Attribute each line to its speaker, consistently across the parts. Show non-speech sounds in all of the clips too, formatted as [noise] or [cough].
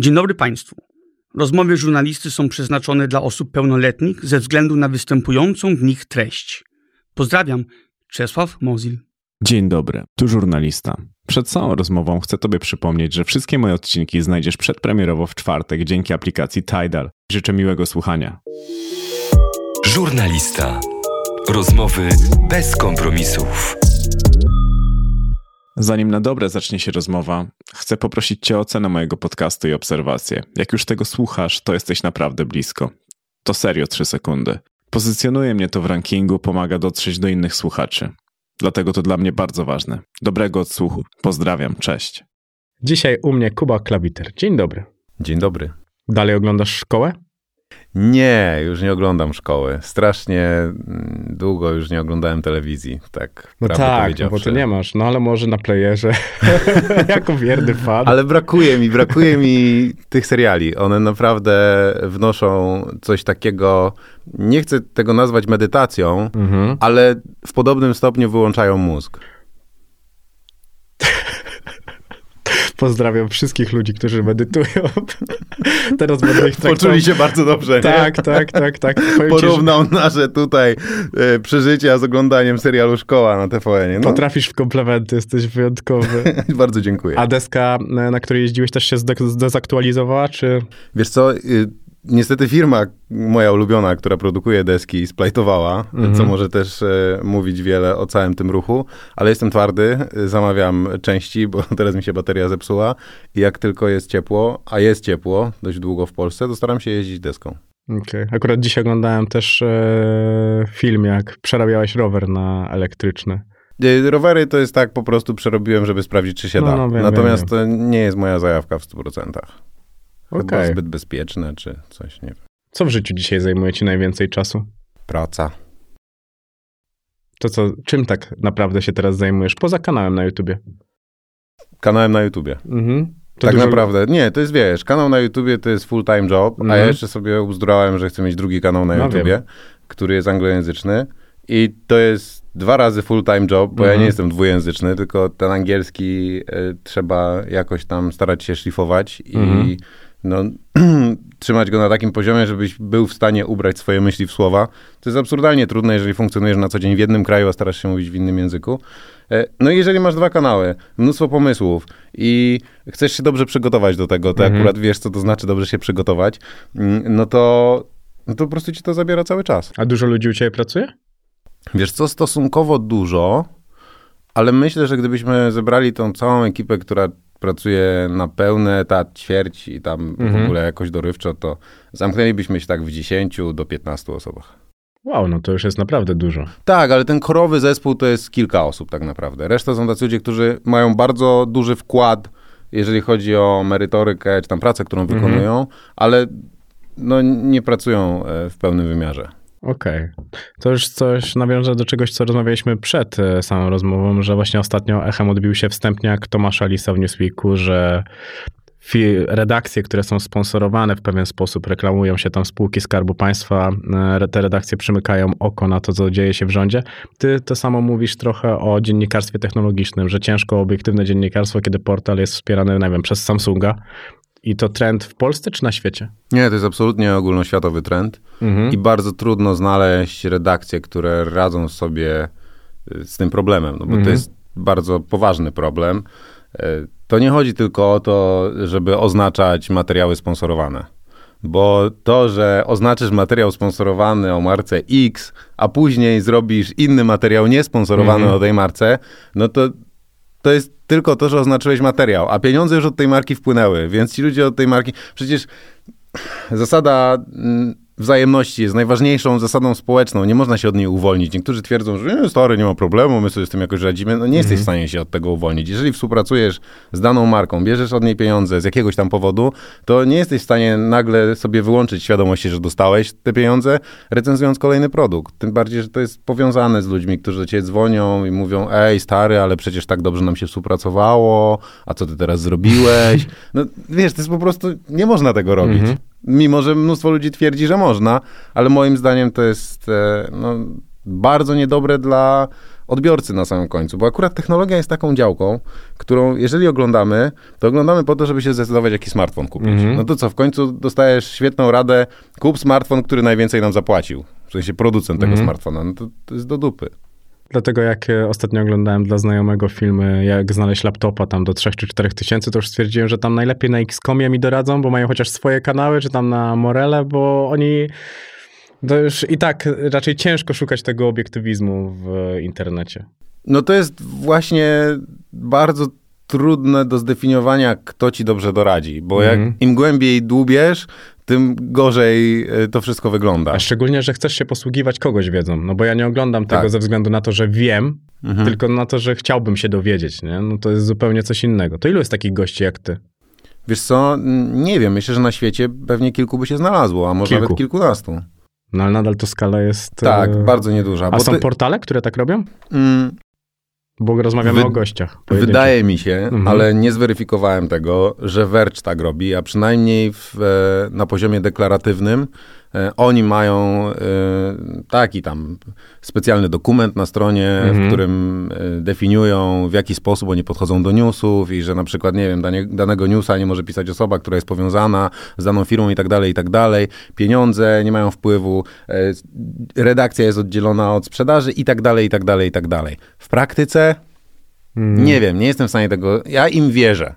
Speaker 1: Dzień dobry Państwu. Rozmowy żurnalisty są przeznaczone dla osób pełnoletnich ze względu na występującą w nich treść. Pozdrawiam, Czesław Mozil.
Speaker 2: Dzień dobry, tu żurnalista. Przed całą rozmową chcę Tobie przypomnieć, że wszystkie moje odcinki znajdziesz przedpremierowo w czwartek dzięki aplikacji Tidal. Życzę miłego słuchania.
Speaker 3: Żurnalista. Rozmowy bez kompromisów.
Speaker 2: Zanim na dobre zacznie się rozmowa, chcę poprosić Cię o ocenę mojego podcastu i obserwację. Jak już tego słuchasz, to jesteś naprawdę blisko. To serio 3 sekundy. Pozycjonuje mnie to w rankingu, pomaga dotrzeć do innych słuchaczy. Dlatego to dla mnie bardzo ważne. Dobrego odsłuchu. Pozdrawiam, cześć.
Speaker 4: Dzisiaj u mnie Kuba Klawiter. Dzień dobry.
Speaker 5: Dzień dobry.
Speaker 4: Dalej oglądasz szkołę?
Speaker 5: Nie, już nie oglądam szkoły. Strasznie mm, długo już nie oglądałem telewizji, tak
Speaker 4: No tak, no bo ty nie masz, no ale może na playerze, [laughs] jako wierny fan.
Speaker 5: Ale brakuje mi, brakuje mi tych seriali. One naprawdę wnoszą coś takiego, nie chcę tego nazwać medytacją, mhm. ale w podobnym stopniu wyłączają mózg.
Speaker 4: Pozdrawiam wszystkich ludzi, którzy medytują. [laughs] Teraz będę ich traktował.
Speaker 5: Poczuli się bardzo dobrze.
Speaker 4: Tak, tak, tak, tak.
Speaker 5: Powiem Porównał ci, że... nasze tutaj e, przeżycia z oglądaniem serialu Szkoła na TVN.
Speaker 4: No. Potrafisz w komplementy, jesteś wyjątkowy. [laughs]
Speaker 5: bardzo dziękuję.
Speaker 4: A deska, na której jeździłeś, też się zdezaktualizowała, czy...
Speaker 5: Wiesz co, y, Niestety firma moja ulubiona, która produkuje deski, splajtowała, mhm. co może też e, mówić wiele o całym tym ruchu, ale jestem twardy, zamawiam części, bo [laughs] teraz mi się bateria zepsuła i jak tylko jest ciepło, a jest ciepło dość długo w Polsce, to staram się jeździć deską.
Speaker 4: Okay. Akurat dzisiaj oglądałem też e, film, jak przerabiałeś rower na elektryczny.
Speaker 5: E, rowery to jest tak, po prostu przerobiłem, żeby sprawdzić, czy się no, da. No, wiem, Natomiast wiem, wiem. to nie jest moja zajawka w 100%. Chyba okay. zbyt bezpieczne, czy coś, nie wiem.
Speaker 4: Co w życiu dzisiaj zajmuje ci najwięcej czasu?
Speaker 5: Praca.
Speaker 4: To co, czym tak naprawdę się teraz zajmujesz? Poza kanałem na YouTubie.
Speaker 5: Kanałem na YouTubie. Mhm. tak dużo... naprawdę. Nie, to jest, wiesz, kanał na YouTubie to jest full-time job, mhm. a ja jeszcze sobie uzdrałem, że chcę mieć drugi kanał na no, YouTubie, wiem. który jest anglojęzyczny i to jest dwa razy full-time job, bo mhm. ja nie mhm. jestem dwujęzyczny, tylko ten angielski y, trzeba jakoś tam starać się szlifować i mhm no, [clears throat] trzymać go na takim poziomie, żebyś był w stanie ubrać swoje myśli w słowa. To jest absurdalnie trudne, jeżeli funkcjonujesz na co dzień w jednym kraju, a starasz się mówić w innym języku. E, no i jeżeli masz dwa kanały, mnóstwo pomysłów i chcesz się dobrze przygotować do tego, to mhm. akurat wiesz, co to znaczy dobrze się przygotować, mm, no to, no to po prostu ci to zabiera cały czas.
Speaker 4: A dużo ludzi u ciebie pracuje?
Speaker 5: Wiesz co, stosunkowo dużo, ale myślę, że gdybyśmy zebrali tą całą ekipę, która pracuje na pełny etat, ćwierć i tam mhm. w ogóle jakoś dorywczo, to zamknęlibyśmy się tak w 10 do 15 osobach.
Speaker 4: Wow, no to już jest naprawdę dużo.
Speaker 5: Tak, ale ten korowy zespół to jest kilka osób tak naprawdę. Reszta są tacy ludzie, którzy mają bardzo duży wkład, jeżeli chodzi o merytorykę, czy tam pracę, którą mhm. wykonują, ale no, nie pracują e, w pełnym wymiarze.
Speaker 4: Okej. Okay. To już coś nawiąże do czegoś, co rozmawialiśmy przed e, samą rozmową, że właśnie ostatnio echem odbił się wstępniak Tomasza Lisa w Newsweeku, że redakcje, które są sponsorowane w pewien sposób, reklamują się tam spółki Skarbu Państwa, e, te redakcje przymykają oko na to, co dzieje się w rządzie. Ty to samo mówisz trochę o dziennikarstwie technologicznym, że ciężko obiektywne dziennikarstwo, kiedy portal jest wspierany, nie wiem, przez Samsunga, i to trend w Polsce czy na świecie?
Speaker 5: Nie, to jest absolutnie ogólnoświatowy trend mhm. i bardzo trudno znaleźć redakcje, które radzą sobie y, z tym problemem, no bo mhm. to jest bardzo poważny problem. Y, to nie chodzi tylko o to, żeby oznaczać materiały sponsorowane. Bo to, że oznaczysz materiał sponsorowany o marce X, a później zrobisz inny materiał niesponsorowany mhm. o tej marce, no to to jest tylko to, że oznaczyłeś materiał, a pieniądze już od tej marki wpłynęły, więc ci ludzie od tej marki. Przecież zasada mm, wzajemności jest najważniejszą zasadą społeczną. Nie można się od niej uwolnić. Niektórzy twierdzą, że nie, stary, nie ma problemu, my sobie z tym jakoś radzimy. No nie jesteś w mhm. stanie się od tego uwolnić. Jeżeli współpracujesz z daną marką, bierzesz od niej pieniądze z jakiegoś tam powodu, to nie jesteś w stanie nagle sobie wyłączyć świadomości, że dostałeś te pieniądze, recenzując kolejny produkt. Tym bardziej, że to jest powiązane z ludźmi, którzy do ciebie dzwonią i mówią, ej, stary, ale przecież tak dobrze nam się współpracowało, a co ty teraz zrobiłeś? [laughs] No wiesz, to jest po prostu, nie można tego robić. Mhm. Mimo, że mnóstwo ludzi twierdzi, że można, ale moim zdaniem to jest e, no, bardzo niedobre dla odbiorcy na samym końcu, bo akurat technologia jest taką działką, którą jeżeli oglądamy, to oglądamy po to, żeby się zdecydować, jaki smartfon kupić. Mhm. No to co, w końcu dostajesz świetną radę, kup smartfon, który najwięcej nam zapłacił. W sensie producent tego mhm. smartfona. No to, to jest do dupy.
Speaker 4: Dlatego jak e, ostatnio oglądałem dla znajomego filmy, jak znaleźć laptopa tam do 3 czy 4 tysięcy, to już stwierdziłem, że tam najlepiej na Xcomie mi doradzą, bo mają chociaż swoje kanały, czy tam na Morele, bo oni to już i tak raczej ciężko szukać tego obiektywizmu w internecie.
Speaker 5: No to jest właśnie bardzo trudne do zdefiniowania, kto ci dobrze doradzi, bo jak mhm. im głębiej dłubiesz, tym gorzej e, to wszystko wygląda.
Speaker 4: A szczególnie, że chcesz się posługiwać kogoś wiedzą, no bo ja nie oglądam tego tak. ze względu na to, że wiem, mhm. tylko na to, że chciałbym się dowiedzieć, nie? No to jest zupełnie coś innego. To ilu jest takich gości jak ty?
Speaker 5: Wiesz co, nie wiem, myślę, że na świecie pewnie kilku by się znalazło, a może kilku. nawet kilkunastu.
Speaker 4: No ale nadal to skala jest...
Speaker 5: Tak, e... bardzo nieduża.
Speaker 4: A są ty... portale, które tak robią? Mm, bo rozmawiamy Wy... o gościach.
Speaker 5: Wydaje mi się, mhm. ale nie zweryfikowałem tego, że Verge tak robi, a przynajmniej w, e, na poziomie deklaratywnym oni mają e, taki tam specjalny dokument na stronie, mhm. w którym definiują, w jaki sposób oni podchodzą do newsów i że na przykład, nie wiem, danie, danego newsa nie może pisać osoba, która jest powiązana z daną firmą i tak dalej, i tak dalej. Pieniądze nie mają wpływu, redakcja jest oddzielona od sprzedaży i tak dalej, i tak dalej, i tak dalej. W praktyce Mm. Nie wiem, nie jestem w stanie tego. Ja im wierzę.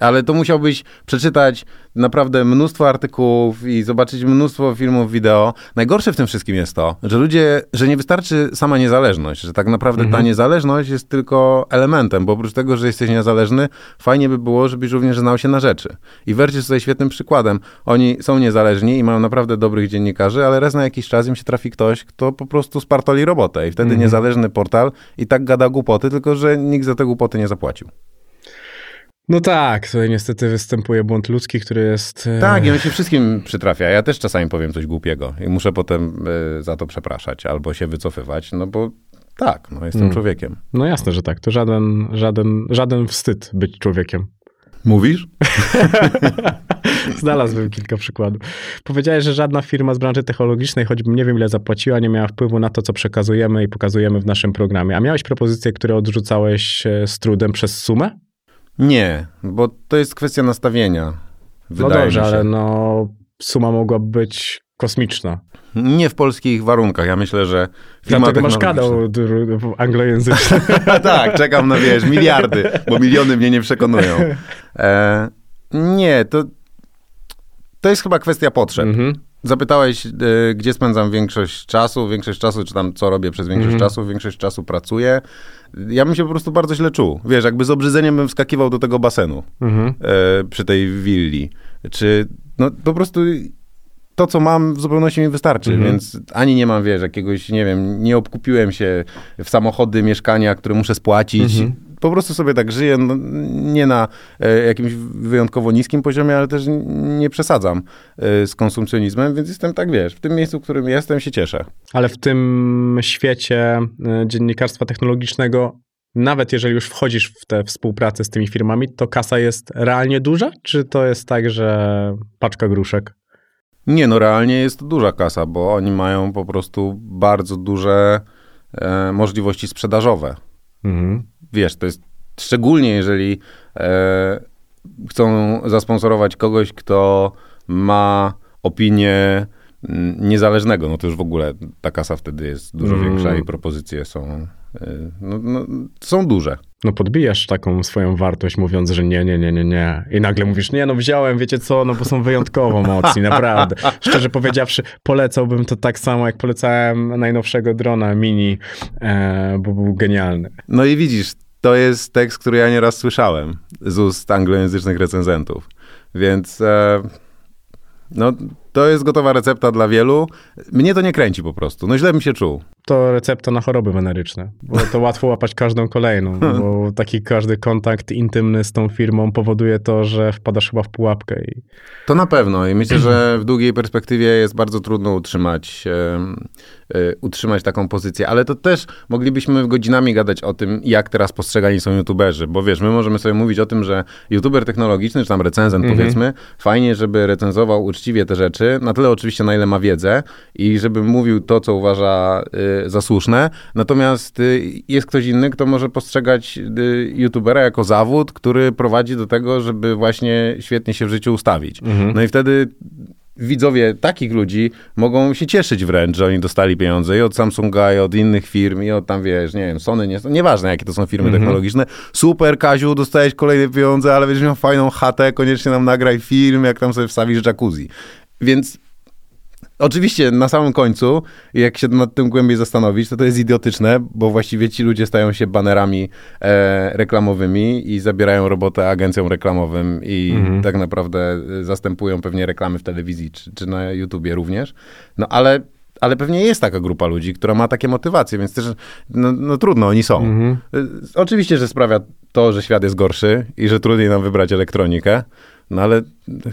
Speaker 5: Ale to musiałbyś przeczytać naprawdę mnóstwo artykułów i zobaczyć mnóstwo filmów wideo. Najgorsze w tym wszystkim jest to, że ludzie, że nie wystarczy sama niezależność, że tak naprawdę ta mhm. niezależność jest tylko elementem, bo oprócz tego, że jesteś niezależny, fajnie by było, żebyś również znał się na rzeczy. I Verge jest tutaj świetnym przykładem. Oni są niezależni i mają naprawdę dobrych dziennikarzy, ale raz na jakiś czas im się trafi ktoś, kto po prostu spartoli robotę i wtedy mhm. niezależny portal i tak gada głupoty, tylko że nikt za te głupoty nie zapłacił.
Speaker 4: No tak, tutaj niestety występuje błąd ludzki, który jest...
Speaker 5: E, tak, i on się wszystkim przytrafia. Ja też czasami powiem coś głupiego i muszę potem y, za to przepraszać albo się wycofywać, no bo tak, no jestem hmm. człowiekiem.
Speaker 4: No jasne, że tak. To żaden, żaden, żaden wstyd być człowiekiem.
Speaker 5: Mówisz? [laughs]
Speaker 4: Znalazłbym kilka przykładów. Powiedziałeś, że żadna firma z branży technologicznej, choćbym nie wiem ile zapłaciła, nie miała wpływu na to, co przekazujemy i pokazujemy w naszym programie. A miałeś propozycje, które odrzucałeś e, z trudem przez sumę?
Speaker 5: Nie, bo to jest kwestia nastawienia.
Speaker 4: No dobrze, ale no suma mogła być kosmiczna.
Speaker 5: Nie w polskich warunkach. Ja myślę, że firma
Speaker 4: Dlatego masz kanał anglojęzyczny. [laughs]
Speaker 5: tak, czekam na, wiesz, miliardy, bo miliony mnie nie przekonują. [laughs] E, nie, to, to jest chyba kwestia potrzeb. Mhm. Zapytałeś, y, gdzie spędzam większość czasu, większość czasu, czy tam co robię przez większość mm. czasu, większość czasu pracuję. Ja bym się po prostu bardzo źle czuł. Wiesz, jakby z obrzydzeniem bym wskakiwał do tego basenu mm-hmm. e, przy tej willi. Czy, no po prostu to, co mam, w zupełności mi wystarczy, mm-hmm. więc ani nie mam, wiesz, jakiegoś, nie wiem, nie obkupiłem się w samochody, mieszkania, które muszę spłacić. Mm-hmm po prostu sobie tak żyję, no, nie na e, jakimś wyjątkowo niskim poziomie, ale też nie przesadzam e, z konsumpcjonizmem, więc jestem tak, wiesz, w tym miejscu, w którym jestem, się cieszę.
Speaker 4: Ale w tym świecie e, dziennikarstwa technologicznego nawet jeżeli już wchodzisz w tę współpracę z tymi firmami, to kasa jest realnie duża? Czy to jest tak, że paczka gruszek?
Speaker 5: Nie, no realnie jest to duża kasa, bo oni mają po prostu bardzo duże e, możliwości sprzedażowe. Mhm wiesz, to jest szczególnie jeżeli e, chcą zasponsorować kogoś, kto ma opinię mm, niezależnego, no to już w ogóle ta kasa wtedy jest dużo mm. większa i propozycje są, e, no, no, są duże.
Speaker 4: No podbijasz taką swoją wartość, mówiąc, że nie, nie, nie, nie, nie. I nagle mówisz, nie, no wziąłem, wiecie co, no bo są wyjątkowo mocni, [laughs] naprawdę. Szczerze powiedziawszy, polecałbym to tak samo, jak polecałem najnowszego drona Mini, e, bo był genialny.
Speaker 5: No i widzisz, to jest tekst, który ja nieraz słyszałem z ust anglojęzycznych recenzentów. Więc e, no, to jest gotowa recepta dla wielu. Mnie to nie kręci po prostu. No źle bym się czuł.
Speaker 4: To recepta na choroby weneryczne, bo to łatwo łapać każdą kolejną, [laughs] bo taki każdy kontakt intymny z tą firmą powoduje to, że wpadasz chyba w pułapkę. I...
Speaker 5: To na pewno i myślę, że w długiej perspektywie jest bardzo trudno utrzymać, e, utrzymać taką pozycję, ale to też moglibyśmy godzinami gadać o tym, jak teraz postrzegani są youtuberzy, bo wiesz, my możemy sobie mówić o tym, że youtuber technologiczny, czy tam recenzent mm -hmm. powiedzmy, fajnie, żeby recenzował uczciwie te rzeczy, rzeczy, na tyle oczywiście, na ile ma wiedzę i żeby mówił to, co uważa y, za słuszne. Natomiast y, jest ktoś inny, kto może postrzegać y, youtubera jako zawód, który prowadzi do tego, żeby właśnie świetnie się w życiu ustawić. Mhm. No i wtedy widzowie takich ludzi mogą się cieszyć wręcz, że oni dostali pieniądze i od Samsunga, i od innych firm, i od tam, wiesz, nie wiem, Sony, nie, nieważne jakie to są firmy mm -hmm. technologiczne. Super, Kaziu, dostałeś kolejne pieniądze, ale będziesz miał fajną chatę, koniecznie nam nagraj film, jak tam sobie wstawisz jacuzzi. Więc Oczywiście na samym końcu, jak się nad tym głębiej zastanowić, to to jest idiotyczne, bo właściwie ci ludzie stają się banerami e, reklamowymi i zabierają robotę agencjom reklamowym i mhm. tak naprawdę zastępują pewnie reklamy w telewizji czy, czy na YouTubie również. No ale ale pewnie jest taka grupa ludzi, która ma takie motywacje, więc też no, no trudno, oni są. Mhm. E, oczywiście, że sprawia to, że świat jest gorszy i że trudniej nam wybrać elektronikę, no ale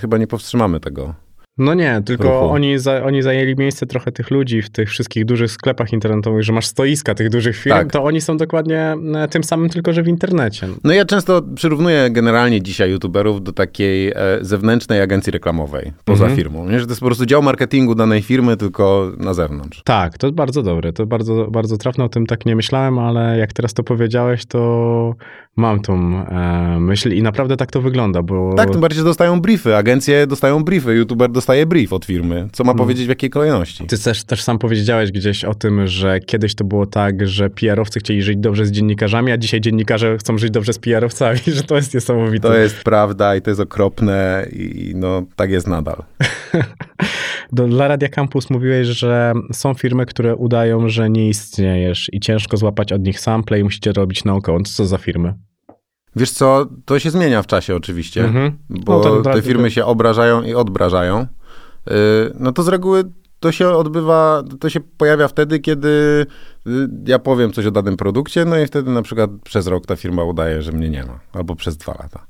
Speaker 5: chyba nie powstrzymamy tego.
Speaker 4: No nie, tylko oni, za, oni zajęli miejsce trochę tych ludzi w tych wszystkich dużych sklepach internetowych, że masz stoiska tych dużych firm, tak. to oni są dokładnie e, tym samym, tylko że w internecie.
Speaker 5: No ja często przyrównuję generalnie dzisiaj youtuberów do takiej e, zewnętrznej agencji reklamowej poza mhm. firmą. Nie? Że to jest po prostu dział marketingu danej firmy, tylko na zewnątrz.
Speaker 4: Tak, to jest bardzo dobre, to bardzo, bardzo trafne, o tym tak nie myślałem, ale jak teraz to powiedziałeś, to mam tą e, myśl i naprawdę tak to wygląda, bo...
Speaker 5: Tak, tym bardziej, dostają briefy, agencje dostają briefy, youtuber dostaje brief od firmy, co ma hmm. powiedzieć w jakiej kolejności.
Speaker 4: Ty też, też sam powiedziałeś gdzieś o tym, że kiedyś to było tak, że PR-owcy chcieli żyć dobrze z dziennikarzami, a dzisiaj dziennikarze chcą żyć dobrze z PR-owcami, [laughs] że to jest niesamowite.
Speaker 5: To jest prawda i to jest okropne i no tak jest nadal. [laughs]
Speaker 4: Do, dla Radia Campus mówiłeś, że są firmy, które udają, że nie istniejesz i ciężko złapać od nich sample i musicie robić naokoło. Co za firmy?
Speaker 5: Wiesz co, to się zmienia w czasie oczywiście, mhm. bo no te firmy się obrażają i odbrażają. Y, no to z reguły to się odbywa, to się pojawia wtedy, kiedy y, ja powiem coś o danym produkcie, no i wtedy na przykład przez rok ta firma udaje, że mnie nie ma, albo przez dwa lata.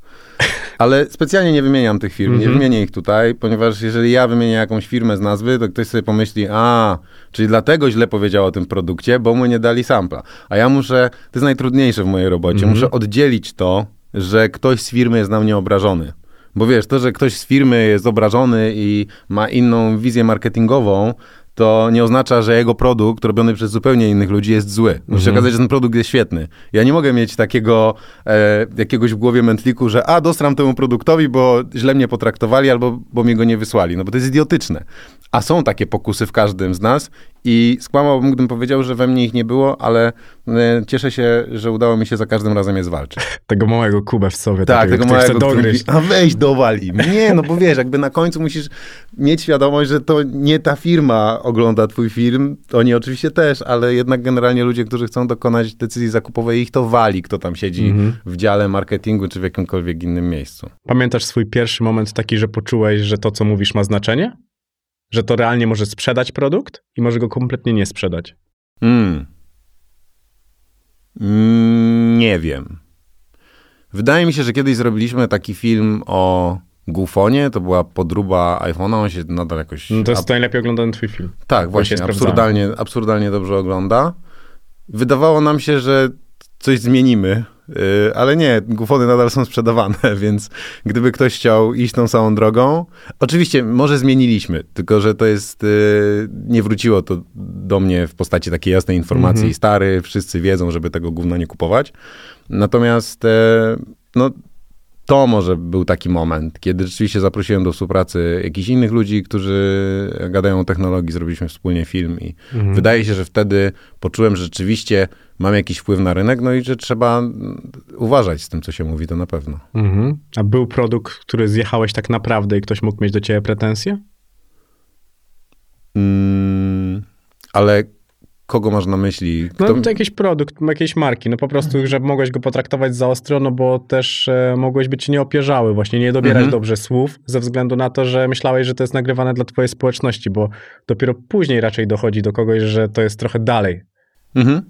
Speaker 5: Ale specjalnie nie wymieniam tych firm, nie mhm. wymienię ich tutaj, ponieważ jeżeli ja wymienię jakąś firmę z nazwy, to ktoś sobie pomyśli, a, czyli dlatego źle powiedział o tym produkcie, bo mu nie dali sampla. A ja muszę, to jest najtrudniejsze w mojej robocie, mhm. muszę oddzielić to, że ktoś z firmy jest na mnie obrażony. Bo wiesz, to, że ktoś z firmy jest obrażony i ma inną wizję marketingową, to nie oznacza, że jego produkt robiony przez zupełnie innych ludzi jest zły. Musi mhm. się okazać, że ten produkt jest świetny. Ja nie mogę mieć takiego e, jakiegoś w głowie mętliku, że a, dostram temu produktowi, bo źle mnie potraktowali albo bo mi go nie wysłali. No bo to jest idiotyczne. A są takie pokusy w każdym z nas i skłamałbym, gdybym powiedział, że we mnie ich nie było, ale cieszę się, że udało mi się za każdym razem je zwalczyć. [laughs]
Speaker 4: Tego małego kubę w sobie.
Speaker 5: Tak, takiego, tego małego, dogryźć. a weź dowali. Nie, no bo wiesz, jakby na końcu musisz mieć świadomość, że to nie ta firma ogląda twój film, oni oczywiście też, ale jednak generalnie ludzie, którzy chcą dokonać decyzji zakupowej, ich to wali, kto tam siedzi mhm. w dziale marketingu czy w jakimkolwiek innym miejscu.
Speaker 4: Pamiętasz swój pierwszy moment taki, że poczułeś, że to, co mówisz, ma znaczenie? Że to realnie może sprzedać produkt i może go kompletnie nie sprzedać?
Speaker 5: Hmm. Mm, nie wiem. Wydaje mi się, że kiedyś zrobiliśmy taki film o Gufonie, to była podruba iPhone'a, on się nadal jakoś...
Speaker 4: No to jest najlepiej oglądany twój film.
Speaker 5: Tak, właśnie, absurdalnie, absurdalnie dobrze ogląda. Wydawało nam się, że coś zmienimy, y, ale nie, gufony nadal są sprzedawane, [laughs] więc gdyby ktoś chciał iść tą samą drogą, oczywiście może zmieniliśmy, tylko że to jest, y, nie wróciło to do mnie w postaci takiej jasnej informacji, mhm. stary, wszyscy wiedzą, żeby tego gówna nie kupować. Natomiast e, no, to może był taki moment, kiedy rzeczywiście zaprosiłem do współpracy jakichś innych ludzi, którzy gadają o technologii, zrobiliśmy wspólnie film i mhm. wydaje się, że wtedy poczułem, że rzeczywiście mam jakiś wpływ na rynek, no i że trzeba uważać z tym, co się mówi, to na pewno.
Speaker 4: Mhm. A był produkt, który zjechałeś tak naprawdę i ktoś mógł mieć do ciebie pretensje?
Speaker 5: Mm, ale kogo masz na myśli?
Speaker 4: No, Kto... No to jakiś produkt, jakiejś marki, no po prostu, mhm. że mogłeś go potraktować za ostro, no bo też e, mogłeś być nieopierzały, właśnie nie dobierać mhm. dobrze słów, ze względu na to, że myślałeś, że to jest nagrywane dla twojej społeczności, bo dopiero później raczej dochodzi do kogoś, że to jest trochę dalej. Mhm.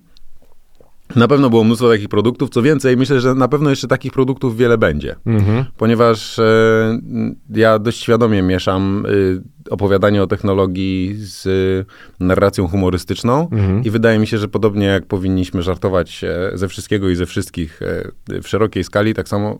Speaker 5: Na pewno było mnóstwo takich produktów. Co więcej, myślę, że na pewno jeszcze takich produktów wiele będzie, mhm. ponieważ e, ja dość świadomie mieszam e, opowiadanie o technologii z e, narracją humorystyczną mhm. i wydaje mi się, że podobnie jak powinniśmy żartować e, ze wszystkiego i ze wszystkich e, w szerokiej skali, tak samo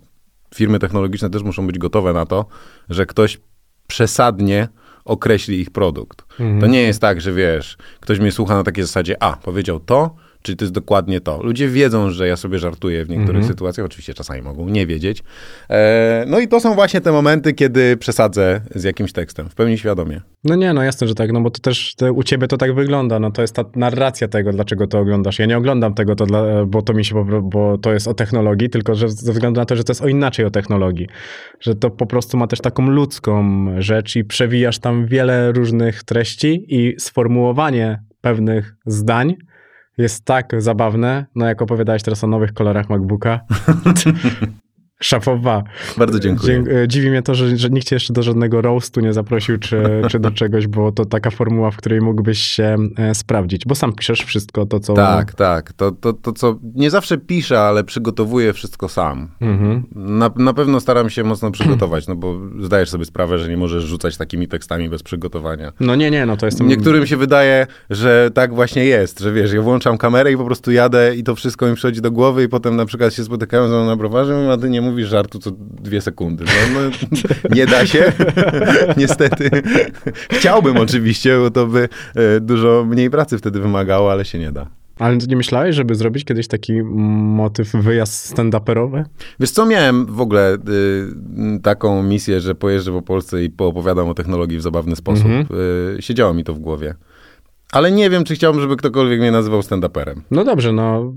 Speaker 5: firmy technologiczne też muszą być gotowe na to, że ktoś przesadnie określi ich produkt. To nie jest tak, że wiesz, ktoś mnie słucha na takiej zasadzie, a, powiedział to, Czyli to jest dokładnie to. Ludzie wiedzą, że ja sobie żartuję w niektórych mhm. sytuacjach, oczywiście czasami mogą nie wiedzieć. E, no i to są właśnie te momenty, kiedy przesadzę z jakimś tekstem, w pełni świadomie.
Speaker 4: No nie, no jasne, że tak, no bo to też te, u ciebie to tak wygląda, no to jest ta narracja tego, dlaczego to oglądasz. Ja nie oglądam tego, to dla, bo to mi się, bo to jest o technologii, tylko że ze względu na to, że to jest o inaczej o technologii. Że to po prostu ma też taką ludzką rzecz i przewijasz tam wiele różnych treści i sformułowanie pewnych zdań jest tak zabawne, no jak opowiadałeś teraz o nowych kolorach MacBooka. [laughs] Szafowa.
Speaker 5: Bardzo dziękuję.
Speaker 4: E, dziwi mnie to, że, że nikt cię jeszcze do żadnego roastu nie zaprosił, czy, [laughs] czy do czegoś, bo to taka formuła, w której mógłbyś się e, sprawdzić, bo sam piszesz wszystko to, co...
Speaker 5: Tak, tak. To, to, to co nie zawsze piszę, ale przygotowuję wszystko sam. Mhm. Na, na pewno staram się mocno przygotować, no bo zdajesz sobie sprawę, że nie możesz rzucać takimi tekstami bez przygotowania.
Speaker 4: No nie, nie, no to jest...
Speaker 5: Niektórym się wydaje, że tak właśnie jest, że wiesz, ja włączam kamerę i po prostu jadę i to wszystko mi przychodzi do głowy i potem na przykład się spotykają ze mną na browarze, a ty nie mówisz mówisz żartu co dwie sekundy. No, no [laughs] nie da się, [laughs] niestety. Chciałbym oczywiście, bo to by e, dużo mniej pracy wtedy wymagało, ale się nie da.
Speaker 4: Ale nie myślałeś, żeby zrobić kiedyś taki motyw wyjazd stand-uperowy?
Speaker 5: Wiesz co, miałem w ogóle y, taką misję, że pojeżdżę po Polsce i poopowiadam o technologii w zabawny sposób. Mm -hmm. y, siedziało mi to w głowie. Ale nie wiem, czy chciałbym, żeby ktokolwiek mnie nazywał stand-uperem.
Speaker 4: No dobrze, no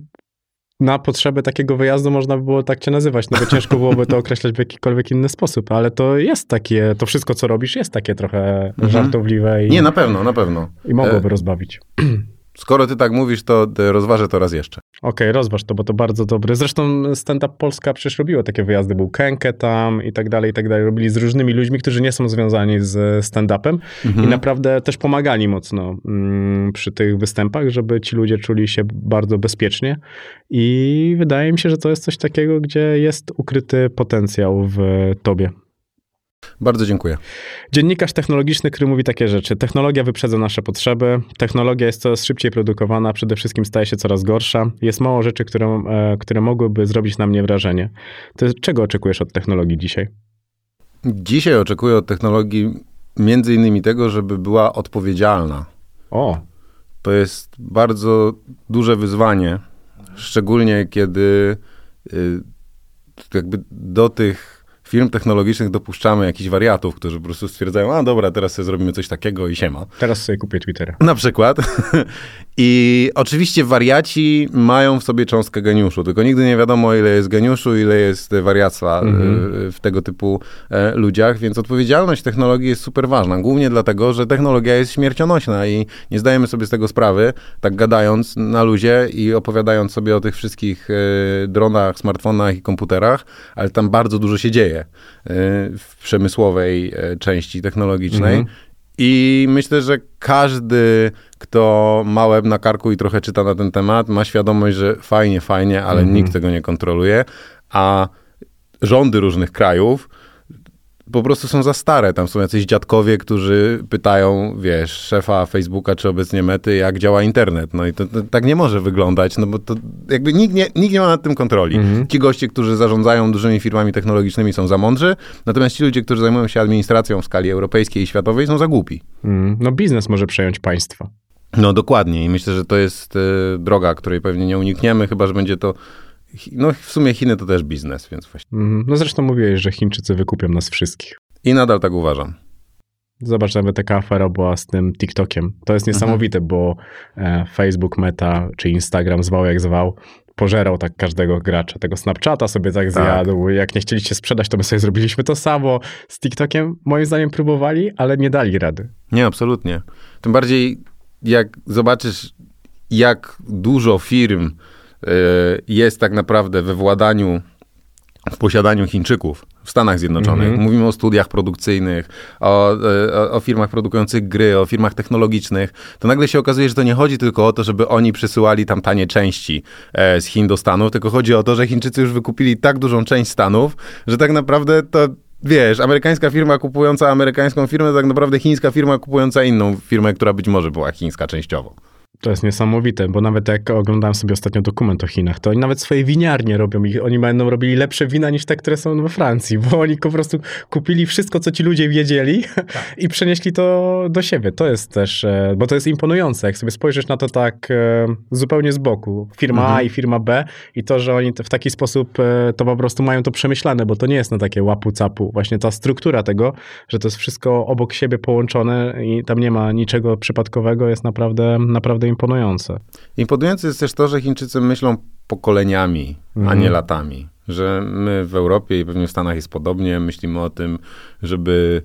Speaker 4: na potrzeby takiego wyjazdu można by było tak cię nazywać, no bo ciężko byłoby to [laughs] określać w jakikolwiek inny sposób, ale to jest takie, to wszystko, co robisz, jest takie trochę mhm. żartobliwe. I,
Speaker 5: Nie, na pewno, na pewno.
Speaker 4: I mogłoby e... rozbawić. [clears throat]
Speaker 5: Skoro ty tak mówisz, to rozważę to raz jeszcze.
Speaker 4: Okej, okay, rozważ to, bo to bardzo dobre. Zresztą Stand Up Polska przecież robiło takie wyjazdy, był Kenke tam i tak dalej, i tak dalej. Robili z różnymi ludźmi, którzy nie są związani z stand-upem mhm. i naprawdę też pomagali mocno mm, przy tych występach, żeby ci ludzie czuli się bardzo bezpiecznie i wydaje mi się, że to jest coś takiego, gdzie jest ukryty potencjał w tobie.
Speaker 5: Bardzo dziękuję.
Speaker 4: Dziennikarz technologiczny, który mówi takie rzeczy. Technologia wyprzedza nasze potrzeby, technologia jest coraz szybciej produkowana, przede wszystkim staje się coraz gorsza. Jest mało rzeczy, które, e, które mogłyby zrobić na mnie wrażenie. To czego oczekujesz od technologii dzisiaj?
Speaker 5: Dzisiaj oczekuję od technologii między innymi tego, żeby była odpowiedzialna.
Speaker 4: O.
Speaker 5: To jest bardzo duże wyzwanie, szczególnie kiedy y, jakby do tych firm technologicznych dopuszczamy jakichś wariatów, którzy po prostu stwierdzają, a dobra, teraz sobie zrobimy coś takiego i siema.
Speaker 4: Teraz sobie kupię Twittera.
Speaker 5: Na przykład. [laughs] I oczywiście wariaci mają w sobie cząstkę geniuszu, tylko nigdy nie wiadomo, ile jest geniuszu, ile jest wariactwa mhm. w tego typu e, ludziach, więc odpowiedzialność technologii jest super ważna. Głównie dlatego, że technologia jest śmiercionośna i nie zdajemy sobie z tego sprawy, tak gadając na luzie i opowiadając sobie o tych wszystkich e, dronach, smartfonach i komputerach, ale tam bardzo dużo się dzieje e, w przemysłowej części technologicznej. Mhm. I myślę, że każdy, kto ma łeb na karku i trochę czyta na ten temat, ma świadomość, że fajnie, fajnie, ale -hmm. nikt tego nie kontroluje, a rządy różnych krajów po prostu są za stare. Tam są jacyś dziadkowie, którzy pytają, wiesz, szefa Facebooka czy obecnie Mety, jak działa internet. No i to, to tak nie może wyglądać, no bo to jakby nikt nie, nikt nie ma nad tym kontroli. Mhm. Ci goście, którzy zarządzają dużymi firmami technologicznymi są za mądrzy, natomiast ci ludzie, którzy zajmują się administracją w skali europejskiej i światowej są za głupi.
Speaker 4: Mhm. No biznes może przejąć państwo.
Speaker 5: No dokładnie i myślę, że to jest y, droga, której pewnie nie unikniemy, chyba, że będzie to no w sumie Chiny to też biznes, więc właśnie.
Speaker 4: Mm, no zresztą mówiłeś, że Chińczycy wykupią nas wszystkich.
Speaker 5: I nadal tak uważam.
Speaker 4: Zobacz, nawet taka afera była z tym TikTokiem. To jest niesamowite, Aha. bo e, Facebook, Meta czy Instagram, zwał jak zwał, pożerał tak każdego gracza. Tego Snapchata sobie tak, tak zjadł. Jak nie chcieliście sprzedać, to my sobie zrobiliśmy to samo. Z TikTokiem moim zdaniem próbowali, ale nie dali rady.
Speaker 5: Nie, absolutnie. Tym bardziej jak zobaczysz, jak dużo firm jest tak naprawdę we władaniu, w posiadaniu Chińczyków w Stanach Zjednoczonych. Mm -hmm. Mówimy o studiach produkcyjnych, o, o, o, firmach produkujących gry, o firmach technologicznych. To nagle się okazuje, że to nie chodzi tylko o to, żeby oni przysyłali tam tanie części e, z Chin do Stanów, tylko chodzi o to, że Chińczycy już wykupili tak dużą część Stanów, że tak naprawdę to wiesz, amerykańska firma kupująca amerykańską firmę, tak naprawdę chińska firma kupująca inną firmę, która być może była chińska częściowo.
Speaker 4: To jest niesamowite, bo nawet jak oglądałem sobie ostatnio dokument o Chinach, to oni nawet swoje winiarnie robią i oni będą robili lepsze wina niż te, które są we Francji, bo oni po prostu kupili wszystko, co ci ludzie wiedzieli [laughs] tak. i przenieśli to do siebie. To jest też, e, bo to jest imponujące, jak sobie spojrzysz na to tak e, zupełnie z boku. Firma mhm. A i firma B i to, że oni w taki sposób e, to po prostu mają to przemyślane, bo to nie jest na takie łapu-capu. Właśnie ta struktura tego, że to jest wszystko obok siebie połączone i tam nie ma niczego przypadkowego, jest naprawdę, naprawdę imponujące.
Speaker 5: Imponujące jest też to, że Chińczycy myślą pokoleniami, mm. a nie mhm. latami. Że my w Europie i pewnie w Stanach jest podobnie, myślimy o tym, żeby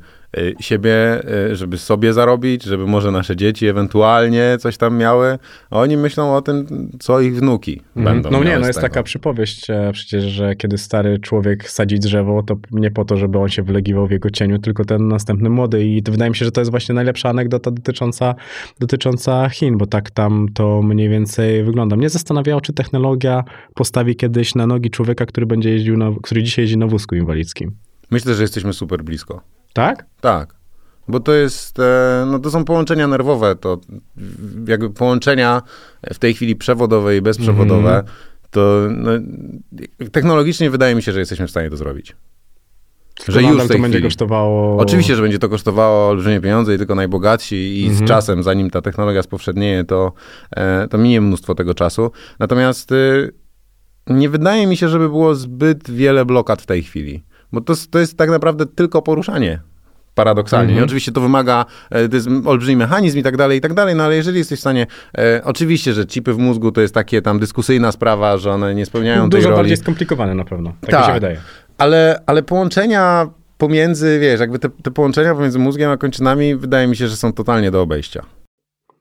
Speaker 5: siebie, y, żeby sobie zarobić, żeby może nasze dzieci ewentualnie coś tam miały, a oni myślą o tym, co ich wnuki mm. będą
Speaker 4: No
Speaker 5: nie,
Speaker 4: no jest taka przypowieść e, przecież, że kiedy stary człowiek sadzi drzewo, to nie po to, żeby on się wylegiwał w jego cieniu, tylko ten następny młody i wydaje mi się, że to jest właśnie najlepsza anegdota dotycząca, dotycząca Chin, bo tak tam to mniej więcej wygląda. Mnie zastanawiało, czy technologia postawi kiedyś na nogi człowieka, który będzie jeździł, na, który dzisiaj jeździ na wózku inwalidzkim.
Speaker 5: Myślę, że jesteśmy super blisko.
Speaker 4: Tak?
Speaker 5: Tak. Bo to jest, e, no to są połączenia nerwowe, to jakby połączenia w tej chwili przewodowe i bezprzewodowe, mm. to no, technologicznie wydaje mi się, że jesteśmy w stanie to zrobić.
Speaker 4: Że już to będzie kosztowało.
Speaker 5: Oczywiście, że będzie to kosztowało olbrzymie pieniądze i tylko najbogatsi, i z mhm. czasem, zanim ta technologia spowszednieje, to, e, to minie mnóstwo tego czasu. Natomiast y, nie wydaje mi się, żeby było zbyt wiele blokad w tej chwili. Bo to, to jest tak naprawdę tylko poruszanie paradoksalnie. Mhm. Oczywiście to wymaga, e, to jest olbrzymi mechanizm i tak dalej, i tak dalej, no ale jeżeli jesteś w stanie, e, oczywiście, że chipy w mózgu to jest takie tam dyskusyjna sprawa, że one nie spełniają
Speaker 4: Dużo
Speaker 5: tej roli.
Speaker 4: Dużo bardziej skomplikowane na pewno, tak, tak mi się wydaje.
Speaker 5: Ale, ale połączenia pomiędzy, wiesz, jakby te, te połączenia pomiędzy mózgiem a kończynami wydaje mi się, że są totalnie do obejścia.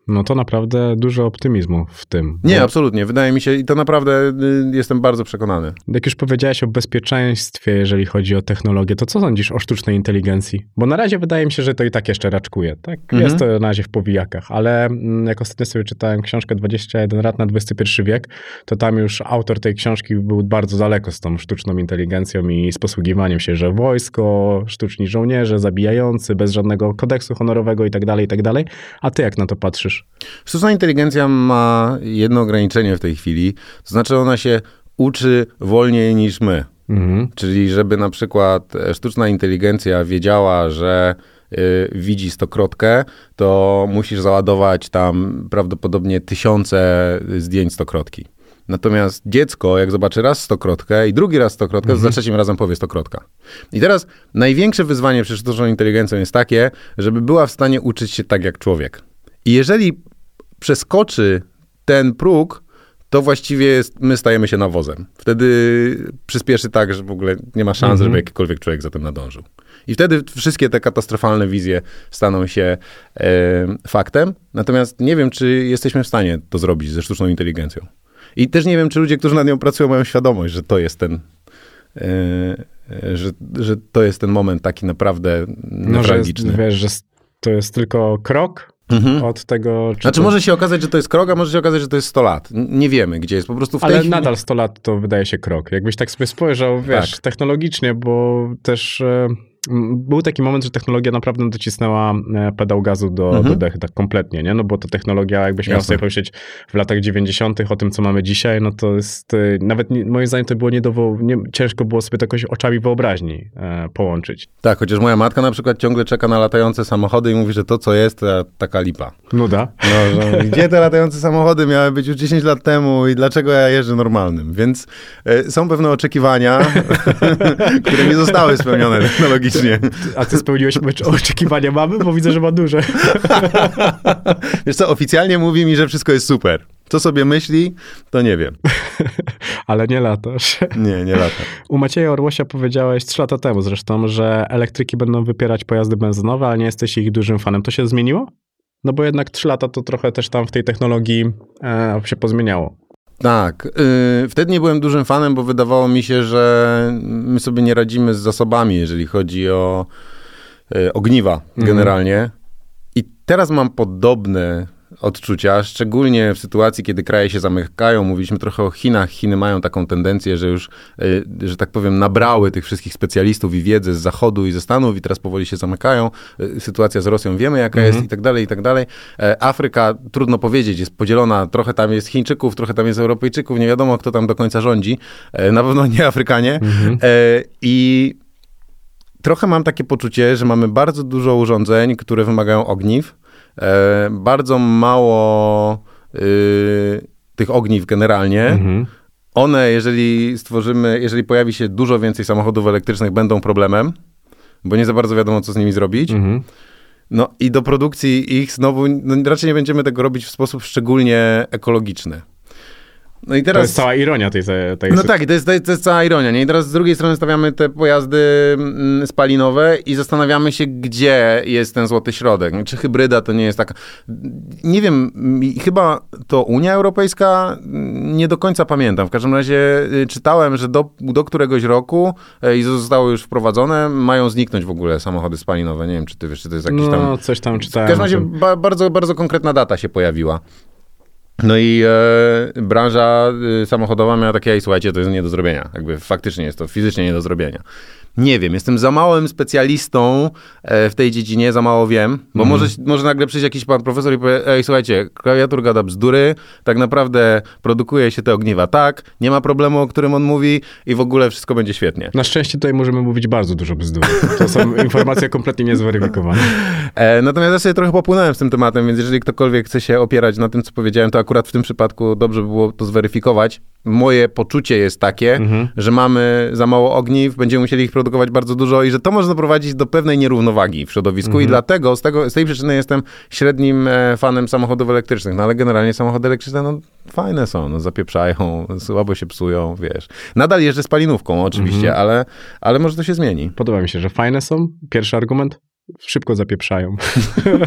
Speaker 4: No to naprawdę dużo optymizmu w tym.
Speaker 5: Nie, absolutnie. Wydaje mi się i to naprawdę y, jestem bardzo przekonany.
Speaker 4: Jak już powiedziałeś o bezpieczeństwie, jeżeli chodzi o technologię, to co sądzisz o sztucznej inteligencji? Bo na razie wydaje mi się, że to i tak jeszcze raczkuje. Tak? Mhm. Jest to na razie w powijakach, ale mm, jak ostatnio sobie czytałem książkę 21 lat na XXI wiek, to tam już autor tej książki był bardzo daleko z tą sztuczną inteligencją i z posługiwaniem się, że wojsko, sztuczni żołnierze, zabijający, bez żadnego kodeksu honorowego i tak dalej, i tak dalej. A ty jak na to patrzysz?
Speaker 5: Sztuczna inteligencja ma jedno ograniczenie w tej chwili, to znaczy ona się uczy wolniej niż my. Mhm. Czyli żeby na przykład e, sztuczna inteligencja wiedziała, że y, widzi stokrotkę, to musisz załadować tam prawdopodobnie tysiące zdjęć stokrotki. Natomiast dziecko, jak zobaczy raz stokrotkę i drugi raz stokrotkę, mhm. to za trzecim razem powie stokrotka. I teraz największe wyzwanie przed sztuczną inteligencją jest takie, żeby była w stanie uczyć się tak jak człowiek. I jeżeli przeskoczy ten próg, to właściwie jest, my stajemy się nawozem. Wtedy przyspieszy tak, że w ogóle nie ma szans, żeby mhm. jakikolwiek człowiek za tym nadążył. I wtedy wszystkie te katastrofalne wizje staną się e, faktem. Natomiast nie wiem, czy jesteśmy w stanie to zrobić ze sztuczną inteligencją. I też nie wiem, czy ludzie, którzy nad nią pracują, mają świadomość, że to jest ten, e, e że, że to jest ten moment taki naprawdę no, newralgiczny.
Speaker 4: Że jest, wiesz, że to jest tylko krok Mhm. Od tego.
Speaker 5: Czy znaczy, to... może się okazać, że to jest krok, a może się okazać, że to jest 100 lat. Nie wiemy, gdzie jest po prostu w
Speaker 4: Ale
Speaker 5: chwili...
Speaker 4: nadal 100 lat to wydaje się krok. Jakbyś tak sobie spojrzał, wiesz, tak. technologicznie, bo też. Był taki moment, że technologia naprawdę docisnęła e, pedał gazu do, mhm. do dechy, tak kompletnie, nie? No bo to technologia, jakbyś miał sobie pomyśleć w latach 90. o tym, co mamy dzisiaj, no to jest, e, nawet nie, moim zdaniem to było nie, do, nie ciężko było sobie to jakoś oczami wyobraźni e, połączyć.
Speaker 5: Tak, chociaż moja matka na przykład ciągle czeka na latające samochody i mówi, że to, co jest, to taka lipa.
Speaker 4: Nuda.
Speaker 5: No, że gdzie te latające samochody miały być już 10 lat temu i dlaczego ja jeżdżę normalnym? Więc e, są pewne oczekiwania, [laughs] które nie zostały spełnione technologicznie.
Speaker 4: A ty spełniłeś oczekiwania mamy? Bo widzę, że ma duże. [laughs]
Speaker 5: Wiesz co, oficjalnie mówi mi, że wszystko jest super. Co sobie myśli, to nie wiem. [laughs]
Speaker 4: Ale nie latasz.
Speaker 5: Nie, nie latam.
Speaker 4: U Macieja Orłosia powiedziałeś trzy lata temu zresztą, że elektryki będą wypierać pojazdy benzynowe, ale nie jesteś ich dużym fanem. To się zmieniło? No bo jednak trzy lata to trochę też tam w tej technologii e, się pozmieniało.
Speaker 5: Tak. Yy, wtedy nie byłem dużym fanem, bo wydawało mi się, że my sobie nie radzimy z zasobami, jeżeli chodzi o yy, ogniwa mhm. generalnie. I teraz mam podobne odczucia, szczególnie w sytuacji, kiedy kraje się zamykają. Mówiliśmy trochę o Chinach. Chiny mają taką tendencję, że już, że tak powiem, nabrały tych wszystkich specjalistów i wiedzy z Zachodu i ze Stanów i teraz powoli się zamykają. Sytuacja z Rosją wiemy, jaka mhm. jest i tak dalej, i tak dalej. Afryka, trudno powiedzieć, jest podzielona. Trochę tam jest Chińczyków, trochę tam jest Europejczyków. Nie wiadomo, kto tam do końca rządzi. Na pewno nie Afrykanie. Mhm. I trochę mam takie poczucie, że mamy bardzo dużo urządzeń, które wymagają ogniw, e, bardzo mało y, tych ogniw generalnie. Mhm. One, jeżeli stworzymy, jeżeli pojawi się dużo więcej samochodów elektrycznych, będą problemem, bo nie za bardzo wiadomo, co z nimi zrobić. Mhm. No i do produkcji ich znowu, no, raczej nie będziemy tego robić w sposób szczególnie ekologiczny.
Speaker 4: No i teraz... To jest cała ironia tej, tej
Speaker 5: No tak, to jest, to jest cała ironia. Nie? I teraz z drugiej strony stawiamy te pojazdy mm, spalinowe i zastanawiamy się, gdzie jest ten złoty środek. Czy hybryda to nie jest taka... Nie wiem, chyba to Unia Europejska, nie do końca pamiętam. W każdym razie y, czytałem, że do, do któregoś roku y, i zostało już wprowadzone, mają zniknąć w ogóle samochody spalinowe. Nie wiem, czy ty wiesz, czy to jest jakiś tam...
Speaker 4: No, coś tam czytałem.
Speaker 5: W każdym razie ba bardzo, bardzo konkretna data się pojawiła. No i e, branża e, samochodowa miała takie, słuchajcie, to jest nie do zrobienia. Jakby faktycznie jest to fizycznie nie do zrobienia. Nie wiem, jestem za małym specjalistą e, w tej dziedzinie, za mało wiem, bo mm. może, może nagle przyjść jakiś pan profesor i powie, ej, słuchajcie, klawiatur gada bzdury, tak naprawdę produkuje się te ogniwa tak, nie ma problemu, o którym on mówi i w ogóle wszystko będzie świetnie.
Speaker 4: Na szczęście tutaj możemy mówić bardzo dużo bzdur. To są [laughs] informacje kompletnie niezweryfikowane.
Speaker 5: E, natomiast ja sobie trochę popłynąłem z tym tematem, więc jeżeli ktokolwiek chce się opierać na tym, co powiedziałem, to akurat w tym przypadku dobrze by było to zweryfikować. Moje poczucie jest takie, mhm. że mamy za mało ogniw, będziemy musieli ich produkować bardzo dużo i że to może doprowadzić do pewnej nierównowagi w środowisku mhm. i dlatego z, tego, z tej przyczyny jestem średnim e, fanem samochodów elektrycznych. No ale generalnie samochody elektryczne, no fajne są, no zapieprzają, słabo się psują, wiesz. Nadal jeżdżę spalinówką oczywiście, mhm. ale, ale może to się zmieni.
Speaker 4: Podoba mi się, że fajne są. Pierwszy argument szybko zapieprzają.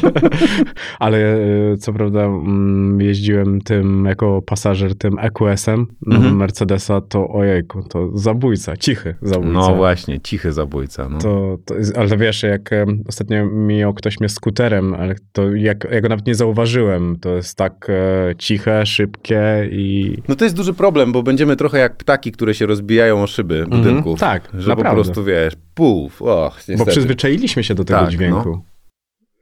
Speaker 4: [laughs] Ale e, co prawda mm, jeździłem tym jako pasażer tym EQS-em mhm. Mercedesa, to ojejku, to zabójca, cichy zabójca.
Speaker 5: No właśnie, cichy zabójca. No.
Speaker 4: To, to ale wiesz, jak ostatnio mijał ktoś mnie skuterem, ale to jak, ja go nawet nie zauważyłem, to jest tak e, ciche, szybkie i...
Speaker 5: No to jest duży problem, bo będziemy trochę jak ptaki, które się rozbijają o szyby mhm. budynków.
Speaker 4: tak,
Speaker 5: Że
Speaker 4: naprawdę.
Speaker 5: po prostu, wiesz, puf, och, niestety.
Speaker 4: Bo przyzwyczailiśmy się do tego tak, dźwięku. No.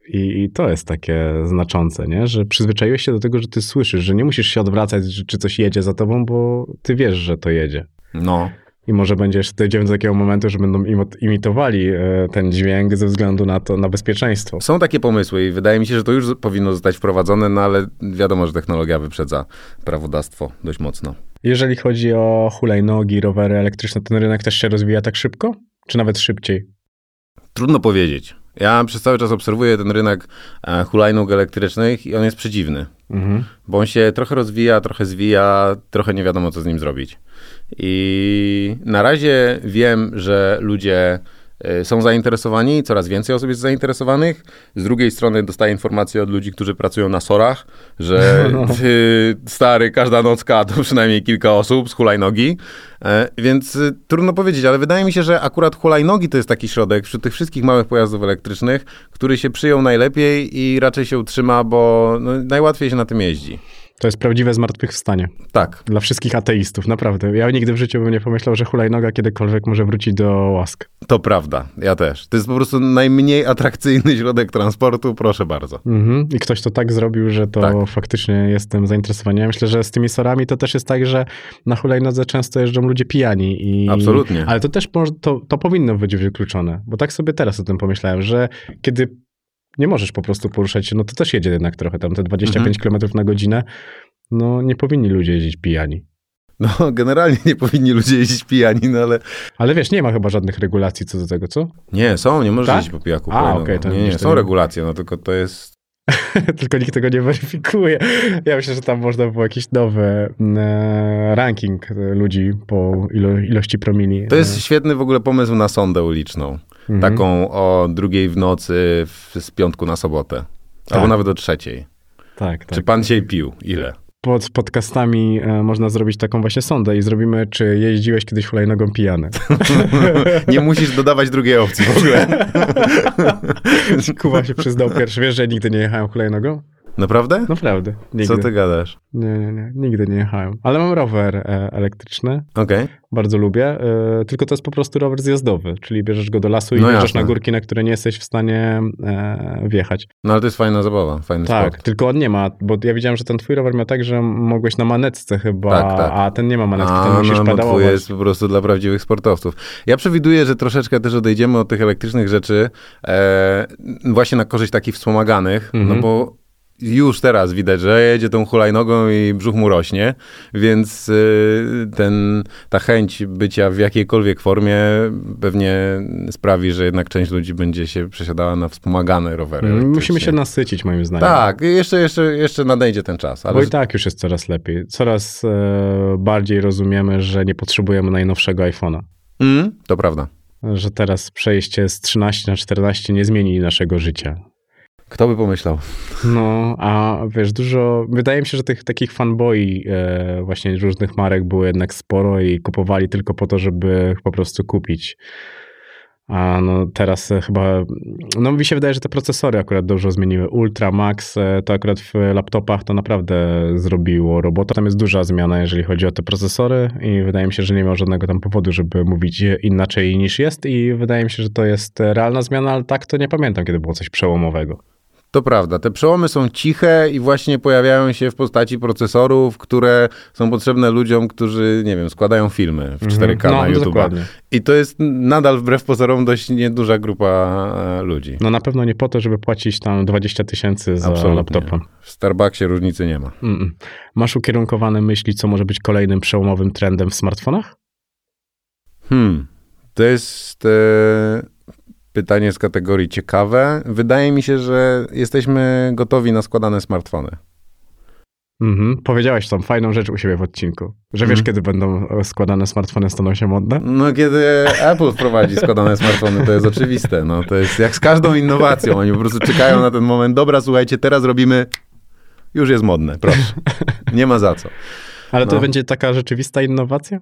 Speaker 4: I, I, to jest takie znaczące, nie? że przyzwyczaiłeś się do tego, że ty słyszysz, że nie musisz się odwracać, czy coś jedzie za tobą, bo ty wiesz, że to jedzie.
Speaker 5: No.
Speaker 4: I może będziesz, dojdziemy do takiego momentu, że będą imitowali e, ten dźwięk ze względu na to, na bezpieczeństwo.
Speaker 5: Są takie pomysły i wydaje mi się, że to już powinno zostać wprowadzone, no ale wiadomo, że technologia wyprzedza prawodawstwo dość mocno.
Speaker 4: Jeżeli chodzi o hulajnogi, rowery elektryczne, ten rynek też się rozwija tak szybko? Czy nawet szybciej?
Speaker 5: Trudno powiedzieć. Ja przez cały czas obserwuję ten rynek e, hulajnóg elektrycznych i on jest przedziwny. Mhm. Bo on się trochę rozwija, trochę zwija, trochę nie wiadomo, co z nim zrobić. I na razie wiem, że ludzie są zainteresowani, coraz więcej osób jest zainteresowanych. Z drugiej strony dostaję informacje od ludzi, którzy pracują na sorach, że no. [laughs] ty, stary, każda nocka to przynajmniej kilka osób z hulajnogi. E, więc y, trudno powiedzieć, ale wydaje mi się, że akurat hulajnogi to jest taki środek wśród tych wszystkich małych pojazdów elektrycznych, który się przyjął najlepiej i raczej się utrzyma, bo no, najłatwiej się na tym jeździ.
Speaker 4: To jest prawdziwe zmartwychwstanie.
Speaker 5: Tak.
Speaker 4: Dla wszystkich ateistów, naprawdę. Ja nigdy w życiu bym nie pomyślał, że hulajnoga kiedykolwiek może wrócić do łask.
Speaker 5: To prawda, ja też. To jest po prostu najmniej atrakcyjny środek transportu, proszę bardzo.
Speaker 4: Mhm. I ktoś to tak zrobił, że to tak. faktycznie jestem zainteresowany. Ja myślę, że z tymi sorami to też jest tak, że na hulajnodze często jeżdżą ludzie pijani. I...
Speaker 5: Absolutnie.
Speaker 4: Ale to też to, to powinno być wykluczone, bo tak sobie teraz o tym pomyślałem, że kiedy nie możesz po prostu poruszać się, no to też jedzie jednak trochę tam te 25 mhm. km na godzinę. No nie powinni ludzie jeździć pijani.
Speaker 5: No, generalnie nie powinni ludzie jeździć pijani, no ale...
Speaker 4: Ale wiesz, nie ma chyba żadnych regulacji co do tego, co?
Speaker 5: Nie, są, nie możesz tak? jeździć po pijaku.
Speaker 4: A, okej. Okay,
Speaker 5: nie, nie, są nie... regulacje, no tylko to jest... [laughs]
Speaker 4: tylko nikt tego nie weryfikuje. Ja myślę, że tam można było jakiś nowy mm, e, ranking ludzi po ilo ilości promili.
Speaker 5: To jest świetny w ogóle pomysł na sondę uliczną. Mhm. Taką o drugiej w nocy w, z piątku na sobotę. Tak. Albo nawet o trzeciej.
Speaker 4: Tak, tak.
Speaker 5: Czy pan dzisiaj pił? Ile?
Speaker 4: pod podcastami e, można zrobić taką właśnie sondę i zrobimy, czy jeździłeś kiedyś hulajnogą pijany. [laughs]
Speaker 5: Nie musisz dodawać drugiej opcji w ogóle. [laughs]
Speaker 4: Kuba się przyznał pierwszy. Wiesz, że nigdy nie jechałem hulajnogą?
Speaker 5: Naprawdę?
Speaker 4: Naprawdę. Nigdy.
Speaker 5: Co ty gadasz?
Speaker 4: Nie, nie, nie. Nigdy nie jechałem. Ale mam rower e, elektryczny.
Speaker 5: Okej.
Speaker 4: Bardzo lubię. E, tylko to jest po prostu rower zjazdowy, czyli bierzesz go do lasu i
Speaker 5: No jasne.
Speaker 4: na górki, na które nie jesteś w stanie e, wjechać.
Speaker 5: No ale to jest fajna zabawa, fajny
Speaker 4: Tak,
Speaker 5: sport.
Speaker 4: tylko on nie ma, bo ja widziałem, że ten twój rower miał tak, że mogłeś na manetce chyba,
Speaker 5: Tak, tak.
Speaker 4: a ten nie ma manetki, ten
Speaker 5: A,
Speaker 4: musisz
Speaker 5: no, bo
Speaker 4: pedałować.
Speaker 5: twój jest po prostu dla prawdziwych sportowców. Ja przewiduję, że troszeczkę też odejdziemy od tych elektrycznych rzeczy e, właśnie na korzyść takich wspomaganych,
Speaker 4: Mhm.
Speaker 5: no bo już teraz widać, że jedzie tą hulajnogą i brzuch mu rośnie, więc y, ten, ta chęć bycia w jakiejkolwiek formie pewnie sprawi, że jednak część ludzi będzie się przesiadała na wspomagane rowery.
Speaker 4: Mm, Musimy się nasycić moim zdaniem.
Speaker 5: Tak, jeszcze, jeszcze, jeszcze nadejdzie ten czas. Ale
Speaker 4: Bo i tak już jest coraz lepiej. Coraz e, bardziej rozumiemy, że nie potrzebujemy najnowszego iPhone'a.
Speaker 5: Mm, to prawda.
Speaker 4: Że teraz przejście z 13 na 14 nie zmieni naszego życia.
Speaker 5: Kto by pomyślał?
Speaker 4: No, a wiesz, dużo. Wydaje mi się, że tych takich fanboi e, właśnie różnych marek było jednak sporo i kupowali tylko po to, żeby po prostu kupić. A no teraz e, chyba. No mi się wydaje, że te procesory akurat dużo zmieniły. Ultra, Max, e, to akurat w laptopach to naprawdę zrobiło robotę. Tam jest duża zmiana, jeżeli chodzi o te procesory, i wydaje mi się, że nie ma żadnego tam powodu, żeby mówić inaczej niż jest. I wydaje mi się, że to jest realna zmiana, ale tak to nie pamiętam, kiedy było coś przełomowego.
Speaker 5: To prawda. Te przełomy są ciche i właśnie pojawiają się w postaci procesorów, które są potrzebne ludziom, którzy, nie wiem, składają filmy w 4K
Speaker 4: No,
Speaker 5: na YouTube.
Speaker 4: dokładnie.
Speaker 5: I to jest nadal wbrew pozorom dość nieduża grupa e, ludzi.
Speaker 4: No na pewno nie po to, żeby płacić tam 20 tysięcy za
Speaker 5: Absolutnie.
Speaker 4: laptopa.
Speaker 5: W Starbucksie różnicy nie ma.
Speaker 4: Mm-mm. Masz ukierunkowane myśli, co może być kolejnym przełomowym trendem w smartfonach?
Speaker 5: Hmm. To jest e, pytanie z kategorii ciekawe. Wydaje mi się, że jesteśmy gotowi na składane smartfony.
Speaker 4: Mhm. Powiedziałeś tam fajną rzecz u siebie w odcinku, że wiesz,
Speaker 5: Mhm.
Speaker 4: kiedy będą składane smartfony, staną się modne?
Speaker 5: No, kiedy Apple wprowadzi składane smartfony, to jest oczywiste. No, to jest jak z każdą innowacją. Oni po prostu czekają na ten moment. Dobra, słuchajcie, teraz robimy. Już jest modne, proszę. Nie ma za co.
Speaker 4: Ale to
Speaker 5: No.
Speaker 4: będzie taka rzeczywista innowacja?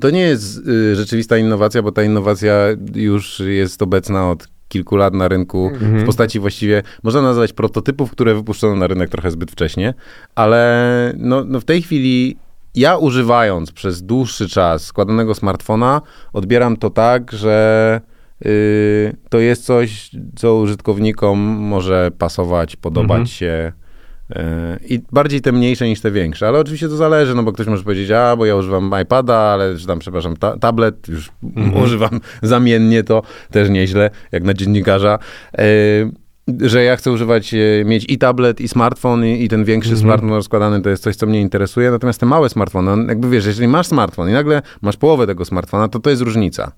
Speaker 5: To nie jest y, rzeczywista innowacja, bo ta innowacja już jest obecna od kilku lat na rynku
Speaker 4: Mhm.
Speaker 5: w postaci właściwie, można nazwać prototypów, które wypuszczono na rynek trochę zbyt wcześnie, ale no, no w tej chwili ja używając przez dłuższy czas składanego smartfona, odbieram to tak, że y, to jest coś, co użytkownikom może pasować, podobać
Speaker 4: Mhm.
Speaker 5: się. Y, I bardziej te mniejsze niż te większe, ale oczywiście to zależy, no bo ktoś może powiedzieć, a bo ja używam iPada, ale czy tam, przepraszam, ta tablet, już [laughs] używam zamiennie, to też nieźle, jak na dziennikarza. Y, że ja chcę używać, e, mieć i tablet, i smartfon, i, i ten większy
Speaker 4: Mhm.
Speaker 5: smartfon rozkładany to jest coś, co mnie interesuje. Natomiast te małe smartfony, on, jakby wiesz, jeżeli masz smartfon i nagle masz połowę tego smartfona, to to jest różnica.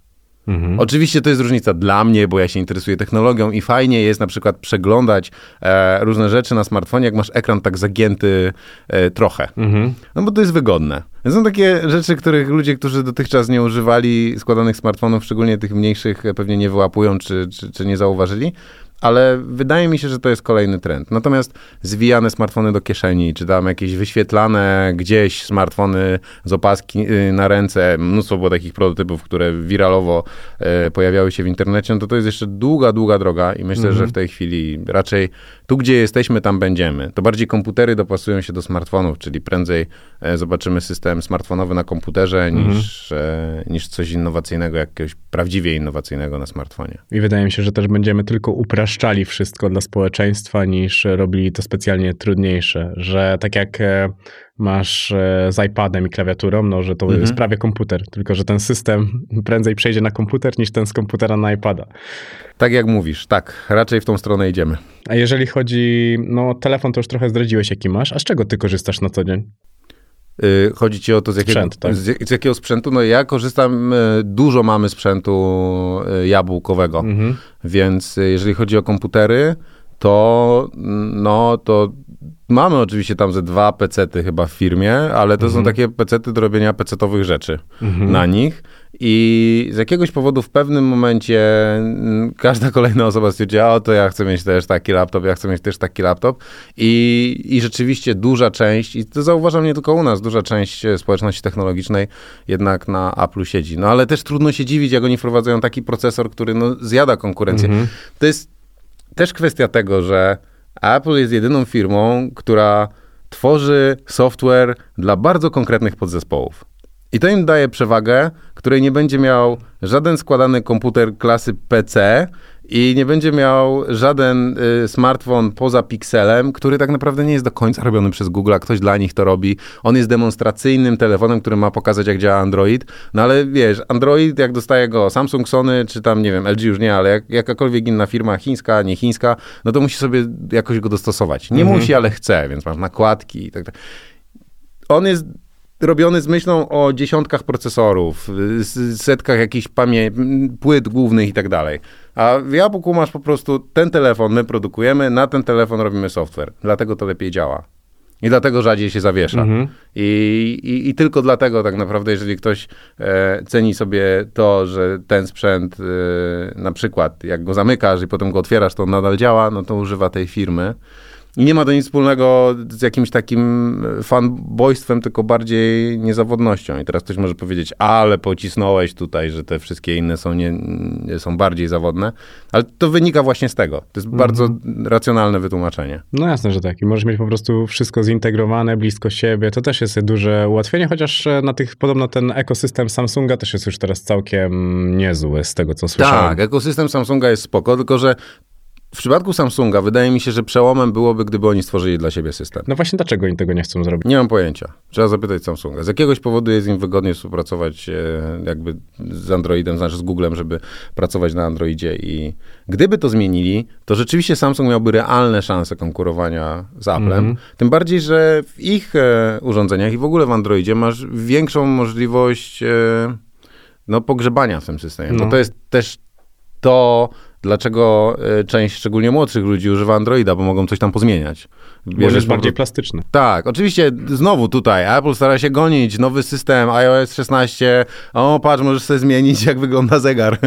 Speaker 4: Mhm.
Speaker 5: Oczywiście to jest różnica dla mnie, bo ja się interesuję technologią i fajnie jest na przykład przeglądać e, różne rzeczy na smartfonie, jak masz ekran tak zagięty e, trochę.
Speaker 4: Mhm.
Speaker 5: No bo to jest wygodne. Są takie rzeczy, których ludzie, którzy dotychczas nie używali składanych smartfonów, szczególnie tych mniejszych, e, pewnie nie wyłapują czy, czy, czy nie zauważyli. Ale wydaje mi się, że to jest kolejny trend. Natomiast zwijane smartfony do kieszeni, czy tam jakieś wyświetlane gdzieś smartfony z opaski y, na ręce, mnóstwo było takich prototypów, które wiralowo e, pojawiały się w internecie, no to to jest jeszcze długa, długa droga i myślę, że w tej chwili raczej tu, gdzie jesteśmy, tam będziemy. To bardziej komputery dopasują się do smartfonów, czyli prędzej e, zobaczymy system smartfonowy na komputerze niż, e, niż coś innowacyjnego, jakiegoś prawdziwie innowacyjnego na smartfonie.
Speaker 4: I wydaje mi się, że też będziemy tylko upraszczali wszystko dla społeczeństwa, niż robili to specjalnie trudniejsze. Że tak jak e, masz e, z iPadem i klawiaturą, no że to
Speaker 5: Mhm.
Speaker 4: jest prawie komputer, tylko że ten system prędzej przejdzie na komputer niż ten z komputera na iPada.
Speaker 5: Tak jak mówisz, tak, raczej w tą stronę idziemy.
Speaker 4: A jeżeli chodzi, no telefon to już trochę zdradziłeś jaki masz, a z czego ty korzystasz na co dzień?
Speaker 5: Y, Chodzi ci o to, z jakiego,
Speaker 4: Sprzęt, tak.
Speaker 5: z, z jakiego sprzętu? No ja korzystam, y, dużo mamy sprzętu y, jabłkowego,
Speaker 4: Mhm.
Speaker 5: więc jeżeli chodzi o komputery, to no to mamy oczywiście tam ze dwa pecety chyba w firmie, ale to są takie pecety do robienia pecetowych rzeczy na nich. I z jakiegoś powodu w pewnym momencie mm, każda kolejna osoba stwierdziła, o to ja chcę mieć też taki laptop, ja chcę mieć też taki laptop. I, i rzeczywiście duża część, i to zauważam nie tylko u nas, duża część e, społeczności technologicznej jednak na Apple'u siedzi. No ale też trudno się dziwić, jak oni wprowadzają taki procesor, który no, zjada konkurencję. To jest też kwestia tego, że Apple jest jedyną firmą, która tworzy software dla bardzo konkretnych podzespołów. I to im daje przewagę, której nie będzie miał żaden składany komputer klasy PC i nie będzie miał żaden y, smartfon poza Pixelem, który tak naprawdę nie jest do końca robiony przez Google, a ktoś dla nich to robi. On jest demonstracyjnym telefonem, który ma pokazać, jak działa Android. No ale wiesz, Android, jak dostaje go Samsung, Sony, czy tam, nie wiem, LG już nie, ale jak, jakakolwiek inna firma, chińska, nie chińska, no to musi sobie jakoś go dostosować. Nie mhm. musi, ale chce, więc masz nakładki i tak dalej. On jest robiony z myślą o dziesiątkach procesorów, setkach jakichś pamię- płyt głównych i tak dalej. A w Jabłku masz po prostu ten telefon, my produkujemy, na ten telefon robimy software. Dlatego to lepiej działa. I dlatego rzadziej się zawiesza. Mhm. I, i, I, tylko dlatego tak naprawdę, jeżeli ktoś e, ceni sobie to, że ten sprzęt e, na przykład, jak go zamykasz i potem go otwierasz, to on nadal działa, no to używa tej firmy. I nie ma to nic wspólnego z jakimś takim fanbojstwem, tylko bardziej niezawodnością. I teraz ktoś może powiedzieć, ale pocisnąłeś tutaj, że te wszystkie inne są, nie, są bardziej zawodne. Ale to wynika właśnie z tego. To jest mhm. bardzo racjonalne wytłumaczenie.
Speaker 4: No jasne, że tak. I możesz mieć po prostu wszystko zintegrowane, blisko siebie. To też jest duże ułatwienie, chociaż e, na tych, podobno ten ekosystem Samsunga też jest już teraz całkiem niezły z tego, co słyszałem.
Speaker 5: Tak, ekosystem Samsunga jest spoko, tylko że w przypadku Samsunga wydaje mi się, że przełomem byłoby, gdyby oni stworzyli dla siebie system.
Speaker 4: No właśnie dlaczego oni tego nie chcą zrobić?
Speaker 5: Nie mam pojęcia. Trzeba zapytać Samsunga. Z jakiegoś powodu jest im wygodniej współpracować e, jakby z Androidem, znaczy z Googlem, żeby pracować na Androidzie i gdyby to zmienili, to rzeczywiście Samsung miałby realne szanse konkurowania z Applem. Mm -hmm. Tym bardziej, że w ich e, urządzeniach i w ogóle w Androidzie masz większą możliwość e, no, pogrzebania w tym systemie. No. Bo to jest też to, dlaczego e, część szczególnie młodszych ludzi używa Androida, bo mogą coś tam pozmieniać.
Speaker 4: Bierzesz jest bardziej plastyczny.
Speaker 5: Tak, oczywiście znowu tutaj Apple stara się gonić, nowy system iOS 16, o patrz, możesz sobie zmienić jak wygląda zegar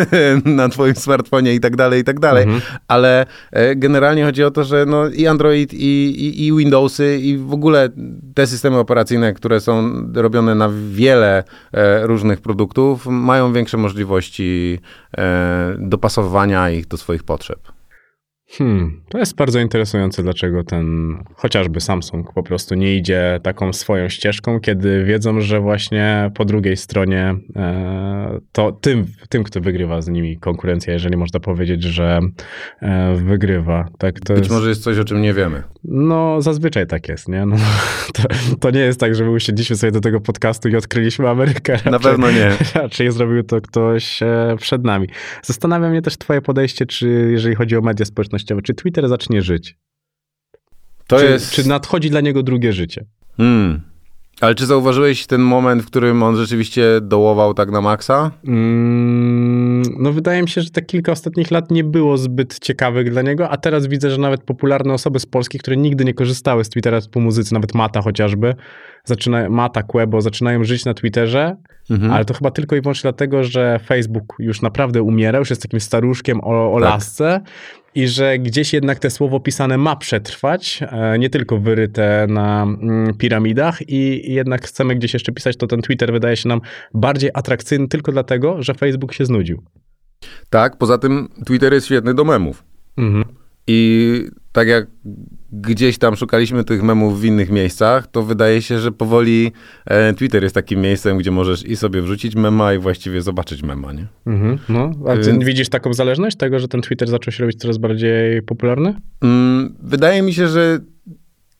Speaker 5: [laughs] na twoim smartfonie i tak dalej, i tak dalej, mhm. ale e, generalnie chodzi o to, że no i Android i, i, i Windowsy i w ogóle te systemy operacyjne, które są robione na wiele e, różnych produktów, mają większe możliwości dopasowania ich do swoich potrzeb.
Speaker 4: Hmm, to jest bardzo interesujące, dlaczego ten chociażby Samsung po prostu nie idzie taką swoją ścieżką, kiedy wiedzą, że właśnie po drugiej stronie e, to tym, tym, kto wygrywa z nimi konkurencja, jeżeli można powiedzieć, że e, wygrywa. Tak,
Speaker 5: Być jest... może jest coś, o czym nie wiemy.
Speaker 4: No, zazwyczaj tak jest, nie? No, [laughs] to, to, nie jest tak, że my usiedliśmy sobie do tego podcastu i odkryliśmy Amerykę.
Speaker 5: Raczej, Na pewno nie. [laughs]
Speaker 4: Raczej zrobił to ktoś e, przed nami. Zastanawia mnie też twoje podejście, czy jeżeli chodzi o media społecznościowe, społecznościowe. Czy Twitter zacznie żyć? To czy, jest... czy nadchodzi dla niego drugie życie? Hmm.
Speaker 5: Ale czy zauważyłeś ten moment, w którym on rzeczywiście dołował tak na maksa? Mm,
Speaker 4: no wydaje mi się, że te kilka ostatnich lat nie było zbyt ciekawych dla niego, a teraz widzę, że nawet popularne osoby z Polski, które nigdy nie korzystały z Twittera po muzyce, nawet Mata chociażby, zaczyna, Mata, Quebo, zaczynają żyć na Twitterze, mhm. ale to chyba tylko i wyłącznie dlatego, że Facebook już naprawdę umiera, już jest takim staruszkiem o, o tak. lasce i że gdzieś jednak te słowo pisane ma przetrwać, e, nie tylko wyryte na mm, piramidach i jednak chcemy gdzieś jeszcze pisać, to ten Twitter wydaje się nam bardziej atrakcyjny tylko dlatego, że Facebook się znudził.
Speaker 5: Tak, poza tym Twitter jest świetny do memów. Mhm. I tak jak gdzieś tam szukaliśmy tych memów w innych miejscach, to wydaje się, że powoli e, Twitter jest takim miejscem, gdzie możesz i sobie wrzucić mema i właściwie zobaczyć mema, nie? Mhm,
Speaker 4: no. A ty Więc... widzisz taką zależność tego, że ten Twitter zaczął się robić coraz bardziej popularny? Mm,
Speaker 5: wydaje mi się, że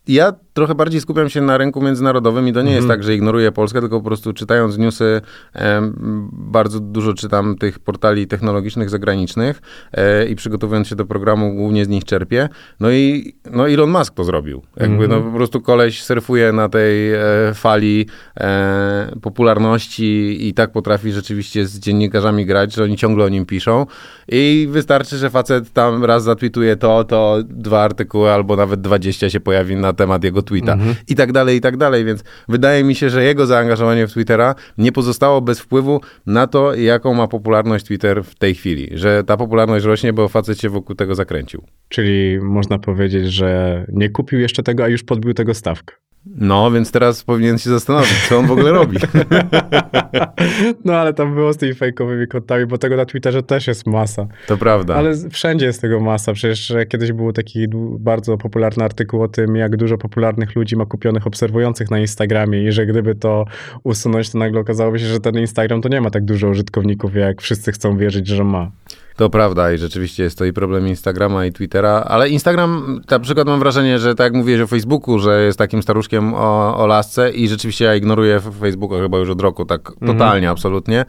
Speaker 5: ja trochę bardziej skupiam się na rynku międzynarodowym i to nie jest mhm. tak, że ignoruję Polskę, tylko po prostu czytając newsy, e, bardzo dużo czytam tych portali technologicznych zagranicznych e, i przygotowując się do programu głównie z nich czerpię. No i no Elon Musk to zrobił. Jakby mhm. no po prostu koleś surfuje na tej e, fali e, popularności i tak potrafi rzeczywiście z dziennikarzami grać, że oni ciągle o nim piszą i wystarczy, że facet tam raz zatwituje to, to dwa artykuły albo nawet dwadzieścia się pojawi na temat jego tweeta mhm. i tak dalej, i tak dalej, więc wydaje mi się, że jego zaangażowanie w Twittera nie pozostało bez wpływu na to, jaką ma popularność Twitter w tej chwili, że ta popularność rośnie, bo facet się wokół tego zakręcił.
Speaker 4: Czyli można powiedzieć, że nie kupił jeszcze tego, a już podbił tego stawkę.
Speaker 5: No, więc teraz powinien się zastanowić, co on w ogóle robi. [laughs]
Speaker 4: no ale tam było z tymi fejkowymi kontami, bo tego na Twitterze też jest masa.
Speaker 5: To prawda.
Speaker 4: Ale wszędzie jest tego masa. Przecież kiedyś był taki bardzo popularny artykuł o tym, jak dużo popularnych ludzi ma kupionych obserwujących na Instagramie i że gdyby to usunąć, to nagle okazałoby się, że ten Instagram to nie ma tak dużo użytkowników, jak wszyscy chcą wierzyć, że ma.
Speaker 5: To prawda i rzeczywiście jest to i problem Instagrama i Twittera, ale Instagram, na przykład mam wrażenie, że tak jak mówiłeś o Facebooku, że jest takim staruszkiem o, o lasce i rzeczywiście ja ignoruję Facebooka chyba już od roku, tak mhm. totalnie, absolutnie.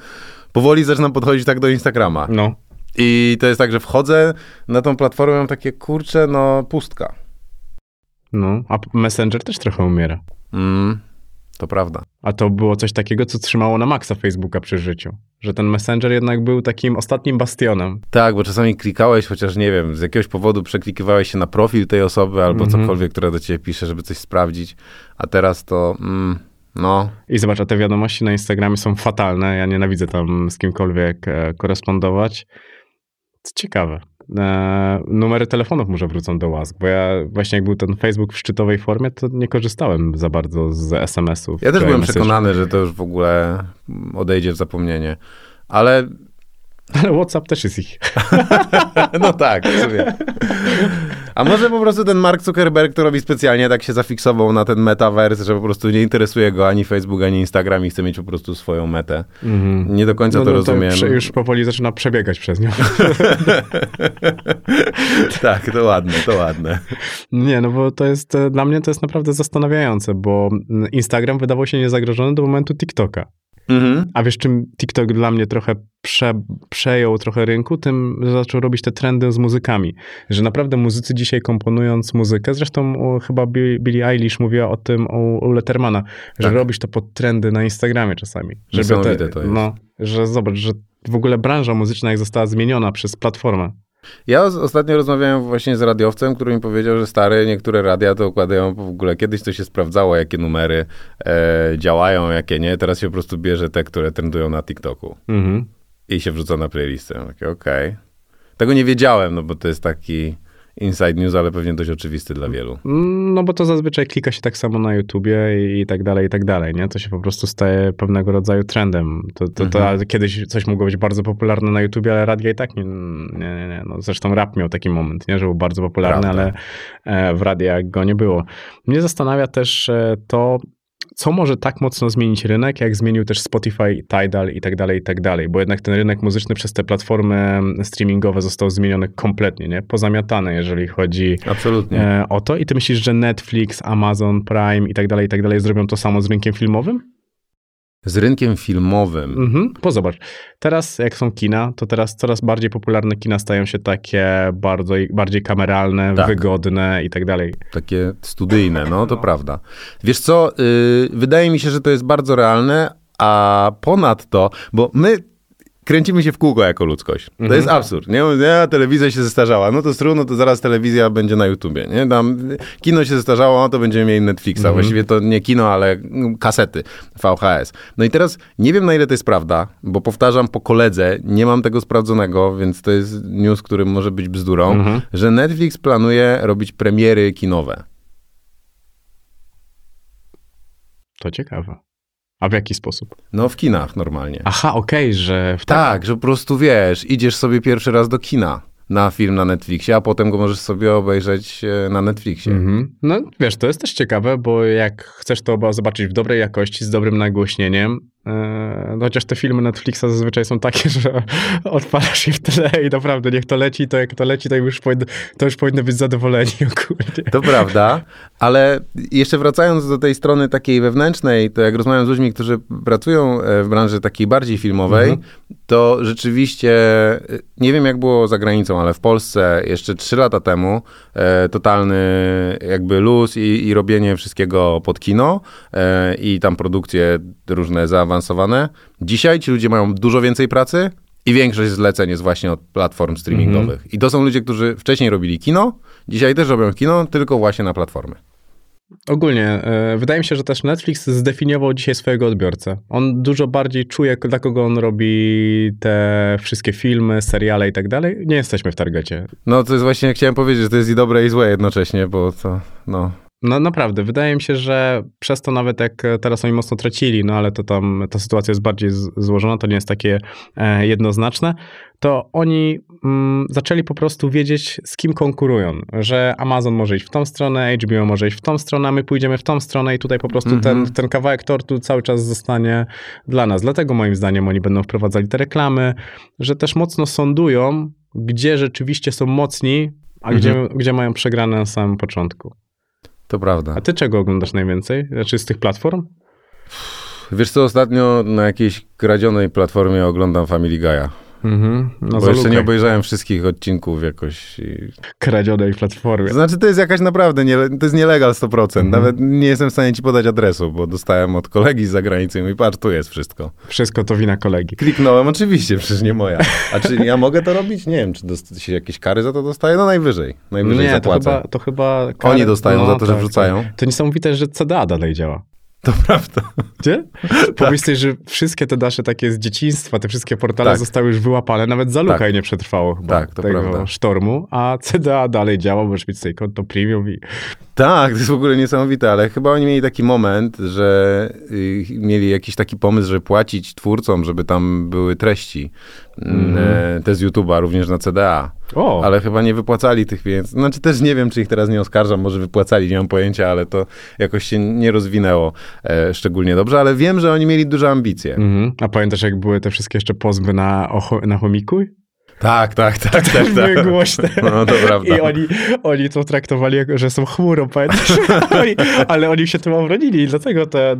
Speaker 5: Powoli zaczynam podchodzić tak do Instagrama.
Speaker 4: No.
Speaker 5: I to jest tak, że wchodzę na tą platformę, mam takie, kurcze, no pustka.
Speaker 4: No, a Messenger też trochę umiera.
Speaker 5: Mm, to prawda.
Speaker 4: A to było coś takiego, co trzymało na maksa Facebooka przy życiu. Że ten Messenger jednak był takim ostatnim bastionem.
Speaker 5: Tak, bo czasami klikałeś, chociaż nie wiem, z jakiegoś powodu przeklikiwałeś się na profil tej osoby albo mm -hmm. cokolwiek, która do ciebie pisze, żeby coś sprawdzić. A teraz to... Mm, no.
Speaker 4: I zobacz, a te wiadomości na Instagramie są fatalne. Ja nienawidzę tam z kimkolwiek e, korespondować. Co ciekawe e, numery telefonów może wrócą do łask, bo ja właśnie jak był ten Facebook w szczytowej formie, to nie korzystałem za bardzo z SMS-ów.
Speaker 5: Ja też byłem przekonany, że to już w ogóle odejdzie w zapomnienie, ale
Speaker 4: ale WhatsApp też jest ich. [laughs]
Speaker 5: no tak, sobie. A może po prostu ten Mark Zuckerberg to robi specjalnie, tak się zafiksował na ten metaverse, że po prostu nie interesuje go ani Facebook, ani Instagram i chce mieć po prostu swoją metę. Mm. Nie do końca no, to no, rozumiem.
Speaker 4: To już powoli zaczyna przebiegać przez nią. [laughs]
Speaker 5: tak, to ładne, to ładne.
Speaker 4: Nie, no bo to jest, e, dla mnie to jest naprawdę zastanawiające, bo Instagram wydawał się niezagrożony do momentu TikToka. Mhm. A wiesz, czym TikTok dla mnie trochę prze, przejął trochę rynku, tym zaczął robić te trendy z muzykami. Że naprawdę muzycy dzisiaj komponując muzykę, zresztą o, chyba Billie Eilish mówiła o tym u, u Lettermana, że tak. robisz to pod trendy na Instagramie czasami.
Speaker 5: Żeby te, to jest.
Speaker 4: No, że zobacz, że w ogóle branża muzyczna jak została zmieniona przez platformę.
Speaker 5: Ja ostatnio rozmawiałem właśnie z radiowcem, który mi powiedział, że stare niektóre radia to układają w ogóle, kiedyś to się sprawdzało, jakie numery e, działają, jakie nie. Teraz się po prostu bierze te, które trendują na TikToku. Mhm. I się wrzuca na playlistę. Okej. Okay. Tego nie wiedziałem, no bo to jest taki inside news, ale pewnie dość oczywisty dla wielu.
Speaker 4: No bo to zazwyczaj klika się tak samo na YouTubie i, tak dalej, i tak dalej, nie? To się po prostu staje pewnego rodzaju trendem. To, to, mhm. to kiedyś coś mogło być bardzo popularne na YouTubie, ale radia i tak nie, nie, nie, nie. No, zresztą rap miał taki moment, nie? Że był bardzo popularny, Prawda. ale e, w radiach go nie było. Mnie zastanawia też e, to, co może tak mocno zmienić rynek, jak zmienił też Spotify, Tidal i tak dalej, i tak dalej, bo jednak ten rynek muzyczny przez te platformy streamingowe został zmieniony kompletnie, nie? Pozamiatany, jeżeli chodzi
Speaker 5: Absolutnie.
Speaker 4: E, o to. I ty myślisz, że Netflix, Amazon Prime i tak dalej, i tak dalej zrobią to samo z rynkiem filmowym?
Speaker 5: Z rynkiem filmowym. Mhm.
Speaker 4: Bo zobacz, teraz jak są kina, to teraz coraz bardziej popularne kina stają się takie bardzo, bardziej kameralne, tak. wygodne i tak dalej.
Speaker 5: Takie studyjne, no to no. prawda. Wiesz co, yy, wydaje mi się, że to jest bardzo realne, a ponadto, bo my kręcimy się w kółko jako ludzkość. To mhm. jest absurd, nie? nie? Telewizja się zestarzała, no to stru, no to zaraz telewizja będzie na YouTubie, nie? Tam kino się zestarzało, no to będziemy mieli Netflixa. Mhm. Właściwie to nie kino, ale kasety VHS. No i teraz nie wiem, na ile to jest prawda, bo powtarzam po koledze, nie mam tego sprawdzonego, więc to jest news, który może być bzdurą, mhm. że Netflix planuje robić premiery kinowe.
Speaker 4: To ciekawe. A w jaki sposób?
Speaker 5: No w kinach normalnie.
Speaker 4: Aha, okej, okay, że...
Speaker 5: W tak, że po prostu wiesz, idziesz sobie pierwszy raz do kina na film na Netflixie, a potem go możesz sobie obejrzeć e, na Netflixie. Mm-hmm.
Speaker 4: No wiesz, to jest też ciekawe, bo jak chcesz to zobaczyć w dobrej jakości, z dobrym nagłośnieniem, chociaż te filmy Netflixa zazwyczaj są takie, [laughs] że odpalasz je w tle i naprawdę niech to leci, to jak to leci, to już, powinno, to już powinno być zadowoleni [laughs] ogólnie.
Speaker 5: To prawda, ale jeszcze wracając do tej strony takiej wewnętrznej, to jak rozmawiam z ludźmi, którzy pracują e, w branży takiej bardziej filmowej, mhm. to rzeczywiście, e, nie wiem jak było za granicą, ale w Polsce jeszcze trzy lata temu e, totalny jakby luz i, i robienie wszystkiego pod kino e, i tam produkcje różne zaawansowane zaawansowane. Dzisiaj ci ludzie mają dużo więcej pracy i większość zleceń jest właśnie od platform streamingowych. -hmm. I to są ludzie, którzy wcześniej robili kino, dzisiaj też robią kino, tylko właśnie na platformy.
Speaker 4: Ogólnie, e, wydaje mi się, że też Netflix zdefiniował dzisiaj swojego odbiorcę. On dużo bardziej czuje, dla kogo on robi te wszystkie filmy, seriale i tak dalej. Nie jesteśmy w targecie.
Speaker 5: No to jest właśnie, chciałem powiedzieć, że to jest i dobre i złe jednocześnie, bo to, no,
Speaker 4: No naprawdę, wydaje mi się, że przez to nawet jak teraz oni mocno tracili, no ale to tam ta sytuacja jest bardziej złożona, to nie jest takie e, jednoznaczne, to oni mm, zaczęli po prostu wiedzieć, z kim konkurują, że Amazon może iść w tą stronę, HBO może iść w tą stronę, a my pójdziemy w tą stronę i tutaj po prostu mm -hmm. ten, ten kawałek tortu cały czas zostanie dla nas. Dlatego moim zdaniem oni będą wprowadzali te reklamy, że też mocno sądują, gdzie rzeczywiście są mocni, a mm -hmm. gdzie, gdzie mają przegrane na samym początku.
Speaker 5: To prawda.
Speaker 4: A ty czego oglądasz najwięcej? Znaczy z tych platform?
Speaker 5: Wiesz co, ostatnio na jakiejś kradzionej platformie oglądam Family Guy'a. Mhm. No Bo jeszcze nie obejrzałem wszystkich odcinków jakoś. I...
Speaker 4: Kradzionej platformie.
Speaker 5: Znaczy, to jest jakaś naprawdę, nie, to jest nielegal 100%. Mhm. Nawet nie jestem w stanie ci podać adresu, bo dostałem od kolegi z zagranicy i mówi, patrz, tu jest wszystko.
Speaker 4: Wszystko to wina kolegi.
Speaker 5: Kliknąłem, oczywiście, przecież nie moja. A czy ja mogę to robić? Nie wiem, czy się jakieś kary za to dostaje? No najwyżej. Najwyżej nie, zapłacę.
Speaker 4: To chyba, to chyba
Speaker 5: kary... Oni dostają no, za to, że tak, wrzucają. Tak.
Speaker 4: To niesamowite, że CDA dalej działa.
Speaker 5: To prawda.
Speaker 4: Gdzie? tak. Pomyśl sobie, że wszystkie te nasze takie z dzieciństwa, te wszystkie portale tak. zostały już wyłapane, nawet Zalukaj tak. nie przetrwało chyba tak, to tego prawda. sztormu, a CDA dalej działa, możesz mieć sobie konto premium i...
Speaker 5: Tak, to jest w ogóle niesamowite, ale chyba oni mieli taki moment, że y, mieli jakiś taki pomysł, żeby płacić twórcom, żeby tam były treści, mm. te z YouTube'a, również na CDA. O. Ale chyba nie wypłacali tych pieniędzy. Znaczy też nie wiem, czy ich teraz nie oskarżam, może wypłacali, nie mam pojęcia, ale to jakoś się nie rozwinęło e, szczególnie dobrze, ale wiem, że oni mieli duże ambicje. Mhm.
Speaker 4: A pamiętasz, jak były te wszystkie jeszcze pozwy na, na chomikuj?
Speaker 5: Tak, tak, tak, tak. tak,
Speaker 4: były tak. głośne.
Speaker 5: No, to prawda.
Speaker 4: I oni, oni to traktowali jako, że są chmurą, pamiętasz? [laughs] oni, ale oni się tym obronili i dlatego te, e,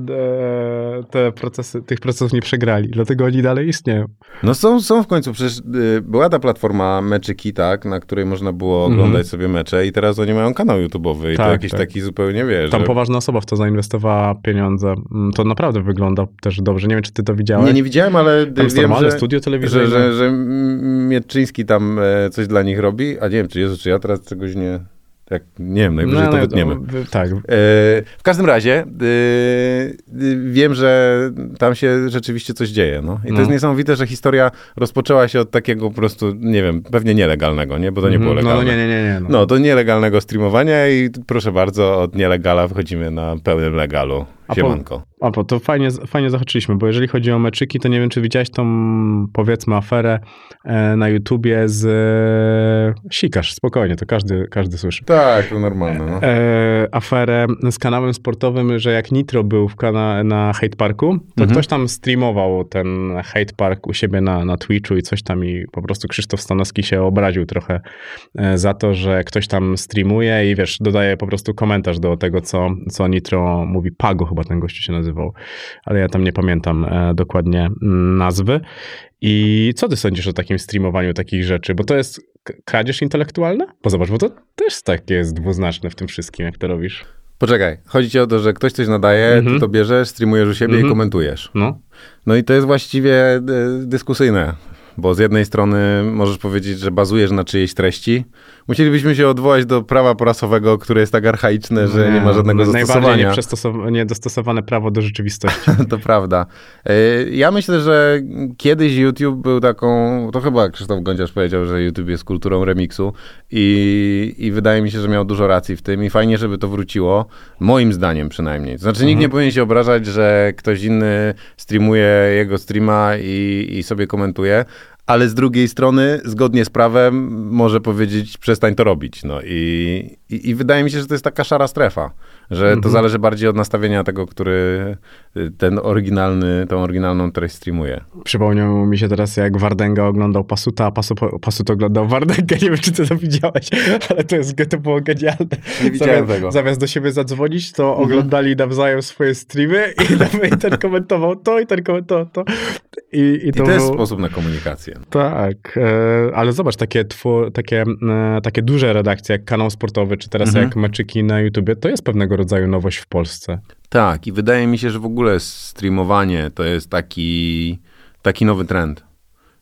Speaker 4: te procesy, tych procesów nie przegrali. Dlatego oni dalej istnieją.
Speaker 5: No są, są w końcu. Przecież y, była ta platforma Meczyki, tak, na której można było mhm. oglądać mm sobie mecze i teraz oni mają kanał YouTube'owy i tak, to jakiś tak. taki zupełnie, wiesz...
Speaker 4: Tam że... poważna osoba w to zainwestowała pieniądze. Mm, to naprawdę wygląda też dobrze. Nie wiem, czy ty to widziałeś.
Speaker 5: Nie, nie widziałem, ale
Speaker 4: Tam wiem, że... studio telewizyjne.
Speaker 5: Że, że, że Mieczyński tam e, coś dla nich robi, a nie wiem, czy Jezu, czy ja teraz czegoś nie... Jak, nie wiem, najwyżej no, to wytniemy. No,
Speaker 4: tak. E,
Speaker 5: w każdym razie e, wiem, że tam się rzeczywiście coś dzieje. No. I no. to jest niesamowite, że historia rozpoczęła się od takiego po prostu, nie wiem, pewnie nielegalnego, nie? Bo to nie było
Speaker 4: mhm.
Speaker 5: legalne.
Speaker 4: No, nie, nie, nie.
Speaker 5: No. no, to nielegalnego streamowania i proszę bardzo, od nielegala wychodzimy na pełnym legalu. Siemanko.
Speaker 4: A po, to fajnie, fajnie zahaczyliśmy, bo jeżeli chodzi o meczyki, to nie wiem, czy widziałeś tą, powiedzmy, aferę e, na YouTubie z e, Sikasz, spokojnie, to każdy, każdy słyszy.
Speaker 5: Tak, to normalne. No.
Speaker 4: E, aferę z kanałem sportowym, że jak Nitro był w kana na Hate Parku, to mhm. ktoś tam streamował ten Hate Park u siebie na, na Twitchu i coś tam i po prostu Krzysztof Stanowski się obraził trochę e, za to, że ktoś tam streamuje i wiesz, dodaje po prostu komentarz do tego, co, co Nitro mówi. Pago chyba ten gościu się nazywał, ale ja tam nie pamiętam e, dokładnie mm, nazwy. I co ty sądzisz o takim streamowaniu takich rzeczy? Bo to jest kradzież intelektualna? Bo zobacz, bo to też takie jest dwuznaczne w tym wszystkim, jak to robisz.
Speaker 5: Poczekaj, chodzi ci o to, że ktoś coś nadaje, mm -hmm. ty to bierzesz, streamujesz u siebie mm -hmm. i mhm. komentujesz. No. no i to jest właściwie e, dyskusyjne, bo z jednej strony możesz powiedzieć, że bazujesz na czyjejś treści, musielibyśmy się odwołać do prawa prasowego, które jest tak archaiczne, że nie, ma żadnego zastosowania.
Speaker 4: Najbardziej niedostosowane prawo do rzeczywistości. [laughs]
Speaker 5: to prawda. E, ja myślę, że kiedyś YouTube był taką, to chyba Krzysztof Gądziarz powiedział, że YouTube jest kulturą remiksu i, i wydaje mi się, że miał dużo racji w tym i fajnie, żeby to wróciło, moim zdaniem przynajmniej. Znaczy nikt mhm. nie powinien się obrażać, że ktoś inny streamuje jego streama i, i sobie komentuje, ale z drugiej strony, zgodnie z prawem, może powiedzieć, przestań to robić. No i, i, i wydaje mi się, że to jest taka szara strefa że to mhm. zależy bardziej od nastawienia tego, który y, ten oryginalny, tą oryginalną treść streamuje.
Speaker 4: Przypomniał mi się teraz, jak Wardenga oglądał Pasuta, a Pasut, Pasut oglądał Wardęgę. Nie wiem, czy ty to widziałeś, ale to, jest, to było genialne.
Speaker 5: Nie widziałem zamiast, tego.
Speaker 4: Zamiast do siebie zadzwonić, to mhm. oglądali nawzajem swoje streamy i [laughs] ten komentował to i ten komentował to.
Speaker 5: I, i, to, I to jest był... sposób na komunikację.
Speaker 4: Tak, e, ale zobacz, takie, twu, takie, e, takie duże redakcje, jak kanał sportowy, czy teraz mhm. jak meczyki na YouTubie, to jest pewnego rodzaju nowość w Polsce.
Speaker 5: Tak, i wydaje mi się, że w ogóle streamowanie to jest taki, taki nowy trend.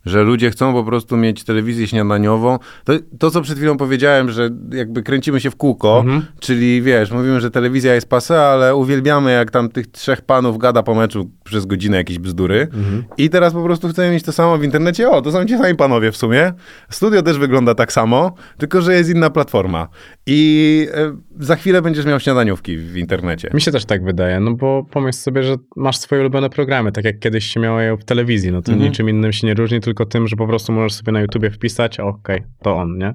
Speaker 5: Że ludzie chcą po prostu mieć telewizję śniadaniową. To, to co przed chwilą powiedziałem, że jakby kręcimy się w kółko, mhm. czyli wiesz, mówimy, że telewizja jest pase, ale uwielbiamy jak tam tych trzech panów gada po meczu przez godzinę jakieś bzdury mhm. i teraz po prostu chcemy mieć to samo w internecie. O, to są ci sami panowie w sumie. Studio też wygląda tak samo, tylko że jest inna platforma. I e, za chwilę będziesz miał śniadaniówki w internecie.
Speaker 4: Mi się też tak wydaje, no bo pomyśl sobie, że masz swoje ulubione programy, tak jak kiedyś się miało je w telewizji, no to mhm. niczym innym się nie różni, tylko tym, że po prostu możesz sobie na YouTubie wpisać, okej, okay, to on, nie?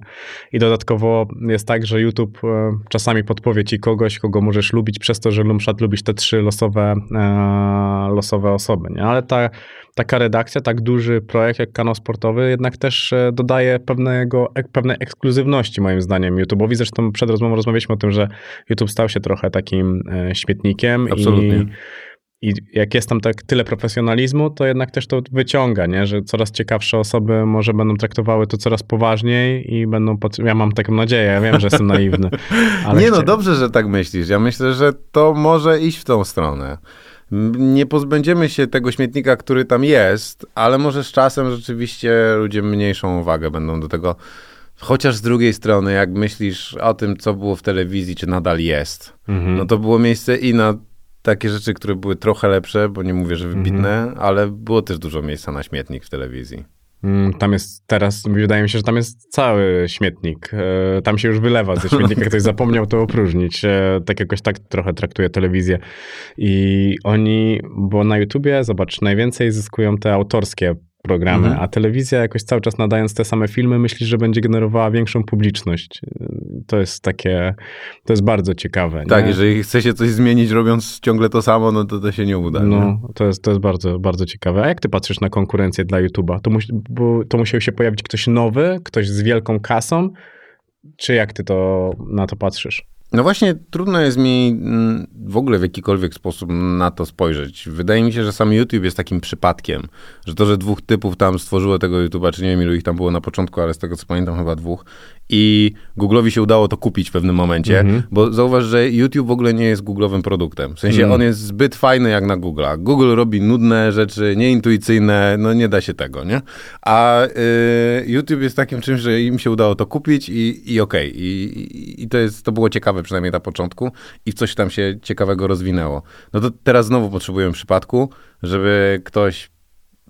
Speaker 4: I dodatkowo jest tak, że YouTube e, czasami podpowie ci kogoś, kogo możesz lubić przez to, że przykład lubisz te trzy losowe, e, losowe osoby, nie? Ale ta, taka redakcja, tak duży projekt jak kanał sportowy jednak też e, dodaje pewnego, pewnej ekskluzywności moim zdaniem YouTube'owi. Zresztą przed rozmową rozmawialiśmy o tym, że YouTube stał się trochę takim śmietnikiem
Speaker 5: Absolutnie.
Speaker 4: i i jak jest tam tak tyle profesjonalizmu, to jednak też to wyciąga, nie? że coraz ciekawsze osoby może będą traktowały to coraz poważniej i będą. Pod... Ja mam taką nadzieję, ja wiem, że jestem naiwny. [laughs]
Speaker 5: nie, no dobrze, że tak myślisz. Ja myślę, że to może iść w tą stronę. Nie pozbędziemy się tego śmietnika, który tam jest, ale może z czasem rzeczywiście ludzie mniejszą uwagę będą do tego Chociaż z drugiej strony, jak myślisz o tym, co było w telewizji, czy nadal jest, mhm. no to było miejsce i na takie rzeczy, które były trochę lepsze, bo nie mówię, że wybitne, mhm. ale było też dużo miejsca na śmietnik w telewizji.
Speaker 4: Mm, tam jest teraz, wydaje mi się, że tam jest cały śmietnik. E, tam się już wylewa ze śmietnika. Ktoś zapomniał to opróżnić. E, tak jakoś tak trochę traktuje telewizję. I oni, bo na YouTubie, zobacz, najwięcej zyskują te autorskie programy, mhm. a telewizja jakoś cały czas nadając te same filmy myśli, że będzie generowała większą publiczność. To jest takie, to jest bardzo ciekawe.
Speaker 5: Tak, nie? jeżeli chce się coś zmienić robiąc ciągle to samo, no to to się nie uda.
Speaker 4: No, nie? To, jest, to jest bardzo, bardzo ciekawe. A jak ty patrzysz na konkurencję dla YouTube'a? To, bo to musiał się pojawić ktoś nowy, ktoś z wielką kasą, czy jak ty to na to patrzysz?
Speaker 5: No właśnie, trudno jest mi mm, w ogóle w jakikolwiek sposób na to spojrzeć. Wydaje mi się, że sam YouTube jest takim przypadkiem, że to, że dwóch typów tam stworzyło tego YouTube'a, czy nie wiem ilu ich tam było na początku, ale z tego co pamiętam chyba dwóch, i Google'owi się udało to kupić w pewnym momencie, mm -hmm. bo zauważ, że YouTube w ogóle nie jest Google'owym produktem. W sensie mm. on jest zbyt fajny jak na Google'a. Google robi nudne rzeczy, nieintuicyjne, no nie da się tego, nie? A y, YouTube jest takim czymś, że im się udało to kupić i, i okej. Okay. I, I, to, jest, to było ciekawe przynajmniej na początku i coś tam się ciekawego rozwinęło. No to teraz znowu potrzebujemy przypadku, żeby ktoś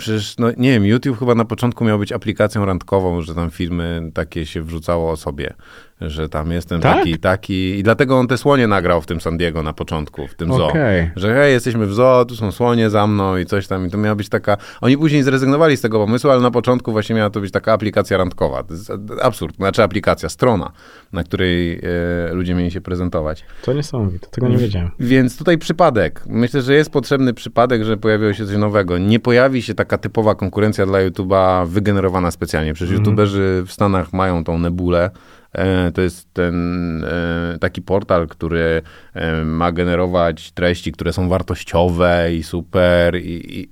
Speaker 5: Przecież, no nie wiem, YouTube chyba na początku miał być aplikacją randkową, że tam filmy takie się wrzucało o sobie że tam jestem tak? taki, taki. I dlatego on te słonie nagrał w tym San Diego na początku, w tym okay. zoo. Że hej, jesteśmy w zoo, tu są słonie za mną i coś tam. I to miała być taka... Oni później zrezygnowali z tego pomysłu, ale na początku właśnie miała to być taka aplikacja randkowa. Absurd. Znaczy aplikacja, strona, na której e, ludzie mieli się prezentować.
Speaker 4: To niesamowite, tego nie wiedziałem.
Speaker 5: Więc tutaj przypadek. Myślę, że jest potrzebny przypadek, że pojawiło się coś nowego. Nie pojawi się taka typowa konkurencja dla YouTube'a wygenerowana specjalnie. Przecież mm -hmm. YouTuberzy w Stanach mają tą nebulę, to jest ten e, taki portal, który e, ma generować treści, które są wartościowe i super i, i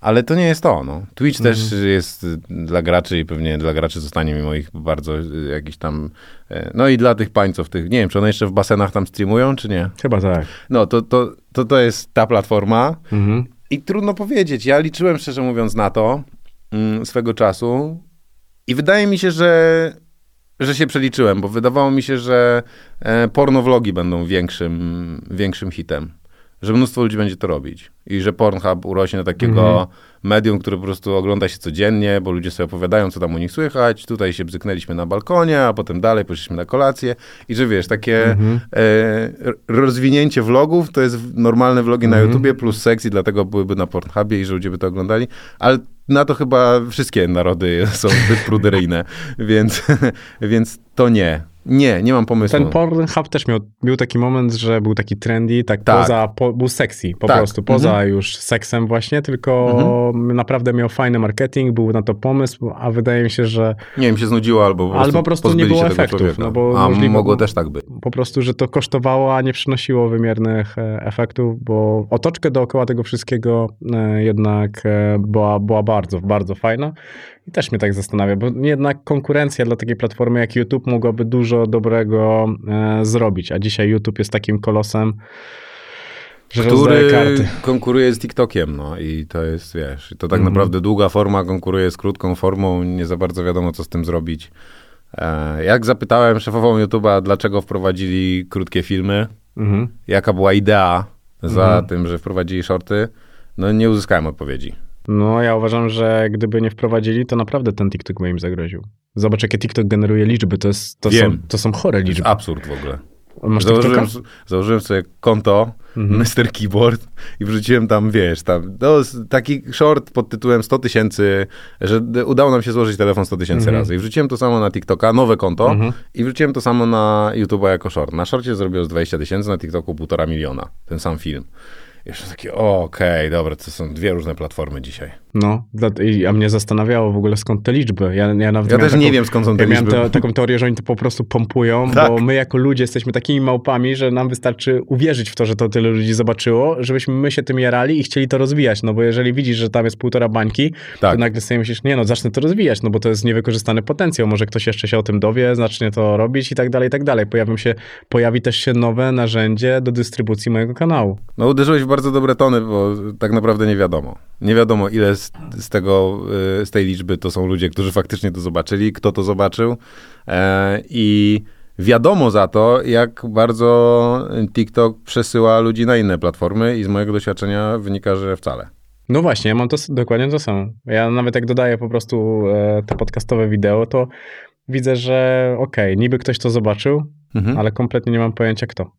Speaker 5: ale to nie jest to. No. Twitch mhm. też jest dla graczy i pewnie dla graczy zostanie mimo ich bardzo jakiś tam. No i dla tych pańców, tych. Nie wiem, czy one jeszcze w basenach tam streamują, czy nie?
Speaker 4: Chyba tak.
Speaker 5: No to, to, to, to jest ta platforma. Mhm. I trudno powiedzieć. Ja liczyłem szczerze mówiąc na to mm, swego czasu. I wydaje mi się, że że się przeliczyłem, bo wydawało mi się, że e, pornowlogi będą większym, większym hitem. Że mnóstwo ludzi będzie to robić. I że Pornhub urośnie na takiego mm -hmm. Medium, które po prostu ogląda się codziennie, bo ludzie sobie opowiadają, co tam u nich słychać. Tutaj się bzyknęliśmy na balkonie, a potem dalej poszliśmy na kolację. I że wiesz, takie -hmm. e, rozwinięcie vlogów to jest normalne vlogi -hmm. na mhm. YouTubie plus sexy, dlatego byłyby na Pornhubie i że ludzie by to oglądali. Ale na to chyba wszystkie narody są zbyt pruderyjne, [laughs] więc, więc to nie. Nie, nie mam pomysłu.
Speaker 4: Ten Pornhub też miał, był taki moment, że był taki trendy, tak, tak. poza, po, był sexy po tak. prostu, poza mhm. już seksem właśnie, tylko mhm. naprawdę miał fajny marketing, był na to pomysł, a wydaje mi się, że...
Speaker 5: Nie wiem, się znudziło albo po prostu,
Speaker 4: albo po prostu nie było efektów. No bo
Speaker 5: a możliwe, mogło też tak być.
Speaker 4: Po prostu, że to kosztowało, a nie przynosiło wymiernych e, efektów, bo otoczkę dookoła tego wszystkiego e, jednak e, była, była bardzo, bardzo fajna. I też mnie tak zastanawia, bo jednak konkurencja dla takiej platformy jak YouTube mogłaby dużo dobrego e, zrobić, a dzisiaj YouTube jest takim kolosem, Że
Speaker 5: który
Speaker 4: karty.
Speaker 5: konkuruje z TikTokiem, no i to jest, wiesz, to tak
Speaker 4: Mhm.
Speaker 5: naprawdę długa forma konkuruje z krótką formą, nie za bardzo wiadomo, co z tym zrobić. E, jak zapytałem szefową YouTube'a, dlaczego wprowadzili krótkie filmy,
Speaker 4: Mhm.
Speaker 5: jaka była idea za
Speaker 4: Mhm.
Speaker 5: tym, że wprowadzili shorty, no nie uzyskałem odpowiedzi.
Speaker 4: No, ja uważam, że gdyby nie wprowadzili, to naprawdę ten TikTok by im zagroził. Zobacz, jakie TikTok generuje liczby. To, jest, to, są,
Speaker 5: Wiem.
Speaker 4: to są chore
Speaker 5: To jest
Speaker 4: liczby.
Speaker 5: absurd w ogóle.
Speaker 4: Masz
Speaker 5: Założyłem,
Speaker 4: TikToka?
Speaker 5: założyłem sobie konto
Speaker 4: Mhm.
Speaker 5: Mr. Keyboard i wrzuciłem tam, wiesz, tam, no, taki short pod tytułem 100 tysięcy, że udało nam się złożyć telefon 100 tysięcy
Speaker 4: Mhm.
Speaker 5: razy. I wrzuciłem to samo na TikToka, nowe konto
Speaker 4: Mhm.
Speaker 5: i wrzuciłem to samo na YouTube'a jako short. Na shorcie zrobiło z 20 tysięcy, na TikToku półtora miliona, ten sam film. Jeszcze takie, okej, dobra, to są dwie różne platformy dzisiaj.
Speaker 4: No, a mnie zastanawiało w ogóle skąd te liczby. Ja, ja, nawet
Speaker 5: Ja
Speaker 4: miałem
Speaker 5: też
Speaker 4: taką,
Speaker 5: nie wiem, skąd są te
Speaker 4: Ja miałem
Speaker 5: liczby.
Speaker 4: te, taką teorię, że oni to po prostu pompują,
Speaker 5: Tak.
Speaker 4: bo my jako ludzie jesteśmy takimi małpami, że nam wystarczy uwierzyć w to, że to tyle ludzi zobaczyło, żebyśmy my się tym jarali i chcieli to rozwijać. No bo jeżeli widzisz, że tam jest półtora bańki,
Speaker 5: Tak.
Speaker 4: to nagle sobie myślisz, nie no, zacznę to rozwijać, no bo to jest niewykorzystany potencjał. Może ktoś jeszcze się o tym dowie, zacznie to robić i tak dalej, i tak dalej. Pojawią się, pojawi też się nowe narzędzie do dystrybucji mojego kanału.
Speaker 5: No uderzyłeś w bardzo dobre tony, bo tak naprawdę nie wiadomo. Nie wiadomo, ile z, z tego, y, z tej liczby to są ludzie, którzy faktycznie to zobaczyli, kto to zobaczył. E, I wiadomo za to, jak bardzo TikTok przesyła ludzi na inne platformy i z mojego doświadczenia wynika, że wcale.
Speaker 4: No właśnie, ja mam to dokładnie to samo. Ja nawet jak dodaję po prostu e, te podcastowe wideo, to widzę, że okej, niby ktoś to zobaczył,
Speaker 5: Mhm.
Speaker 4: ale kompletnie nie mam pojęcia kto.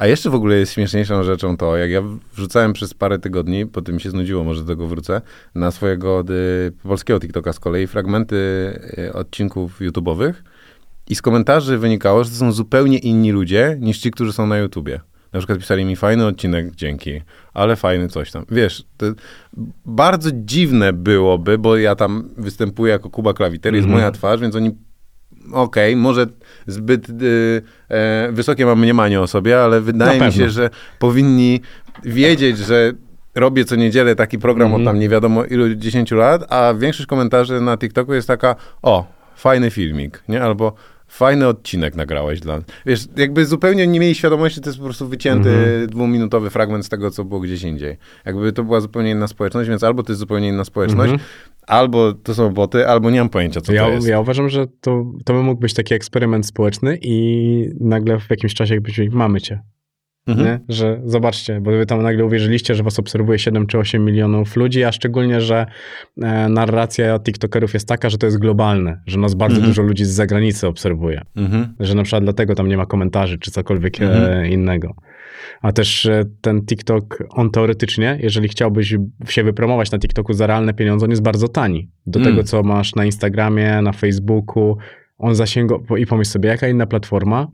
Speaker 5: A jeszcze w ogóle jest śmieszniejszą rzeczą to, jak ja wrzucałem przez parę tygodni, potem mi się znudziło, może do tego wrócę, na swojego y, polskiego TikToka z kolei fragmenty y, odcinków YouTube'owych i z komentarzy wynikało, że to są zupełnie inni ludzie niż ci, którzy są na YouTubie. Na przykład pisali mi fajny odcinek, dzięki, ale fajny coś tam. Wiesz, to bardzo dziwne byłoby, bo ja tam występuję jako Kuba Klawiter, jest
Speaker 4: Mhm.
Speaker 5: moja twarz, więc oni okej, może zbyt y, e, wysokie mam mniemanie o sobie, ale wydaje mi się, że powinni wiedzieć, że robię co niedzielę taki program
Speaker 4: Mhm.
Speaker 5: od tam nie wiadomo ilu 10 lat, a większość komentarzy na TikToku jest taka, o, fajny filmik, nie? Albo fajny odcinek nagrałeś dla... Wiesz, jakby zupełnie nie mieli świadomości, to jest po prostu wycięty
Speaker 4: Mhm.
Speaker 5: dwuminutowy fragment z tego, co było gdzieś indziej. Jakby to była zupełnie inna społeczność, więc albo to jest zupełnie inna społeczność,
Speaker 4: Mhm.
Speaker 5: albo to są boty, albo nie mam pojęcia, co
Speaker 4: ja,
Speaker 5: to jest.
Speaker 4: ja uważam, że to, to by mógł być taki eksperyment społeczny i nagle w jakimś czasie jakbyś powiedzieli, mamy cię.
Speaker 5: Mhm.
Speaker 4: Że zobaczcie, bo wy tam nagle uwierzyliście, że was obserwuje 7 czy 8 milionów ludzi, a szczególnie, że e, narracja TikTokerów jest taka, że to jest globalne, że nas bardzo
Speaker 5: Mhm.
Speaker 4: dużo ludzi z zagranicy obserwuje.
Speaker 5: Mhm.
Speaker 4: Że na przykład dlatego tam nie ma komentarzy czy cokolwiek e,
Speaker 5: Mhm.
Speaker 4: innego. A też e, ten TikTok, on teoretycznie, jeżeli chciałbyś się wypromować na TikToku za realne pieniądze, on jest bardzo tani. Do
Speaker 5: Mm.
Speaker 4: tego, co masz na Instagramie, na Facebooku, on zasięga, i pomyśl sobie, jaka inna platforma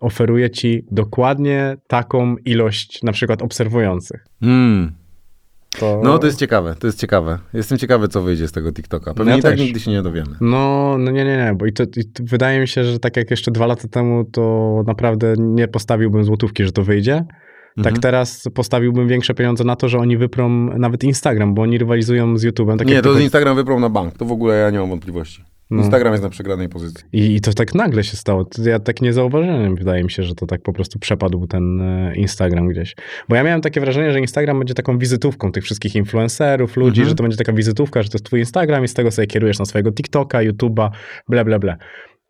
Speaker 4: oferuje ci dokładnie taką ilość na przykład obserwujących.
Speaker 5: Mm.
Speaker 4: To...
Speaker 5: No, to jest ciekawe, to jest ciekawe. Jestem ciekawy, co wyjdzie z tego TikToka. Pewnie
Speaker 4: Ja
Speaker 5: tak
Speaker 4: też.
Speaker 5: nigdy się nie dowiemy.
Speaker 4: No, no nie, nie, nie, bo i to, i to wydaje mi się, że tak jak jeszcze dwa lata temu, to naprawdę nie postawiłbym złotówki, że to wyjdzie. Tak
Speaker 5: Mhm.
Speaker 4: teraz postawiłbym większe pieniądze na to, że oni wyprą nawet Instagram, bo oni rywalizują z YouTube'em. Tak
Speaker 5: nie, to
Speaker 4: tylko-
Speaker 5: Instagram wyprą na bank. To w ogóle ja nie mam wątpliwości.
Speaker 4: No.
Speaker 5: Instagram jest na przegranej pozycji.
Speaker 4: I, I to tak nagle się stało. Ja tak nie zauważyłem, wydaje mi się, że to tak po prostu przepadł ten e, Instagram gdzieś. Bo ja miałem takie wrażenie, że Instagram będzie taką wizytówką tych wszystkich influencerów, ludzi,
Speaker 5: Mhm.
Speaker 4: że to będzie taka wizytówka, że to jest twój Instagram i z tego sobie kierujesz na swojego TikToka, YouTube'a, bla, bla, bla.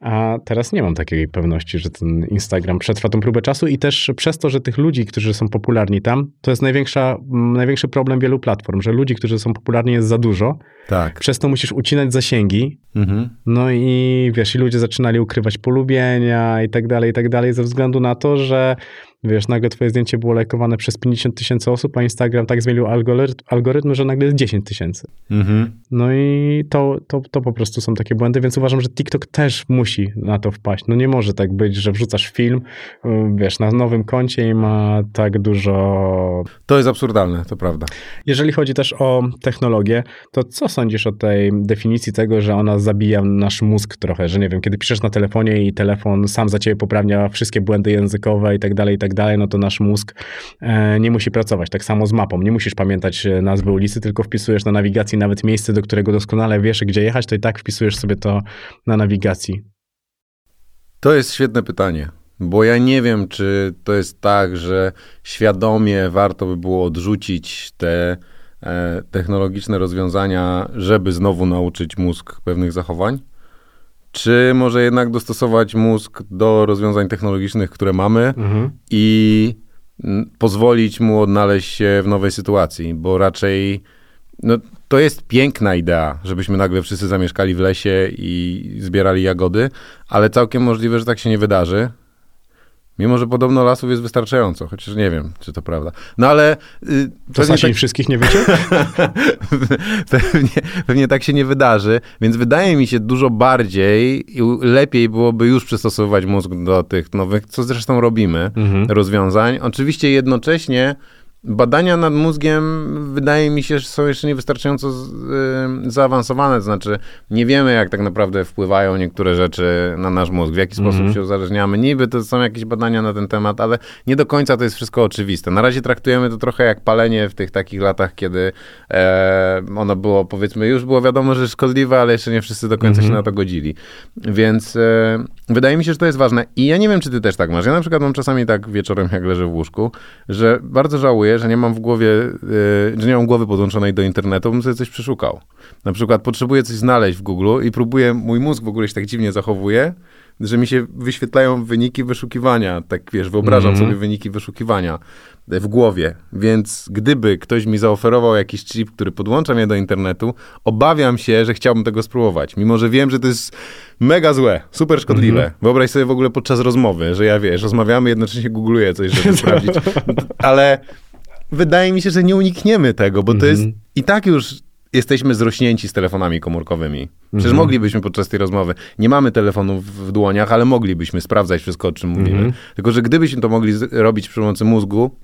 Speaker 4: A teraz nie mam takiej pewności, że ten Instagram przetrwa tą próbę czasu i też przez to, że tych ludzi, którzy są popularni tam, to jest największa, największy problem wielu platform, że ludzi, którzy są popularni jest za dużo,
Speaker 5: Tak.
Speaker 4: przez to musisz ucinać zasięgi,
Speaker 5: Mhm.
Speaker 4: no i wiesz, i ludzie zaczynali ukrywać polubienia i tak dalej, i tak dalej, ze względu na to, że wiesz, nagle twoje zdjęcie było lajkowane przez 50 tysięcy osób, a Instagram tak zmienił algorytm, algorytm że nagle jest 10 tysięcy.
Speaker 5: Mhm.
Speaker 4: No i to, to, to po prostu są takie błędy, więc uważam, że TikTok też musi na to wpaść. No nie może tak być, że wrzucasz film, y, wiesz, na nowym koncie i ma tak dużo
Speaker 5: To jest absurdalne, to prawda.
Speaker 4: jeżeli chodzi też o technologię, to co sądzisz o tej definicji tego, że ona zabija nasz mózg trochę, że nie wiem, kiedy piszesz na telefonie i telefon sam za ciebie poprawia wszystkie błędy językowe i tak dalej, i tak dalej, no to nasz mózg e, nie musi pracować. Tak samo z mapą. Nie musisz pamiętać e, nazwy ulicy, tylko wpisujesz na nawigacji nawet miejsce, do którego doskonale wiesz, gdzie jechać, to i tak wpisujesz sobie to na nawigacji.
Speaker 5: To jest świetne pytanie. Bo ja nie wiem, czy to jest tak, że świadomie warto by było odrzucić te e, technologiczne rozwiązania, żeby znowu nauczyć mózg pewnych zachowań. Czy może jednak dostosować mózg do rozwiązań technologicznych, które mamy mhm. i pozwolić mu odnaleźć się w nowej sytuacji, bo raczej no, to jest piękna idea, żebyśmy nagle wszyscy zamieszkali w lesie i zbierali jagody, ale całkiem możliwe, że tak się nie wydarzy. Mimo, że podobno lasów jest wystarczająco, chociaż nie wiem, czy to prawda. No ale...
Speaker 4: Y, to Sasin tak... wszystkich nie wiecie? [laughs]
Speaker 5: pewnie, pewnie tak się nie wydarzy, więc wydaje mi się dużo bardziej i lepiej byłoby już przystosowywać mózg do tych nowych, co zresztą robimy, mhm. rozwiązań. Oczywiście jednocześnie Badania nad mózgiem wydaje mi się, że są jeszcze niewystarczająco z, y, zaawansowane, to znaczy nie wiemy, jak tak naprawdę wpływają niektóre rzeczy na nasz mózg, w jaki mm -hmm. sposób się uzależniamy. Niby to są jakieś badania na ten temat, ale nie do końca to jest wszystko oczywiste. Na razie traktujemy to trochę jak palenie w tych takich latach, kiedy e, ono było, powiedzmy, już było wiadomo, że szkodliwe, ale jeszcze nie wszyscy do końca mm -hmm. się mhm. na to godzili. Więc e, wydaje mi się, że to jest ważne. I ja nie wiem, czy ty też tak masz. Ja na przykład mam czasami tak wieczorem, jak leżę w łóżku, że bardzo żałuję, że nie mam w głowie, yy, że nie mam głowy podłączonej do internetu, bym sobie coś przeszukał. Na przykład potrzebuję coś znaleźć w Google i próbuję, mój mózg w ogóle się tak dziwnie zachowuje, że mi się wyświetlają wyniki wyszukiwania. Tak wiesz, wyobrażam mm -hmm. sobie wyniki wyszukiwania w głowie. Więc gdyby ktoś mi zaoferował jakiś chip, który podłącza mnie do internetu, obawiam się, że chciałbym tego spróbować. Mimo, że wiem, że to jest mega złe, super szkodliwe. Mm -hmm. Wyobraź sobie w ogóle podczas rozmowy, że ja wiesz, rozmawiamy, jednocześnie googluję coś, żeby [laughs] sprawdzić. Ale wydaje mi się, że nie unikniemy tego, bo to jest mhm. i tak już jesteśmy zrośnięci z telefonami komórkowymi. Przecież mhm. moglibyśmy podczas tej rozmowy, nie mamy telefonów w dłoniach, ale moglibyśmy sprawdzać wszystko, o czym mówimy. Mhm. Tylko, że gdybyśmy to mogli robić przy pomocy mózgu,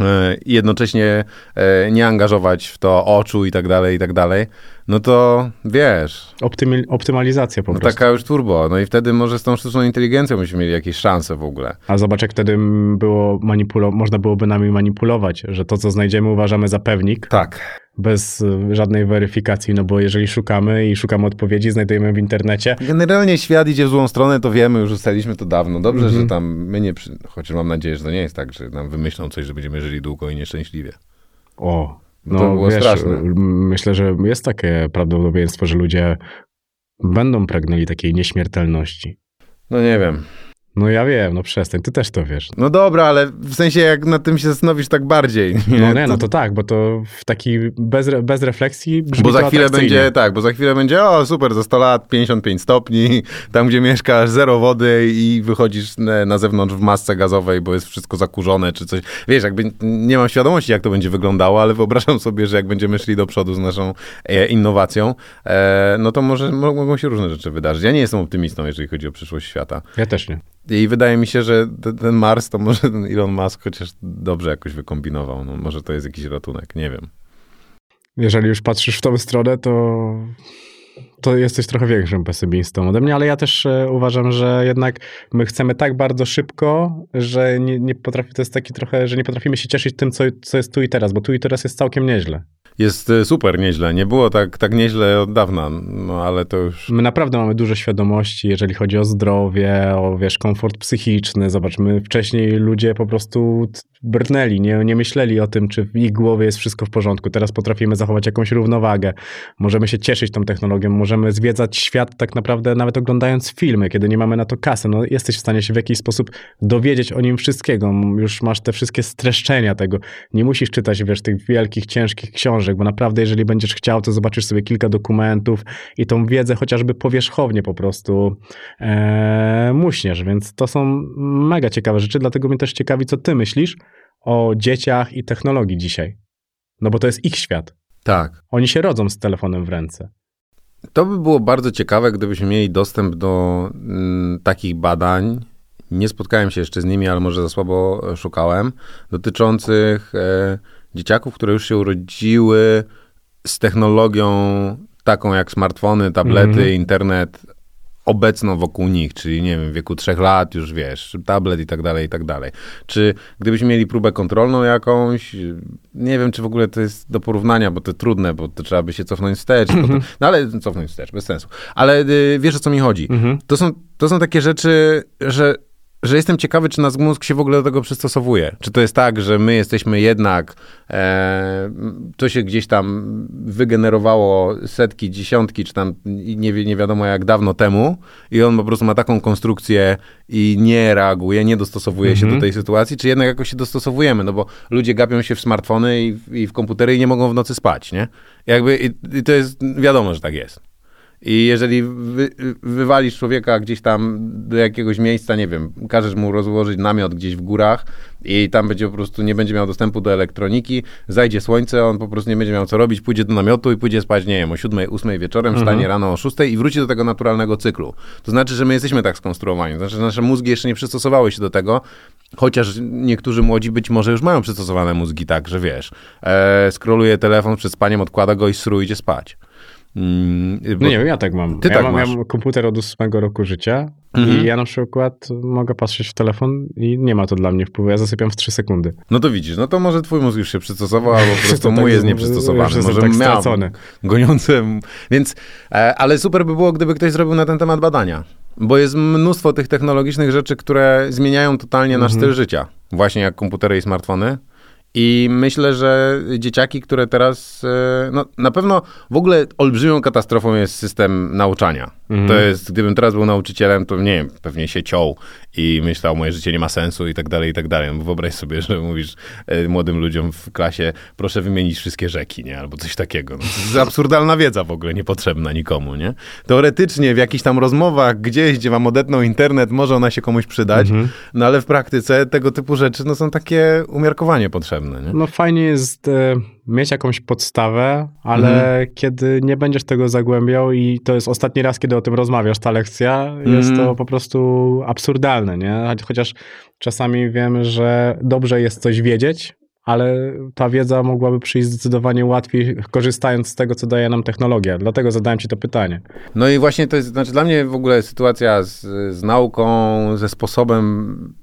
Speaker 5: e, i jednocześnie e, nie angażować w to oczu i tak dalej, i tak dalej, no to wiesz.
Speaker 4: Optymi optymalizacja po
Speaker 5: no
Speaker 4: prostu.
Speaker 5: Taka już turbo. No i wtedy może z tą sztuczną inteligencją byśmy mieli jakieś szanse w ogóle.
Speaker 4: A zobacz, jak wtedy było manipulo można byłoby nami manipulować, że to, co znajdziemy, uważamy za pewnik.
Speaker 5: Tak
Speaker 4: bez y, żadnej weryfikacji, no bo jeżeli szukamy i szukamy odpowiedzi, znajdujemy w internecie.
Speaker 5: Generalnie świat idzie w złą stronę, to wiemy, już ustaliliśmy to dawno. Dobrze, że mhm. tam my nie, przy... chociaż mam nadzieję, że to nie jest tak, że nam wymyślą coś, że będziemy żyli długo i nieszczęśliwie.
Speaker 4: O, no, to było wiesz, straszne. Myślę, że jest takie prawdopodobieństwo, że ludzie będą pragnęli takiej nieśmiertelności.
Speaker 5: No nie wiem.
Speaker 4: No ja wiem, no przestań, ty też to wiesz.
Speaker 5: No dobra, ale w sensie jak nad tym się zastanowisz tak bardziej. [laughs]
Speaker 4: Nie? No nie, no to tak, bo to w taki bez, bez refleksji brzmi
Speaker 5: Bo za chwilę będzie, tak, bo za chwilę będzie, o super, za 100 lat 55 stopni, [laughs] tam gdzie mieszkasz zero wody i wychodzisz na zewnątrz w masce gazowej, bo jest wszystko zakurzone czy coś. Wiesz, jakby nie mam świadomości jak to będzie wyglądało, ale wyobrażam sobie, że jak będziemy szli do przodu z naszą e, innowacją, e, no to może mogą się różne rzeczy wydarzyć. Ja nie jestem optymistą, jeżeli chodzi o przyszłość świata.
Speaker 4: Ja też nie.
Speaker 5: I wydaje mi się, że ten Mars to może ten Elon Musk chociaż dobrze jakoś wykombinował. No, może to jest jakiś ratunek, nie wiem.
Speaker 4: Jeżeli już patrzysz w tą stronę, to, to jesteś trochę większym pesymistą ode mnie, ale ja też e, uważam, że jednak my chcemy tak bardzo szybko, że nie, nie potrafi, to jest taki trochę, że nie potrafimy się cieszyć tym, co, co jest tu i teraz, bo tu i teraz jest całkiem nieźle
Speaker 5: jest e, super nieźle. Nie było tak, tak nieźle od dawna, no ale to już...
Speaker 4: My naprawdę mamy dużo świadomości, jeżeli chodzi o zdrowie, o wiesz, komfort psychiczny. Zobaczmy, wcześniej ludzie po prostu brnęli, nie, nie myśleli o tym, czy w ich głowie jest wszystko w porządku. Teraz potrafimy zachować jakąś równowagę. Możemy się cieszyć tą technologią, możemy zwiedzać świat tak naprawdę nawet oglądając filmy, kiedy nie mamy na to kasy. No, jesteś w stanie się w jakiś sposób dowiedzieć o nim wszystkiego. Już masz te wszystkie streszczenia tego. Nie musisz czytać, wiesz, tych wielkich, ciężkich książek, bo naprawdę jeżeli będziesz chciał, to zobaczysz sobie kilka dokumentów i tą wiedzę chociażby powierzchownie po prostu ee, muśniesz, więc to są mega ciekawe rzeczy, dlatego mnie też ciekawi, co ty myślisz, o dzieciach i technologii dzisiaj. No bo to jest ich świat.
Speaker 5: Tak.
Speaker 4: Oni się rodzą z telefonem w ręce.
Speaker 5: To by było bardzo ciekawe, gdybyśmy mieli dostęp do mm, takich badań. Nie spotkałem się jeszcze z nimi, ale może za słabo szukałem, dotyczących e, dzieciaków, które już się urodziły z technologią taką jak smartfony, tablety, mm internet obecną wokół nich, czyli nie wiem, w wieku trzech lat już wiesz, tablet i tak dalej, i tak dalej. Czy gdybyśmy mieli próbę kontrolną jakąś, nie wiem, czy w ogóle to jest do porównania, bo to trudne, bo to trzeba by się cofnąć wstecz, [laughs] mm -hmm. no ale cofnąć wstecz, bez sensu. Ale y, wiesz, o co mi chodzi. Mm -hmm. To, są, to są takie rzeczy, że że jestem ciekawy, czy nasz mózg się w ogóle do tego przystosowuje. Czy to jest tak, że my jesteśmy jednak, e, to się gdzieś tam wygenerowało setki, dziesiątki, czy tam nie, nie wiadomo jak dawno temu i on po prostu ma taką konstrukcję i nie reaguje, nie dostosowuje mhm. się do mhm. tej sytuacji, czy jednak jakoś się dostosowujemy, no bo ludzie gapią się w smartfony i, i w komputery i nie mogą w nocy spać, nie? Jakby i, i to jest, wiadomo, że tak jest. I jeżeli wy, wywalisz człowieka gdzieś tam do jakiegoś miejsca, nie wiem, każesz mu rozłożyć namiot gdzieś w górach i tam będzie po prostu, nie będzie miał dostępu do elektroniki, zajdzie słońce, on po prostu nie będzie miał co robić, pójdzie do namiotu i pójdzie spać, nie wiem, o 7, 8 wieczorem, mhm. wstanie rano o 6 i wróci do tego naturalnego cyklu. To znaczy, że my jesteśmy tak skonstruowani, to znaczy, że nasze mózgi jeszcze nie przystosowały się do tego, chociaż niektórzy młodzi być może już mają przystosowane mózgi tak, że wiesz, e, skroluje telefon przed spaniem, odkłada go i sru idzie spać.
Speaker 4: Mm, no nie wiem, ja tak mam.
Speaker 5: Ty
Speaker 4: ja
Speaker 5: tak
Speaker 4: mam,
Speaker 5: masz.
Speaker 4: Ja mam komputer od ósmego roku życia mhm. i ja na przykład mogę patrzeć w telefon i nie ma to dla mnie wpływu. Ja zasypiam w 3 sekundy.
Speaker 5: No to widzisz, no to może twój mózg już się przystosował, albo po [laughs] prostu mój tak, jest nieprzystosowany. Może
Speaker 4: tak stracony.
Speaker 5: Goniący. Więc, e, ale super by było, gdyby ktoś zrobił na ten temat badania. Bo jest mnóstwo tych technologicznych rzeczy, które zmieniają totalnie nasz mhm. styl życia. Właśnie jak komputery i smartfony. I myślę, że dzieciaki, które teraz, e, no na pewno w ogóle olbrzymią katastrofą jest system nauczania. Mhm. To jest, gdybym teraz był nauczycielem, to nie wiem, pewnie się ciął i myślał, moje życie nie ma sensu i tak dalej, i tak dalej. No, wyobraź sobie, [laughs] że mówisz e, młodym ludziom w klasie, proszę wymienić wszystkie rzeki, nie? Albo coś takiego. No, to jest absurdalna wiedza w ogóle, niepotrzebna nikomu, nie? Teoretycznie w jakichś tam rozmowach gdzieś, gdzie wam odetną internet, może ona się komuś przydać, mhm. no ale w praktyce tego typu rzeczy, no są takie umiarkowanie potrzebne, nie?
Speaker 4: No fajnie jest... E mieć jakąś podstawę, ale mhm. kiedy nie będziesz tego zagłębiał i to jest ostatni raz, kiedy o tym rozmawiasz, ta lekcja, mhm. jest to po prostu absurdalne, nie? Chociaż czasami wiem, że dobrze jest coś wiedzieć, ale ta wiedza mogłaby przyjść zdecydowanie łatwiej, korzystając z tego, co daje nam technologia. Dlatego zadałem ci to pytanie.
Speaker 5: No i właśnie to jest, znaczy dla mnie w ogóle sytuacja z, z nauką, ze sposobem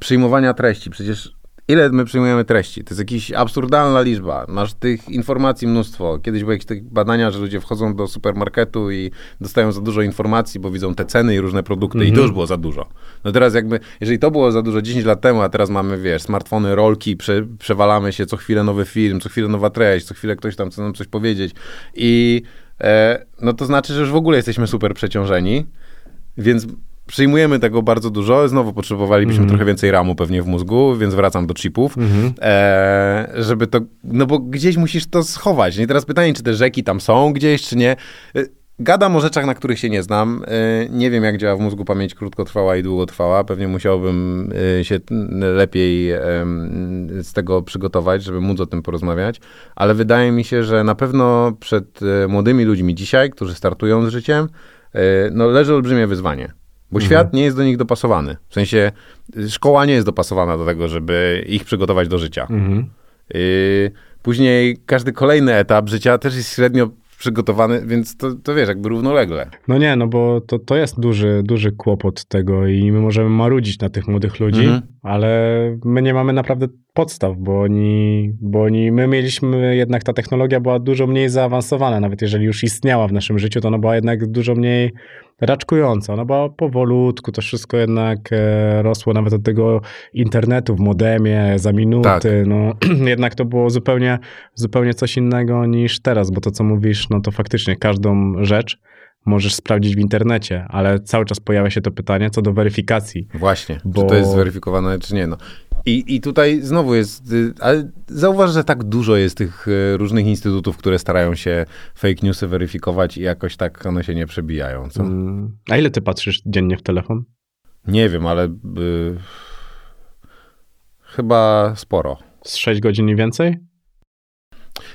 Speaker 5: przyjmowania treści. Przecież ile my przyjmujemy treści? To jest jakaś absurdalna liczba. Masz tych informacji mnóstwo. Kiedyś były jakieś badania, że ludzie wchodzą do supermarketu i dostają za dużo informacji, bo widzą te ceny i różne produkty mm -hmm. i to już było za dużo. No teraz jakby, jeżeli to było za dużo 10 lat temu, a teraz mamy, wiesz, smartfony, rolki, prze, przewalamy się, co chwilę nowy film, co chwilę nowa treść, co chwilę ktoś tam chce nam coś powiedzieć i e, no to znaczy, że już w ogóle jesteśmy super przeciążeni, więc przyjmujemy tego bardzo dużo. Znowu potrzebowalibyśmy mm. trochę więcej ramu pewnie w mózgu, więc wracam do chipów, mm -hmm. e, żeby to, no bo gdzieś musisz to schować. I teraz pytanie, czy te rzeki tam są gdzieś, czy nie. E, gadam o rzeczach, na których się nie znam. E, nie wiem, jak działa w mózgu pamięć krótkotrwała i długotrwała. Pewnie musiałbym e, się lepiej z tego przygotować, żeby móc o tym porozmawiać. Ale wydaje mi się, że na pewno przed młodymi ludźmi dzisiaj, którzy startują z życiem, no, leży olbrzymie wyzwanie. Bo mhm. świat nie jest do nich dopasowany. W sensie szkoła nie jest dopasowana do tego, żeby ich przygotować do życia. Mhm. Y, później każdy kolejny etap życia też jest średnio przygotowany, więc to, to wiesz, jakby równolegle.
Speaker 4: No nie, no bo to, to jest duży, duży kłopot tego i my możemy marudzić na tych młodych ludzi, mhm. ale my nie mamy naprawdę podstaw, bo oni, bo oni, my mieliśmy jednak, ta technologia była dużo mniej zaawansowana, nawet jeżeli już istniała w naszym życiu, to ona była jednak dużo mniej raczkująca. Ona była powolutku, to wszystko jednak e, rosło nawet od tego internetu w modemie za minuty. Tak. No, [clears throat] jednak to było zupełnie, zupełnie coś innego niż teraz, bo to, co mówisz, no to faktycznie każdą rzecz możesz sprawdzić w internecie, ale cały czas pojawia się to pytanie co do weryfikacji.
Speaker 5: Właśnie, bo... czy to jest zweryfikowane, czy nie. No. I, I tutaj znowu jest, y, ale zauważ, że tak dużo jest tych y, różnych instytutów, które starają się fake newsy weryfikować i jakoś tak one się nie przebijają, co? Mm.
Speaker 4: A ile ty patrzysz dziennie w telefon?
Speaker 5: Nie wiem, ale y, chyba sporo.
Speaker 4: Z 6 godzin i więcej?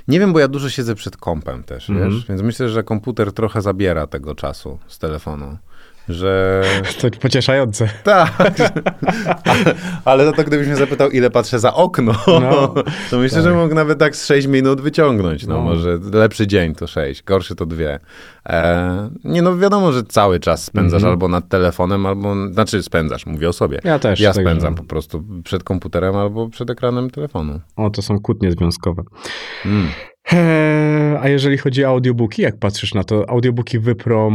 Speaker 5: Nie wiem, bo ja dużo siedzę przed kompem też, mm -hmm. wiesz? Więc myślę, że komputer trochę zabiera tego czasu z telefonu że... [laughs]
Speaker 4: To pocieszające.
Speaker 5: Tak. [laughs] ale, ale za to gdybyś mnie zapytał, ile patrzę za okno, no, [laughs] to myślę, tak. że mógł nawet tak z 6 minut wyciągnąć. No, no. może lepszy dzień to 6, gorszy to 2. E, nie no, wiadomo, że cały czas spędzasz mm -hmm. albo nad telefonem, albo, znaczy spędzasz, mówię o sobie.
Speaker 4: Ja też.
Speaker 5: Ja spędzam po prostu przed komputerem albo przed ekranem telefonu.
Speaker 4: O, to są kłótnie związkowe. Mm. Eee, a jeżeli chodzi o audiobooki, jak patrzysz na to, audiobooki wyprą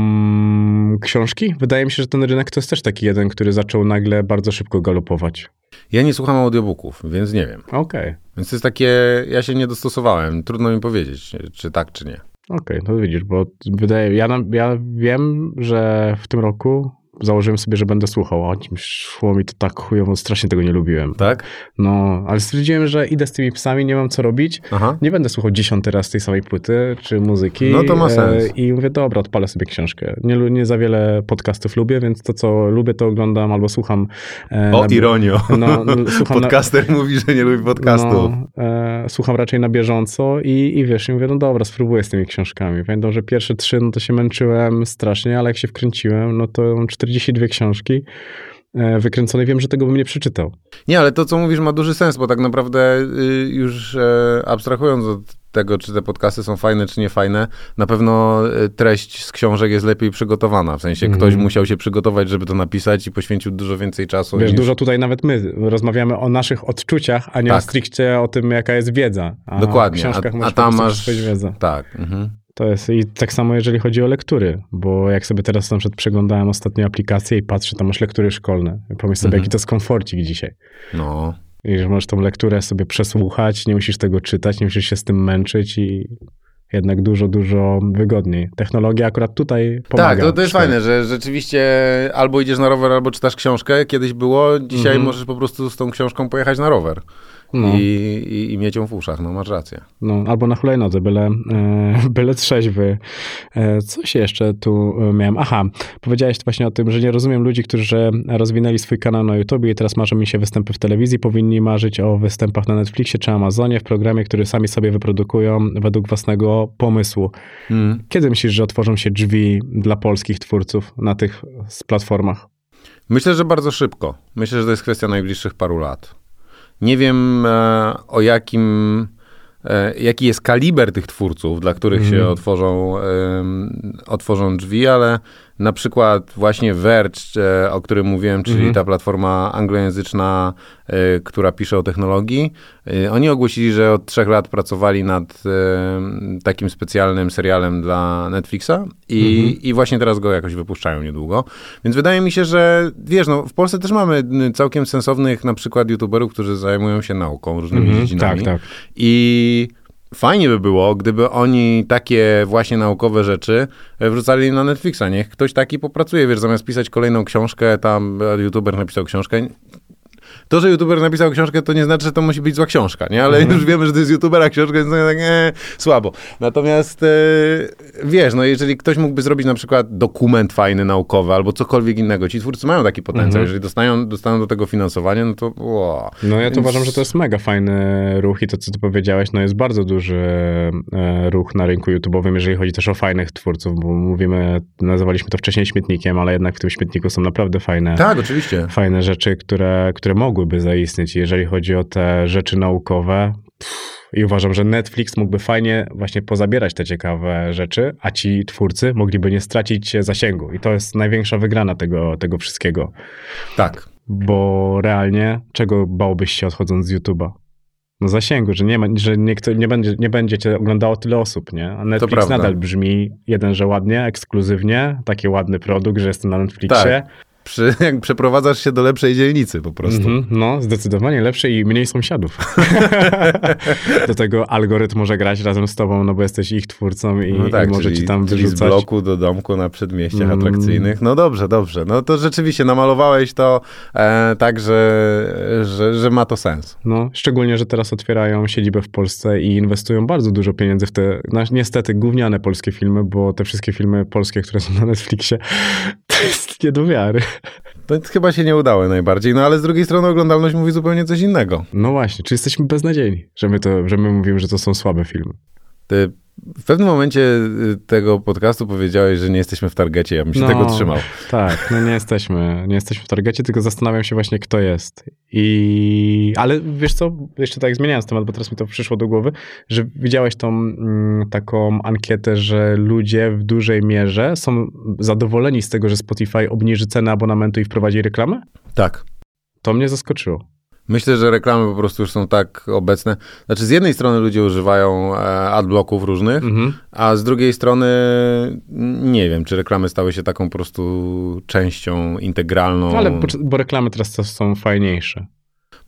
Speaker 4: książki? Wydaje mi się, że ten rynek to jest też taki jeden, który zaczął nagle bardzo szybko galopować.
Speaker 5: Ja nie słucham audiobooków, więc nie wiem.
Speaker 4: Okej. Okay.
Speaker 5: Więc to jest takie, ja się nie dostosowałem. Trudno mi powiedzieć, czy tak, czy nie.
Speaker 4: Okej, okay, no widzisz, bo wydaje, ja, ja wiem, że w tym roku założyłem sobie, że będę słuchał, a szło mi to tak chujowo, strasznie tego nie lubiłem.
Speaker 5: Tak?
Speaker 4: No, ale stwierdziłem, że idę z tymi psami, nie mam co robić, Aha. nie będę słuchał dziesiąty raz tej samej płyty, czy muzyki.
Speaker 5: No to ma sens. E,
Speaker 4: I mówię, dobra, odpalę sobie książkę. Nie, nie za wiele podcastów lubię, więc to, co lubię, to oglądam albo słucham.
Speaker 5: E, o, na, ironio. No, słucham [laughs] Podcaster na, mówi, że nie lubi podcastów. No,
Speaker 4: e, słucham raczej na bieżąco i, i wiesz, i mówię, no dobra, spróbuję z tymi książkami. Pamiętam, że pierwsze trzy, no to się męczyłem strasznie, ale jak się wkręciłem, no to 42 książki e, wykręcone, wiem, że tego bym nie przeczytał.
Speaker 5: Nie, ale to, co mówisz, ma duży sens, bo tak naprawdę y, już e, abstrahując od tego, czy te podcasty są fajne, czy nie fajne, na pewno e, treść z książek jest lepiej przygotowana. W sensie mm. ktoś musiał się przygotować, żeby to napisać i poświęcił dużo więcej czasu.
Speaker 4: Wiesz, niż... dużo tutaj nawet my rozmawiamy o naszych odczuciach, a nie tak. o stricte o tym, jaka jest wiedza.
Speaker 5: A Dokładnie.
Speaker 4: W książkach
Speaker 5: a, a tam masz...
Speaker 4: Tak. Mhm. To jest i tak samo jeżeli chodzi o lektury, bo jak sobie teraz na przykład przeglądałem ostatnio aplikację i patrzę, tam masz lektury szkolne. Pomyśl sobie, mhm. jaki to jest komforcik dzisiaj.
Speaker 5: No.
Speaker 4: I że możesz tą lekturę sobie przesłuchać, nie musisz tego czytać, nie musisz się z tym męczyć i jednak dużo, dużo wygodniej. Technologia akurat tutaj pomaga.
Speaker 5: Tak, to, to jest fajne, że rzeczywiście albo idziesz na rower, albo czytasz książkę. Kiedyś było, dzisiaj mhm. możesz po prostu z tą książką pojechać na rower no. i, i, i mieć ją w uszach, no masz rację.
Speaker 4: No, albo na hulajnodze, byle, e, byle trzeźwy. E, coś jeszcze tu e, miałem. Aha, powiedziałeś właśnie o tym, że nie rozumiem ludzi, którzy rozwinęli swój kanał na YouTube i teraz marzą mi się występy w telewizji, powinni marzyć o występach na Netflixie czy Amazonie w programie, który sami sobie wyprodukują według własnego pomysłu. Hmm. Kiedy myślisz, że otworzą się drzwi dla polskich twórców na tych platformach?
Speaker 5: Myślę, że bardzo szybko. Myślę, że to jest kwestia najbliższych paru lat. Nie wiem e, o jakim, e, jaki jest kaliber tych twórców, dla których mm. się mhm. otworzą, otworzą drzwi, ale na przykład właśnie Verge, e, o którym mówiłem, czyli mhm. ta platforma anglojęzyczna, e, która pisze o technologii, e, oni ogłosili, że od trzech lat pracowali nad takim specjalnym serialem dla Netflixa i, mhm. i właśnie teraz go jakoś wypuszczają niedługo. Więc wydaje mi się, że wiesz, no, w Polsce też mamy całkiem sensownych na przykład youtuberów, którzy zajmują się nauką, różnymi mhm. dziedzinami. Tak, tak. I Fajnie by było, gdyby oni takie właśnie naukowe rzeczy e, wrzucali na Netflixa. Niech ktoś taki popracuje, wiesz, zamiast pisać kolejną książkę, tam e, youtuber napisał książkę, to, że youtuber napisał książkę, to nie znaczy, że to musi być zła książka, nie? Ale mhm. już wiemy, że to jest youtubera książka, więc tak e, słabo. Natomiast e, wiesz, no jeżeli ktoś mógłby zrobić na przykład dokument fajny, naukowy, albo cokolwiek innego, ci twórcy mają taki potencjał. Mhm. Jeżeli dostają, dostaną do tego finansowanie, no to wow.
Speaker 4: No ja to więc... uważam, że to jest mega fajny ruch i to, co ty powiedziałeś, no jest bardzo duży e, ruch na rynku YouTube'owym, jeżeli chodzi też o fajnych twórców, bo mówimy, nazywaliśmy to wcześniej śmietnikiem, ale jednak w tym śmietniku są naprawdę fajne.
Speaker 5: Tak, oczywiście.
Speaker 4: Fajne rzeczy, które, które mogą mogłyby zaistnieć, jeżeli chodzi o te rzeczy naukowe. I uważam, że Netflix mógłby fajnie właśnie pozabierać te ciekawe rzeczy, a ci twórcy mogliby nie stracić zasięgu. I to jest największa wygrana tego, tego wszystkiego.
Speaker 5: Tak.
Speaker 4: Bo realnie, czego bałbyś się odchodząc z YouTube'a? No zasięgu, że nie, ma, że nie, nie, będzie, nie będzie cię oglądało tyle osób, nie? A Netflix nadal brzmi, jeden, że ładnie, ekskluzywnie, taki ładny produkt, że jestem na Netflixie. Tak
Speaker 5: przy, [laughs] jak przeprowadzasz się do lepszej dzielnicy po prostu. Mm -hmm,
Speaker 4: no, zdecydowanie lepszej i mniej sąsiadów. [laughs] do tego algorytm może grać razem z tobą, no bo jesteś ich twórcą i, no tak, i może ci tam wyrzucać.
Speaker 5: z bloku do domku na przedmieściach mm. atrakcyjnych. No dobrze, dobrze. No to rzeczywiście namalowałeś to e, tak, że, że, że ma to sens.
Speaker 4: No, szczególnie, że teraz otwierają siedzibę w Polsce i inwestują bardzo dużo pieniędzy w te, no, niestety, gówniane polskie filmy, bo te wszystkie filmy polskie, które są na Netflixie, [laughs] to jest nie do wiary.
Speaker 5: To chyba się nie udało najbardziej, no ale z drugiej strony oglądalność mówi zupełnie coś innego.
Speaker 4: No właśnie, czy jesteśmy beznadziejni, że my, to, że my mówimy, że to są słabe filmy?
Speaker 5: Ty w pewnym momencie y, tego podcastu powiedziałeś, że nie jesteśmy w targecie, ja bym się no, tego trzymał.
Speaker 4: Tak, no nie jesteśmy, nie jesteśmy w targecie, tylko zastanawiam się właśnie, kto jest. I, ale wiesz co, jeszcze tak zmieniając temat, bo teraz mi to przyszło do głowy, że widziałeś tą mm, taką ankietę, że ludzie w dużej mierze są zadowoleni z tego, że Spotify obniży cenę abonamentu i wprowadzi reklamę?
Speaker 5: Tak.
Speaker 4: To mnie zaskoczyło.
Speaker 5: Myślę, że reklamy po prostu już są tak obecne. Znaczy, z jednej strony ludzie używają e, adblocków różnych, mhm. a z drugiej strony nie wiem, czy reklamy stały się taką po prostu częścią integralną.
Speaker 4: No, ale bo reklamy teraz są fajniejsze.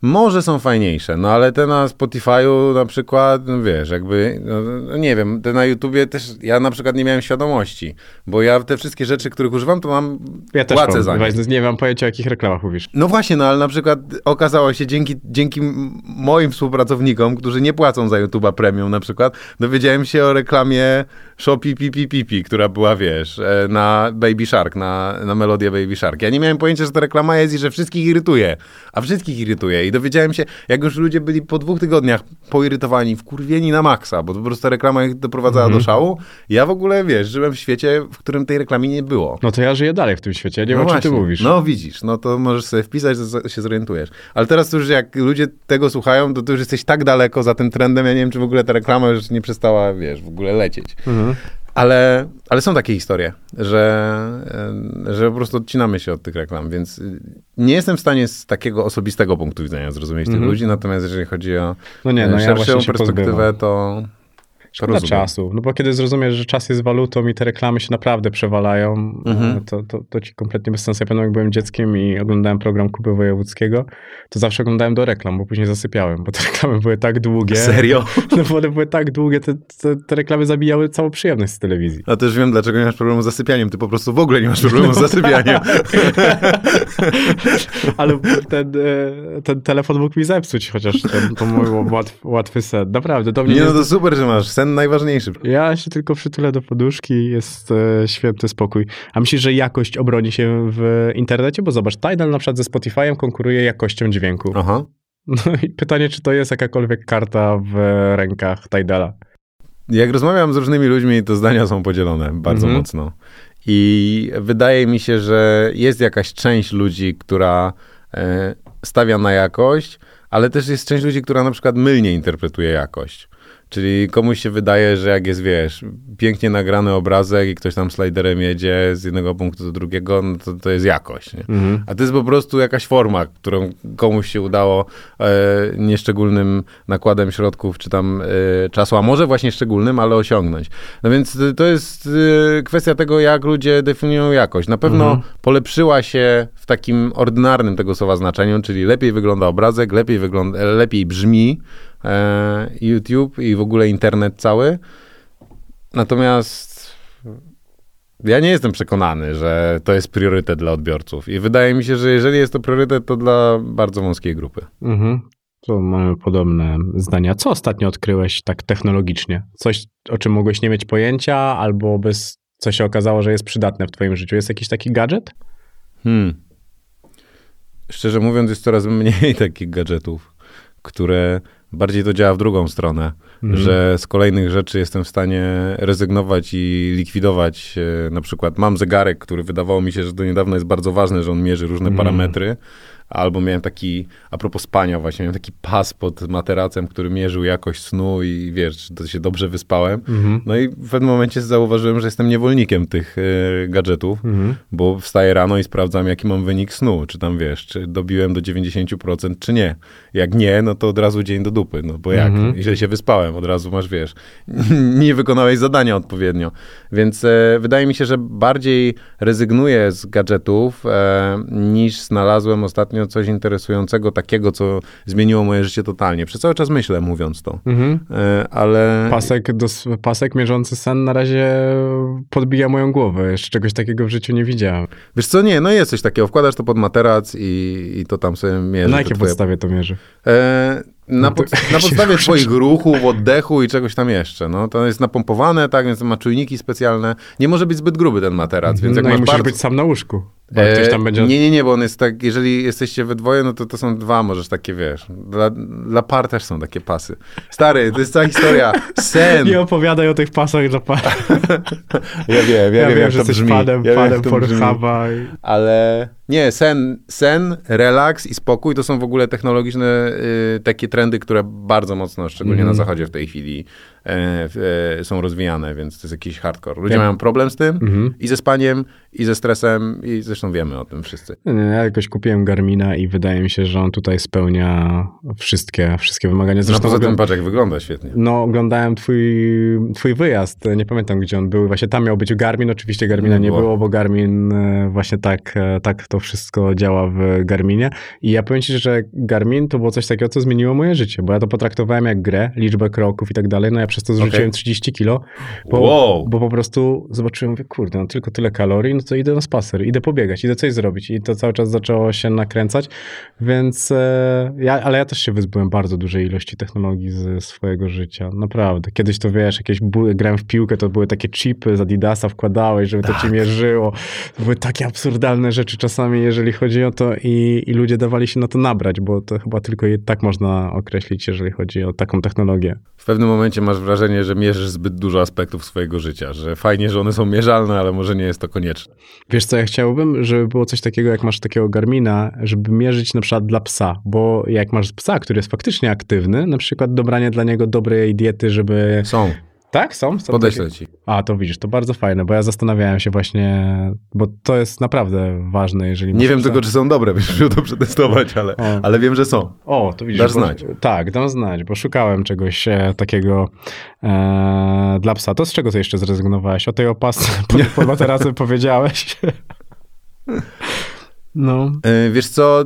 Speaker 5: Może są fajniejsze, no ale te na Spotify'u na przykład, no wiesz, jakby, no, no, nie wiem, te na YouTubie też, ja na przykład nie miałem świadomości, bo ja te wszystkie rzeczy, których używam, to mam
Speaker 4: ja też płacę za nie. nie mam pojęcia, o jakich reklamach mówisz.
Speaker 5: No właśnie, no ale na przykład okazało się dzięki, dzięki moim współpracownikom, którzy nie płacą za YouTube'a Premium na przykład, dowiedziałem się o reklamie Shopee Pipi Pipi, która była, wiesz, e, na Baby Shark, na, na melodię Baby Shark. Ja nie miałem pojęcia, że ta reklama jest i że wszystkich irytuje, a wszystkich irytuje i dowiedziałem się, jak już ludzie byli po dwóch tygodniach poirytowani, wkurwieni na maksa, bo po prostu ta reklama ich doprowadzała mm -hmm. do szału. Ja w ogóle, wiesz, żyłem w świecie, w którym tej reklamy nie było.
Speaker 4: No to ja żyję dalej w tym świecie, ja nie no wiem, o czym ty mówisz.
Speaker 5: No widzisz, no to możesz sobie wpisać, to się zorientujesz. Ale teraz już jak ludzie tego słuchają, to ty już jesteś tak daleko za tym trendem, ja nie wiem, czy w ogóle ta reklama już nie przestała, wiesz, w ogóle lecieć. Mm -hmm. Ale, ale są takie historie, że, e, że po prostu odcinamy się od tych reklam, więc nie jestem w stanie z takiego osobistego punktu widzenia zrozumieć mm -hmm. tych mhm. ludzi, natomiast jeżeli chodzi o no nie, no szerszą ja perspektywę, to,
Speaker 4: Szkoda czasu. No bo kiedy zrozumiesz, że czas jest walutą i te reklamy się naprawdę przewalają, mhm. to, to, to ci kompletnie bez sensu. Ja pamiętam, jak byłem dzieckiem i oglądałem program Kuby Wojewódzkiego, to zawsze oglądałem do reklam, bo później zasypiałem, bo te [laughs] reklamy były tak długie.
Speaker 5: Serio? [laughs]
Speaker 4: No bo one były tak długie, te, te, te reklamy zabijały całą przyjemność z telewizji.
Speaker 5: A też wiem, dlaczego nie masz problemu z zasypianiem. Ty po prostu w ogóle nie masz problemu z [laughs] no zasypianiem.
Speaker 4: Ale ten, e, ten telefon mógł mi zepsuć, chociaż ten, to mój łatwy, łatwy sen. Naprawdę.
Speaker 5: Do mnie nie, no to super, że masz sen najważniejszy.
Speaker 4: Ja się tylko przytulę do poduszki, jest e, święty spokój. A myślisz, że jakość obroni się w internecie? Bo zobacz, Tidal na przykład ze Spotify'em konkuruje jakością dźwięku. Aha. No i pytanie, czy to jest jakakolwiek karta w rękach Tidala?
Speaker 5: Jak rozmawiam z różnymi ludźmi, to zdania są podzielone bardzo mhm. mocno. I wydaje mi się, że jest jakaś część ludzi, która e, stawia na jakość, ale też jest część ludzi, która na przykład mylnie interpretuje jakość. Czyli komuś się wydaje, że jak jest, wiesz, pięknie nagrany obrazek i ktoś tam sliderem jedzie z jednego punktu do drugiego, no to, to jest jakość. Mhm. A to jest po prostu jakaś forma, którą komuś się udało e, nieszczególnym nakładem środków czy tam e, czasu, a może właśnie szczególnym, ale osiągnąć. No więc to jest e, kwestia tego, jak ludzie definiują jakość. Na pewno mhm. polepszyła się w takim ordynarnym tego słowa znaczeniu, czyli lepiej wygląda obrazek, lepiej, wygląda, lepiej brzmi, YouTube i w ogóle internet cały. Natomiast ja nie jestem przekonany, że to jest priorytet dla odbiorców. I wydaje mi się, że jeżeli jest to priorytet, to dla bardzo wąskiej grupy. Mhm.
Speaker 4: Tu mamy podobne zdania. Co ostatnio odkryłeś tak technologicznie? Coś, o czym mogłeś nie mieć pojęcia, albo bez, co się okazało, że jest przydatne w twoim życiu? Jest jakiś taki gadżet? Hmm.
Speaker 5: Szczerze mówiąc, jest coraz mniej [laughs] takich gadżetów, które bardziej to działa w drugą stronę, mhm. że z kolejnych rzeczy jestem w stanie rezygnować i likwidować. E, na przykład mam zegarek, który wydawało mi się, że do niedawna jest bardzo ważny, że on mierzy różne mhm. parametry, Albo miałem taki, a propos spania właśnie, miałem taki pas pod materacem, który mierzył jakość snu i wiesz, to się dobrze wyspałem. Mhm. No i w pewnym momencie zauważyłem, że jestem niewolnikiem tych y, gadżetów, mhm. bo wstaję rano i sprawdzam, jaki mam wynik snu, czy tam wiesz, czy dobiłem do 90%, czy nie. Jak nie, no to od razu dzień do dupy, no bo jak, mhm. źle się wyspałem, od razu masz, wiesz, [laughs] nie wykonałeś zadania odpowiednio. Więc e, wydaje mi się, że bardziej rezygnuję z gadżetów, e, niż znalazłem ostatnio coś interesującego, takiego, co zmieniło moje życie totalnie. Przez cały czas myślę, mówiąc to. Mhm. E, ale...
Speaker 4: Pasek, dos, pasek mierzący sen na razie podbija moją głowę. Jeszcze czegoś takiego w życiu nie widziałem.
Speaker 5: Wiesz co, nie, no jest coś takiego. Wkładasz to pod materac i, i to tam sobie mierzy.
Speaker 4: Na jakiej twoje... podstawie to mierzy?
Speaker 5: E, na, pod, [laughs] na podstawie twoich ruchów, oddechu i czegoś tam jeszcze. No, to jest napompowane, tak, więc ma czujniki specjalne. Nie może być zbyt gruby ten materac, więc jak
Speaker 4: no
Speaker 5: masz
Speaker 4: musisz
Speaker 5: bardzo...
Speaker 4: być sam na łóżku.
Speaker 5: E, będzie... Nie, nie, nie, bo on jest tak, jeżeli jesteście we dwoje, no to to są dwa, możesz takie, wiesz, dla, dla par też są takie pasy. Stary, to jest cała historia, sen. [laughs]
Speaker 4: Nie opowiadaj o tych pasach dla par. [laughs]
Speaker 5: ja wiem, ja, ja wiem, wiem,
Speaker 4: że jesteś panem, ja panem Pornhuba. I...
Speaker 5: Ale nie, sen, sen, relaks i spokój to są w ogóle technologiczne y, takie trendy, które bardzo mocno, szczególnie mm. na mhm. zachodzie w tej chwili e, e, są rozwijane, więc to jest jakiś hardcore. Ludzie ja. mają problem z tym mhm. i ze spaniem, i ze stresem, i zresztą wiemy o tym wszyscy.
Speaker 4: Ja jakoś kupiłem Garmina i wydaje mi się, że on tutaj spełnia wszystkie, wszystkie wymagania.
Speaker 5: Zresztą no poza tym patrz, jak wygląda świetnie.
Speaker 4: No, oglądałem twój, twój wyjazd, nie pamiętam gdzie on był, właśnie tam miał być Garmin, oczywiście Garmina nie, nie było. było, bo Garmin e, właśnie tak, tak to wszystko działa w Garminie i ja powiem ci, że Garmin to było coś takiego, co zmieniło moje życie, bo ja to potraktowałem jak grę, liczbę kroków i tak dalej, no ja przez to zrzuciłem okay. 30 kilo, bo, wow. bo po prostu zobaczyłem, mówię, kurde, no tylko tyle kalorii, no to idę na spacer, idę pobiegać, idę coś zrobić i to cały czas zaczęło się nakręcać, więc e, ja, ale ja też się wyzbyłem bardzo dużej ilości technologii ze swojego życia, naprawdę. Kiedyś to wiesz, jakieś grałem w piłkę, to były takie chipy z Adidasa wkładałeś, żeby tak. to ci mierzyło. To były takie absurdalne rzeczy czasami, jeżeli chodzi o to i, i ludzie dawali się na to nabrać, bo to chyba tylko tak można określić, jeżeli chodzi o taką technologię.
Speaker 5: W pewnym momencie masz wrażenie, że mierzysz zbyt dużo aspektów swojego życia, że fajnie, że one są mierzalne, ale może nie jest to konieczne.
Speaker 4: Wiesz co, ja chciałbym, żeby było coś takiego, jak masz takiego Garmina, żeby mierzyć na przykład dla psa, bo jak masz psa, który jest faktycznie aktywny, na przykład dobranie dla niego dobrej diety, żeby...
Speaker 5: Są.
Speaker 4: Tak, są? są
Speaker 5: Podeślę takie... ci.
Speaker 4: A, to widzisz, to bardzo fajne, bo ja zastanawiałem się właśnie, bo to jest naprawdę ważne, jeżeli...
Speaker 5: Nie wiem tylko, czy są dobre, [laughs] byś musiał to przetestować, ale, ale wiem, że są.
Speaker 4: O, to widzisz.
Speaker 5: Dasz bo, znać.
Speaker 4: Tak, dam znać, bo szukałem czegoś e, takiego e, dla psa. To z czego ty jeszcze zrezygnowałeś? O tej opasce pod, pod materacem powiedziałeś. [laughs]
Speaker 5: no. E, wiesz co,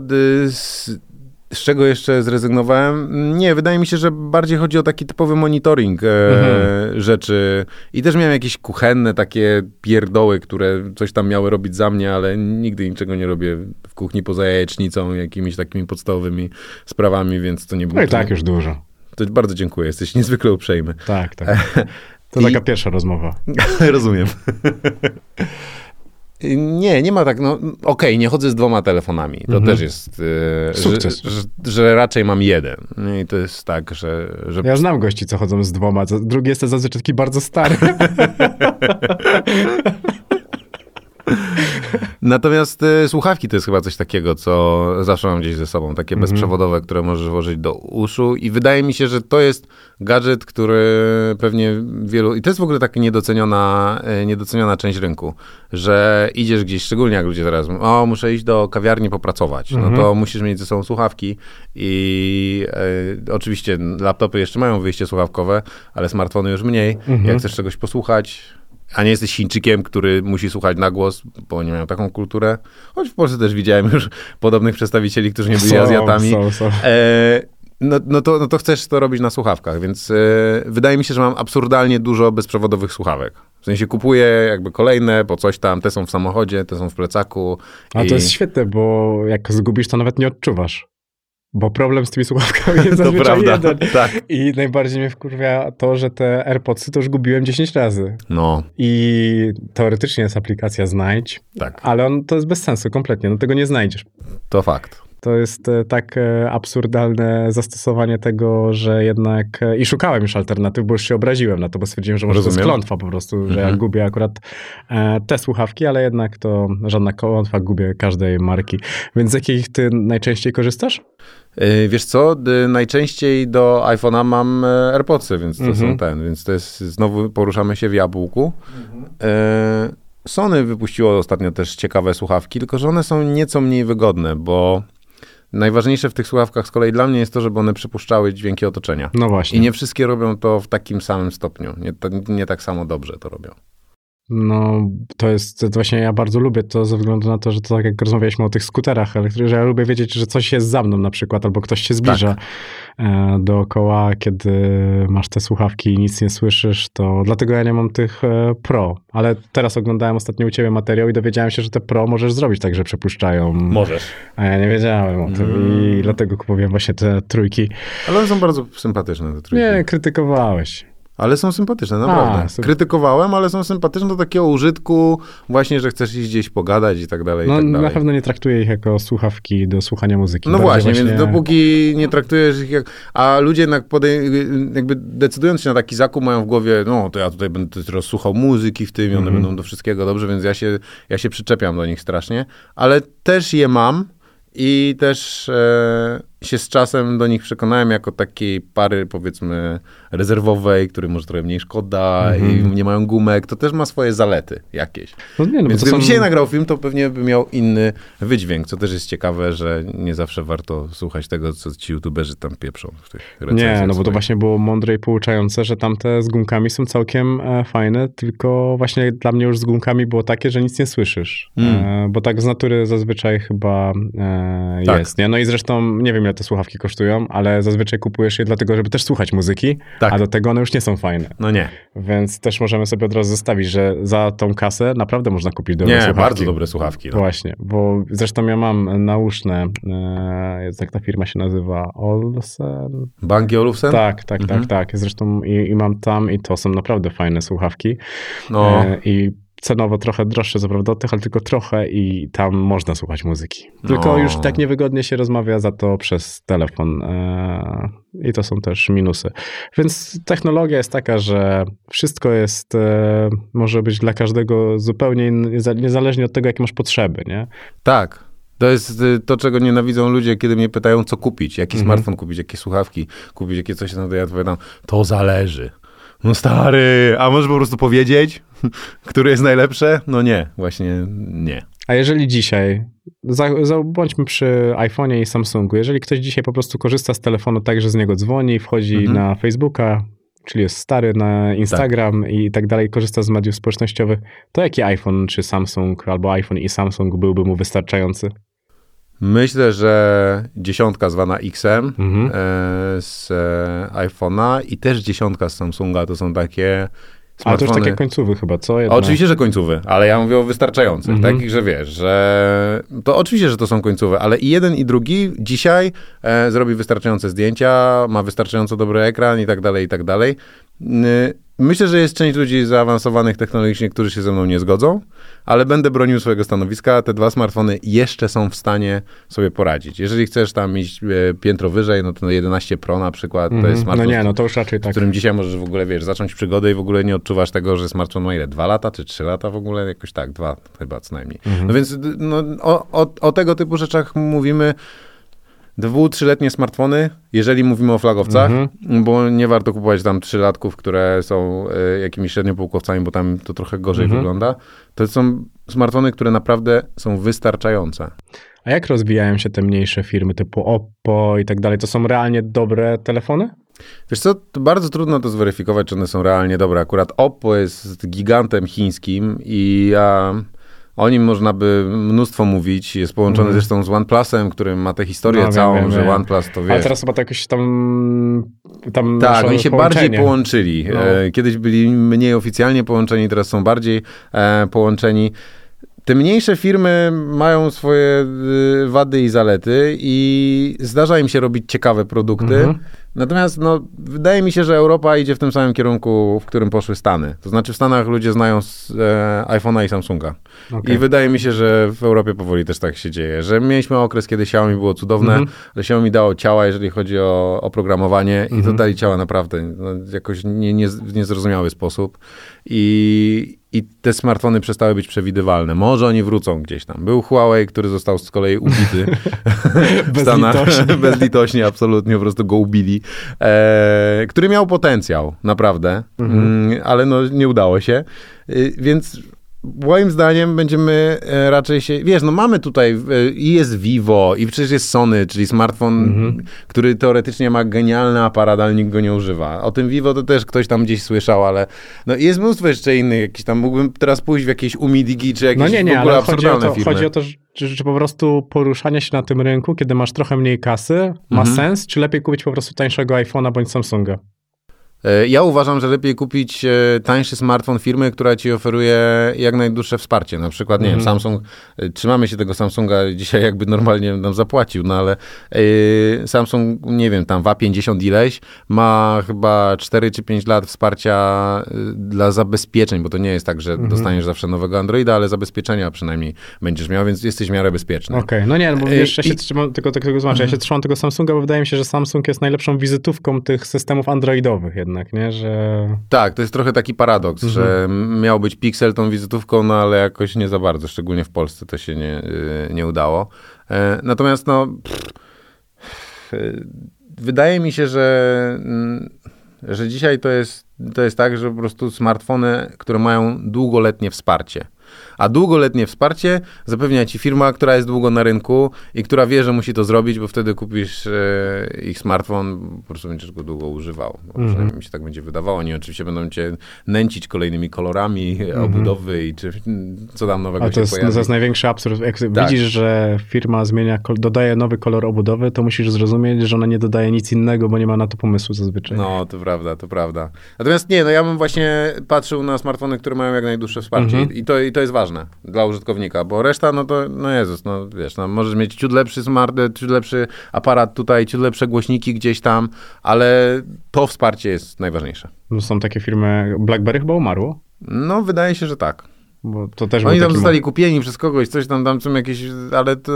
Speaker 5: z czego jeszcze zrezygnowałem? Nie, wydaje mi się, że bardziej chodzi o taki typowy monitoring e, mhm. rzeczy. I też miałem jakieś kuchenne takie pierdoły, które coś tam miały robić za mnie, ale nigdy niczego nie robię w kuchni poza jajecznicą, jakimiś takimi podstawowymi sprawami, więc to nie było...
Speaker 4: No i tak już dużo.
Speaker 5: To bardzo dziękuję, jesteś niezwykle uprzejmy.
Speaker 4: Tak, tak. [laughs] To I... taka pierwsza rozmowa. [laughs]
Speaker 5: Rozumiem. [laughs] Nie, nie ma tak, no okej, okay, nie chodzę z dwoma telefonami. To mhm. też jest
Speaker 4: e, Sukces.
Speaker 5: Że, że, że, raczej mam jeden. I to jest tak, że, że...
Speaker 4: Ja znam gości, co chodzą z dwoma. Drugi jest zazwyczaj taki bardzo stary. [laughs]
Speaker 5: Natomiast y, słuchawki to jest chyba coś takiego, co zawsze mam gdzieś ze sobą. Takie mhm. bezprzewodowe, które możesz włożyć do uszu i wydaje mi się, że to jest gadżet, który pewnie wielu... I to jest w ogóle taka niedoceniona, y, niedoceniona część rynku, że idziesz gdzieś, szczególnie jak ludzie teraz mówią, o, muszę iść do kawiarni popracować. No mhm. No to musisz mieć ze sobą słuchawki i y, oczywiście laptopy jeszcze mają wyjście słuchawkowe, ale smartfony już mniej. Mhm. Jak chcesz czegoś posłuchać, a nie jesteś Chińczykiem, który musi słuchać na głos, bo oni mają taką kulturę. Choć w Polsce też widziałem już podobnych przedstawicieli, którzy nie byli są, Azjatami. Są, są. E, no, no, to, no to chcesz to robić na słuchawkach, więc e, wydaje mi się, że mam absurdalnie dużo bezprzewodowych słuchawek. W sensie kupuję jakby kolejne, po coś tam, te są w samochodzie, te są w plecaku.
Speaker 4: A i... to jest świetne, bo jak zgubisz, to nawet nie odczuwasz. Bo problem z tymi słuchawkami [laughs] jest to prawda, jeden. Tak. I najbardziej mnie wkurwia to, że te AirPodsy to już gubiłem 10 razy.
Speaker 5: No.
Speaker 4: I teoretycznie jest aplikacja Znajdź,
Speaker 5: tak.
Speaker 4: ale on, to jest bez sensu kompletnie, no tego nie znajdziesz.
Speaker 5: To fakt.
Speaker 4: To jest e, tak e, absurdalne zastosowanie tego, że jednak... E, I szukałem już alternatyw, bo już się obraziłem na to, bo stwierdziłem, że może Rozumiem. to jest klątwa po prostu, że mhm. ja gubię akurat te słuchawki, ale jednak to żadna klątwa, gubię każdej marki. Więc z jakich ty najczęściej korzystasz?
Speaker 5: Wiesz co, najczęściej do iPhone'a mam AirPodsy, więc to mhm. są ten, więc to jest, znowu poruszamy się w jabłku. Mhm. Sony wypuściło ostatnio też ciekawe słuchawki, tylko że one są nieco mniej wygodne, bo Najważniejsze w tych słuchawkach z kolei dla mnie jest to, żeby one przypuszczały dźwięki otoczenia.
Speaker 4: No właśnie.
Speaker 5: I nie wszystkie robią to w takim samym stopniu. Nie, nie tak samo dobrze to robią.
Speaker 4: No, to jest to właśnie ja bardzo lubię to ze względu na to, że to tak jak rozmawialiśmy o tych skuterach elektrycznych, że ja lubię wiedzieć, że coś jest za mną na przykład, albo ktoś się zbliża tak. E, dookoła, kiedy masz te słuchawki i nic nie słyszysz, to dlatego ja nie mam tych e, Pro. Ale teraz oglądałem ostatnio u ciebie materiał i dowiedziałem się, że te Pro możesz zrobić tak, że przepuszczają.
Speaker 5: Możesz.
Speaker 4: A ja nie wiedziałem o tym mm. i dlatego kupiłem właśnie te trójki.
Speaker 5: Ale one są bardzo sympatyczne, te trójki.
Speaker 4: Nie, krytykowałeś.
Speaker 5: Ale są sympatyczne, naprawdę. A, Krytykowałem, ale są sympatyczne do takiego użytku właśnie, że chcesz iść gdzieś pogadać i tak dalej.
Speaker 4: No
Speaker 5: tak dalej.
Speaker 4: na pewno nie traktuję ich jako słuchawki do słuchania muzyki.
Speaker 5: No właśnie, właśnie, więc dopóki nie traktujesz ich jak... A ludzie jednak jakby decydując się na taki zakup mają w głowie, no to ja tutaj będę teraz słuchał muzyki w tym i one mm -hmm. będą do wszystkiego dobrze, więc ja się, ja się przyczepiam do nich strasznie. Ale też je mam i też, e, się z czasem do nich przekonałem jako takiej pary, powiedzmy, rezerwowej, której może trochę mniej szkoda mm -hmm. i nie mają gumek, to też ma swoje zalety jakieś. No nie, no Więc gdybym są... dzisiaj nagrał film, to pewnie by miał inny wydźwięk, co też jest ciekawe, że nie zawsze warto słuchać tego, co ci youtuberzy tam pieprzą w tych
Speaker 4: recenzjach. Nie, no bo to właśnie było mądre i pouczające, że tamte z gumkami są całkiem e, fajne, tylko właśnie dla mnie już z gumkami było takie, że nic nie słyszysz. Mm. E, bo tak z natury zazwyczaj chyba e, tak. jest, nie? No i zresztą nie wiem, ile te słuchawki kosztują, ale zazwyczaj kupujesz je dlatego, żeby też słuchać muzyki, tak. a do tego one już nie są fajne.
Speaker 5: No nie.
Speaker 4: Więc też możemy sobie od razu zostawić, że za tą kasę naprawdę można kupić dobre
Speaker 5: nie,
Speaker 4: słuchawki.
Speaker 5: Nie, bardzo dobre słuchawki.
Speaker 4: No. Właśnie, bo zresztą ja mam nauszne, e, jak ta firma się nazywa, Olsen?
Speaker 5: Banki Olufsen?
Speaker 4: Tak, tak, tak mhm. tak, tak. Zresztą i, i, mam tam i to są naprawdę fajne słuchawki. No. E, I cenowo trochę droższe, co prawda od tych, ale tylko trochę i tam można słuchać muzyki. Tylko no. już tak niewygodnie się rozmawia za to przez telefon e, i to są też minusy. Więc technologia jest taka, że wszystko jest, e, może być dla każdego zupełnie niezależnie od tego, jakie masz potrzeby, nie?
Speaker 5: Tak. To jest y, to, czego nienawidzą ludzie, kiedy mnie pytają, co kupić, jaki mhm. smartfon kupić, jakie słuchawki kupić, jakie coś tam, to ja odpowiadam, to zależy. No stary, a możesz po prostu powiedzieć, [laughs] które jest najlepsze? No nie, właśnie nie.
Speaker 4: A jeżeli dzisiaj, za, za, bądźmy przy iPhone'ie i Samsungu, jeżeli ktoś dzisiaj po prostu korzysta z telefonu tak, że z niego dzwoni, wchodzi mhm. na Facebooka, czyli jest stary na Instagram tak. i tak dalej, korzysta z mediów społecznościowych, to jaki iPhone czy Samsung, albo iPhone i Samsung byłby mu wystarczający?
Speaker 5: Myślę, że dziesiątka zwana XM mhm. e, z e, iPhone'a i też dziesiątka z Samsunga to są takie
Speaker 4: a to już takie końcówy chyba, co?
Speaker 5: Jedna... Oczywiście, że końcówy, ale ja mówię o wystarczających, mhm. takich, że wiesz, że to oczywiście, że to są końcówe, ale i jeden i drugi dzisiaj e, zrobi wystarczające zdjęcia, ma wystarczająco dobry ekran i tak dalej, i tak dalej. Myślę, że jest część ludzi zaawansowanych technologicznie, którzy się ze mną nie zgodzą, ale będę bronił swojego stanowiska. Te dwa smartfony jeszcze są w stanie sobie poradzić. Jeżeli chcesz tam iść e, piętro wyżej, no to 11 Pro na przykład, mm -hmm. to jest mhm.
Speaker 4: smartfon, no nie, no to już raczej tak.
Speaker 5: w którym dzisiaj możesz w ogóle, wiesz, zacząć przygodę i w ogóle nie odczuwasz tego, że smartfon ma ile? Dwa lata czy trzy lata w ogóle? Jakoś tak, dwa chyba co najmniej. Mm -hmm. No więc no, o, o, o tego typu rzeczach mówimy dwu, trzyletnie smartfony, jeżeli mówimy o flagowcach, mhm. bo nie warto kupować tam trzylatków, które są y, jakimiś średniopółkowcami, bo tam to trochę gorzej mhm. wygląda. To są smartfony, które naprawdę są wystarczające.
Speaker 4: A jak rozwijają się te mniejsze firmy typu Oppo i tak dalej? To są realnie dobre telefony?
Speaker 5: Wiesz co, bardzo trudno to zweryfikować, czy one są realnie dobre. Akurat Oppo jest gigantem chińskim i ja... O nim można by mnóstwo mówić. Jest połączony mm. zresztą z OnePlusem, który ma tę historię no, całą, wiem, wiem, że wiem. OnePlus to wie.
Speaker 4: Ale teraz chyba to jakoś tam. tam
Speaker 5: tak, oni się bardziej połączyli. No. E, kiedyś byli mniej oficjalnie połączeni, teraz są bardziej e, połączeni. Te mniejsze firmy mają swoje y, wady i zalety i zdarza im się robić ciekawe produkty. Mhm. Natomiast no, wydaje mi się, że Europa idzie w tym samym kierunku, w którym poszły Stany. To znaczy w Stanach ludzie znają e, iPhone'a i Samsunga. Okay. I wydaje mi się, że w Europie powoli też tak się dzieje, że mieliśmy okres, kiedy Xiaomi było cudowne, mm -hmm. ale Xiaomi dało ciała, jeżeli chodzi o oprogramowanie mm -hmm. i to mhm. dali ciała naprawdę no, jakoś nie, nie, w niezrozumiały sposób. I, i te smartfony przestały być przewidywalne. Może oni wrócą gdzieś tam. Był Huawei, który został z kolei ubity. [laughs] Bezlitośnie. [laughs] Bezlitośnie, absolutnie, po prostu go ubili. E, który miał potencjał, naprawdę, mhm. mm, ale no nie udało się. E, więc moim zdaniem będziemy e, raczej się, wiesz, no mamy tutaj e, i jest Vivo i przecież jest Sony, czyli smartfon, mhm. który teoretycznie ma genialny aparat, ale nikt go nie używa. O tym Vivo to też ktoś tam gdzieś słyszał, ale no jest mnóstwo jeszcze innych, jakiś tam mógłbym teraz pójść w jakieś Umidigi czy jakieś no nie, nie, w ogóle ale chodzi o, to,
Speaker 4: firmy. chodzi o to, że, że, po prostu poruszanie się na tym rynku, kiedy masz trochę mniej kasy, ma mhm. sens, czy lepiej kupić po prostu tańszego iPhone'a bądź Samsunga?
Speaker 5: E, ja uważam, że lepiej kupić e, tańszy smartfon firmy, która ci oferuje jak najdłuższe wsparcie. Na przykład, nie mm wiem, mhm. Samsung, e, trzymamy się tego Samsunga dzisiaj [laughs] jakby normalnie nam zapłacił, no ale yy, Samsung, nie wiem, tam WA50 ileś, ma chyba 4 czy 5 lat wsparcia dla zabezpieczeń, bo to nie jest tak, że mm -hmm. dostaniesz zawsze nowego Androida, ale zabezpieczenia przynajmniej będziesz miał, więc jesteś w miarę bezpieczny.
Speaker 4: Okej, okay. no nie, bo wiesz, ja się trzymam, tylko tego znaczy, ja się trzymam tego Samsunga, bo wydaje mi się, że Samsung jest najlepszą wizytówką tych systemów androidowych jednak jednak, nie? Że...
Speaker 5: Tak, to jest trochę taki paradoks, mhm. że miał być Pixel tą wizytówką, no ale jakoś nie za bardzo, szczególnie w Polsce to się nie, y, nie udało. E, natomiast no... Pff, wydaje mi się, że, mm, że dzisiaj to jest, to jest tak, że po prostu smartfony, które mają długoletnie wsparcie. A długoletnie wsparcie zapewnia ci firma, która jest długo na rynku i która wie, że musi to zrobić, bo wtedy kupisz e, ich smartfon, po prostu będziesz go długo używał. Mm -hmm. mi się tak będzie wydawało. Oni oczywiście będą cię nęcić kolejnymi kolorami mm obudowy i czy co tam nowego
Speaker 4: A to
Speaker 5: się
Speaker 4: jest,
Speaker 5: pojawi.
Speaker 4: To jest największy absurd. Jak tak. widzisz, że firma zmienia, dodaje nowy kolor obudowy, to musisz zrozumieć, że ona nie dodaje nic innego, bo nie ma na to pomysłu zazwyczaj.
Speaker 5: No, to prawda, to prawda. Natomiast nie, no ja bym właśnie patrzył na smartfony, które mają jak najdłuższe wsparcie mm -hmm. I, to, i to jest ważne dla użytkownika, bo reszta, no to, no Jezus, no wiesz, no, możesz mieć ciut lepszy smart, ciut lepszy aparat tutaj, ciut lepsze głośniki gdzieś tam, ale to wsparcie jest najważniejsze.
Speaker 4: No są takie firmy, BlackBerry chyba umarło?
Speaker 5: No, wydaje się, że tak.
Speaker 4: Bo to też
Speaker 5: Oni tam zostali kupieni przez kogoś, coś tam, tam są jakieś, ale to...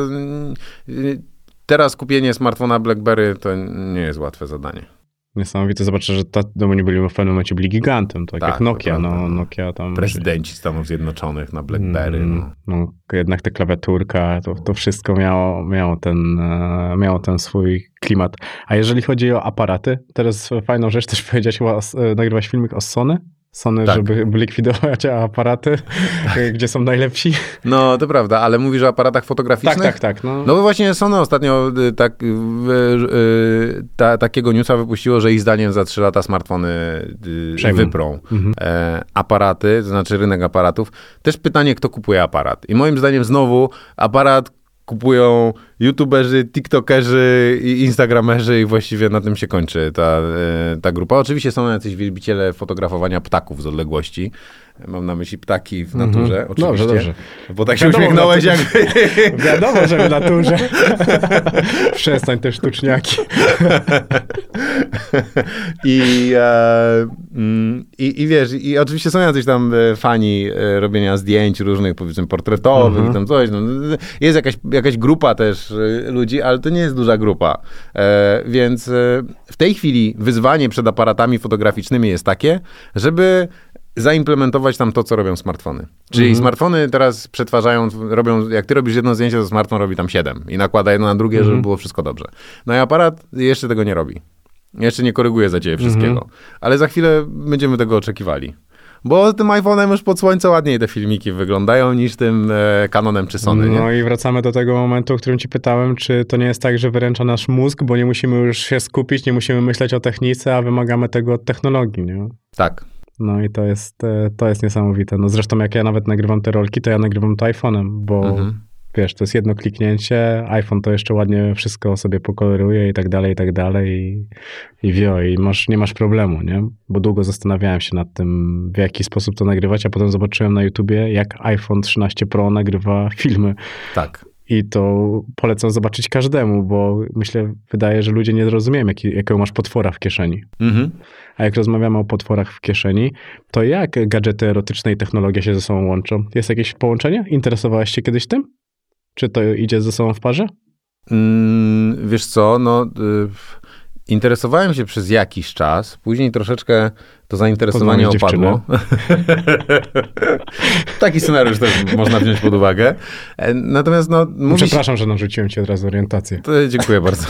Speaker 5: Teraz kupienie smartfona BlackBerry to nie jest łatwe zadanie
Speaker 4: niesamowite. Zobaczę, że ta, no oni byli w pewnym momencie byli gigantem, tak, tak jak Nokia. No, Nokia tam...
Speaker 5: Prezydenci Stanów Zjednoczonych na BlackBerry. Mm, no.
Speaker 4: no. jednak ta klawiaturka, to, to wszystko miało, miało, ten, e, miało ten swój klimat. A jeżeli chodzi o aparaty, teraz fajną rzecz też powiedziałeś, e, nagrywać filmik o Sony? Sony, tak. żeby [laughs] likwidować aparaty, tak. [laughs] gdzie są najlepsi.
Speaker 5: No, to prawda, ale mówisz o aparatach fotograficznych?
Speaker 4: Tak, tak, tak. No,
Speaker 5: no bo właśnie Sony ostatnio y, tak, y, ta, takiego newsa wypuściło, że ich zdaniem za 3 lata smartfony y, Przejmą. wyprą mhm. e, aparaty, to znaczy rynek aparatów. Też pytanie, kto kupuje aparat. I moim zdaniem znowu aparat, kupują youtuberzy, tiktokerzy i instagramerzy i właściwie na tym się kończy ta, e, ta grupa. Oczywiście są jacyś wielbiciele fotografowania ptaków z odległości. Mam na myśli ptaki w mhm. naturze, mm -hmm. oczywiście. Dobrze, dobrze. Bo tak się uśmiechnąłeś jak...
Speaker 4: Wiadomo, że w naturze. [laughs] Przestań te sztuczniaki.
Speaker 5: I, e, mm, i, I wiesz, i oczywiście są jacyś tam e, fani e, robienia zdjęć różnych, powiedzmy, portretowych, mm -hmm. tam coś. No, jest jakaś, jakaś grupa też ludzi, ale to nie jest duża grupa. E, więc w tej chwili wyzwanie przed aparatami fotograficznymi jest takie, żeby zaimplementować tam to, co robią smartfony. Czyli mhm. smartfony teraz przetwarzają, robią, jak ty robisz jedno zdjęcie, to smartfon robi tam siedem i nakłada jedno na drugie, mhm. żeby było wszystko dobrze. No i aparat jeszcze tego nie robi. Jeszcze nie koryguje za ciebie wszystkiego. Mhm. Ale za chwilę będziemy tego oczekiwali. Bo tym iPhone'em już pod słońce ładniej te filmiki wyglądają niż tym e, Canonem czy Sony.
Speaker 4: No nie? i wracamy do tego momentu, o którym ci pytałem, czy to nie jest tak, że wyręcza nasz mózg, bo nie musimy już się skupić, nie musimy myśleć o technice, a wymagamy tego od technologii, nie?
Speaker 5: Tak.
Speaker 4: No i to jest, e, to jest niesamowite. No zresztą jak ja nawet nagrywam te rolki, to ja nagrywam to iPhone'em, bo mhm. wiesz, to jest jedno kliknięcie, iPhone to jeszcze ładnie wszystko sobie pokoloruje i tak dalej, i tak dalej i, i wio, i masz, nie masz problemu, nie? Bo długo zastanawiałem się nad tym, w jaki sposób to nagrywać, a potem zobaczyłem na YouTubie, jak iPhone 13 Pro nagrywa [laughs] filmy.
Speaker 5: Tak.
Speaker 4: I to polecam zobaczyć każdemu, bo myślę, wydaje, że ludzie nie zrozumieją, jaki, jakiego masz potwora w kieszeni. Mhm. A jak rozmawiamy o potworach w kieszeni, to jak gadżety erotyczne i technologia się ze sobą łączą? Jest jakieś połączenie? Interesowałeś się kiedyś tym? Czy to idzie ze sobą w parze?
Speaker 5: Mm, wiesz co, no... Y Interesowałem się przez jakiś czas, później troszeczkę to zainteresowanie opadło. [laughs] Taki scenariusz też można wziąć pod uwagę. E, natomiast no...
Speaker 4: Przepraszam, że narzuciłem ci od razu orientację.
Speaker 5: To dziękuję bardzo.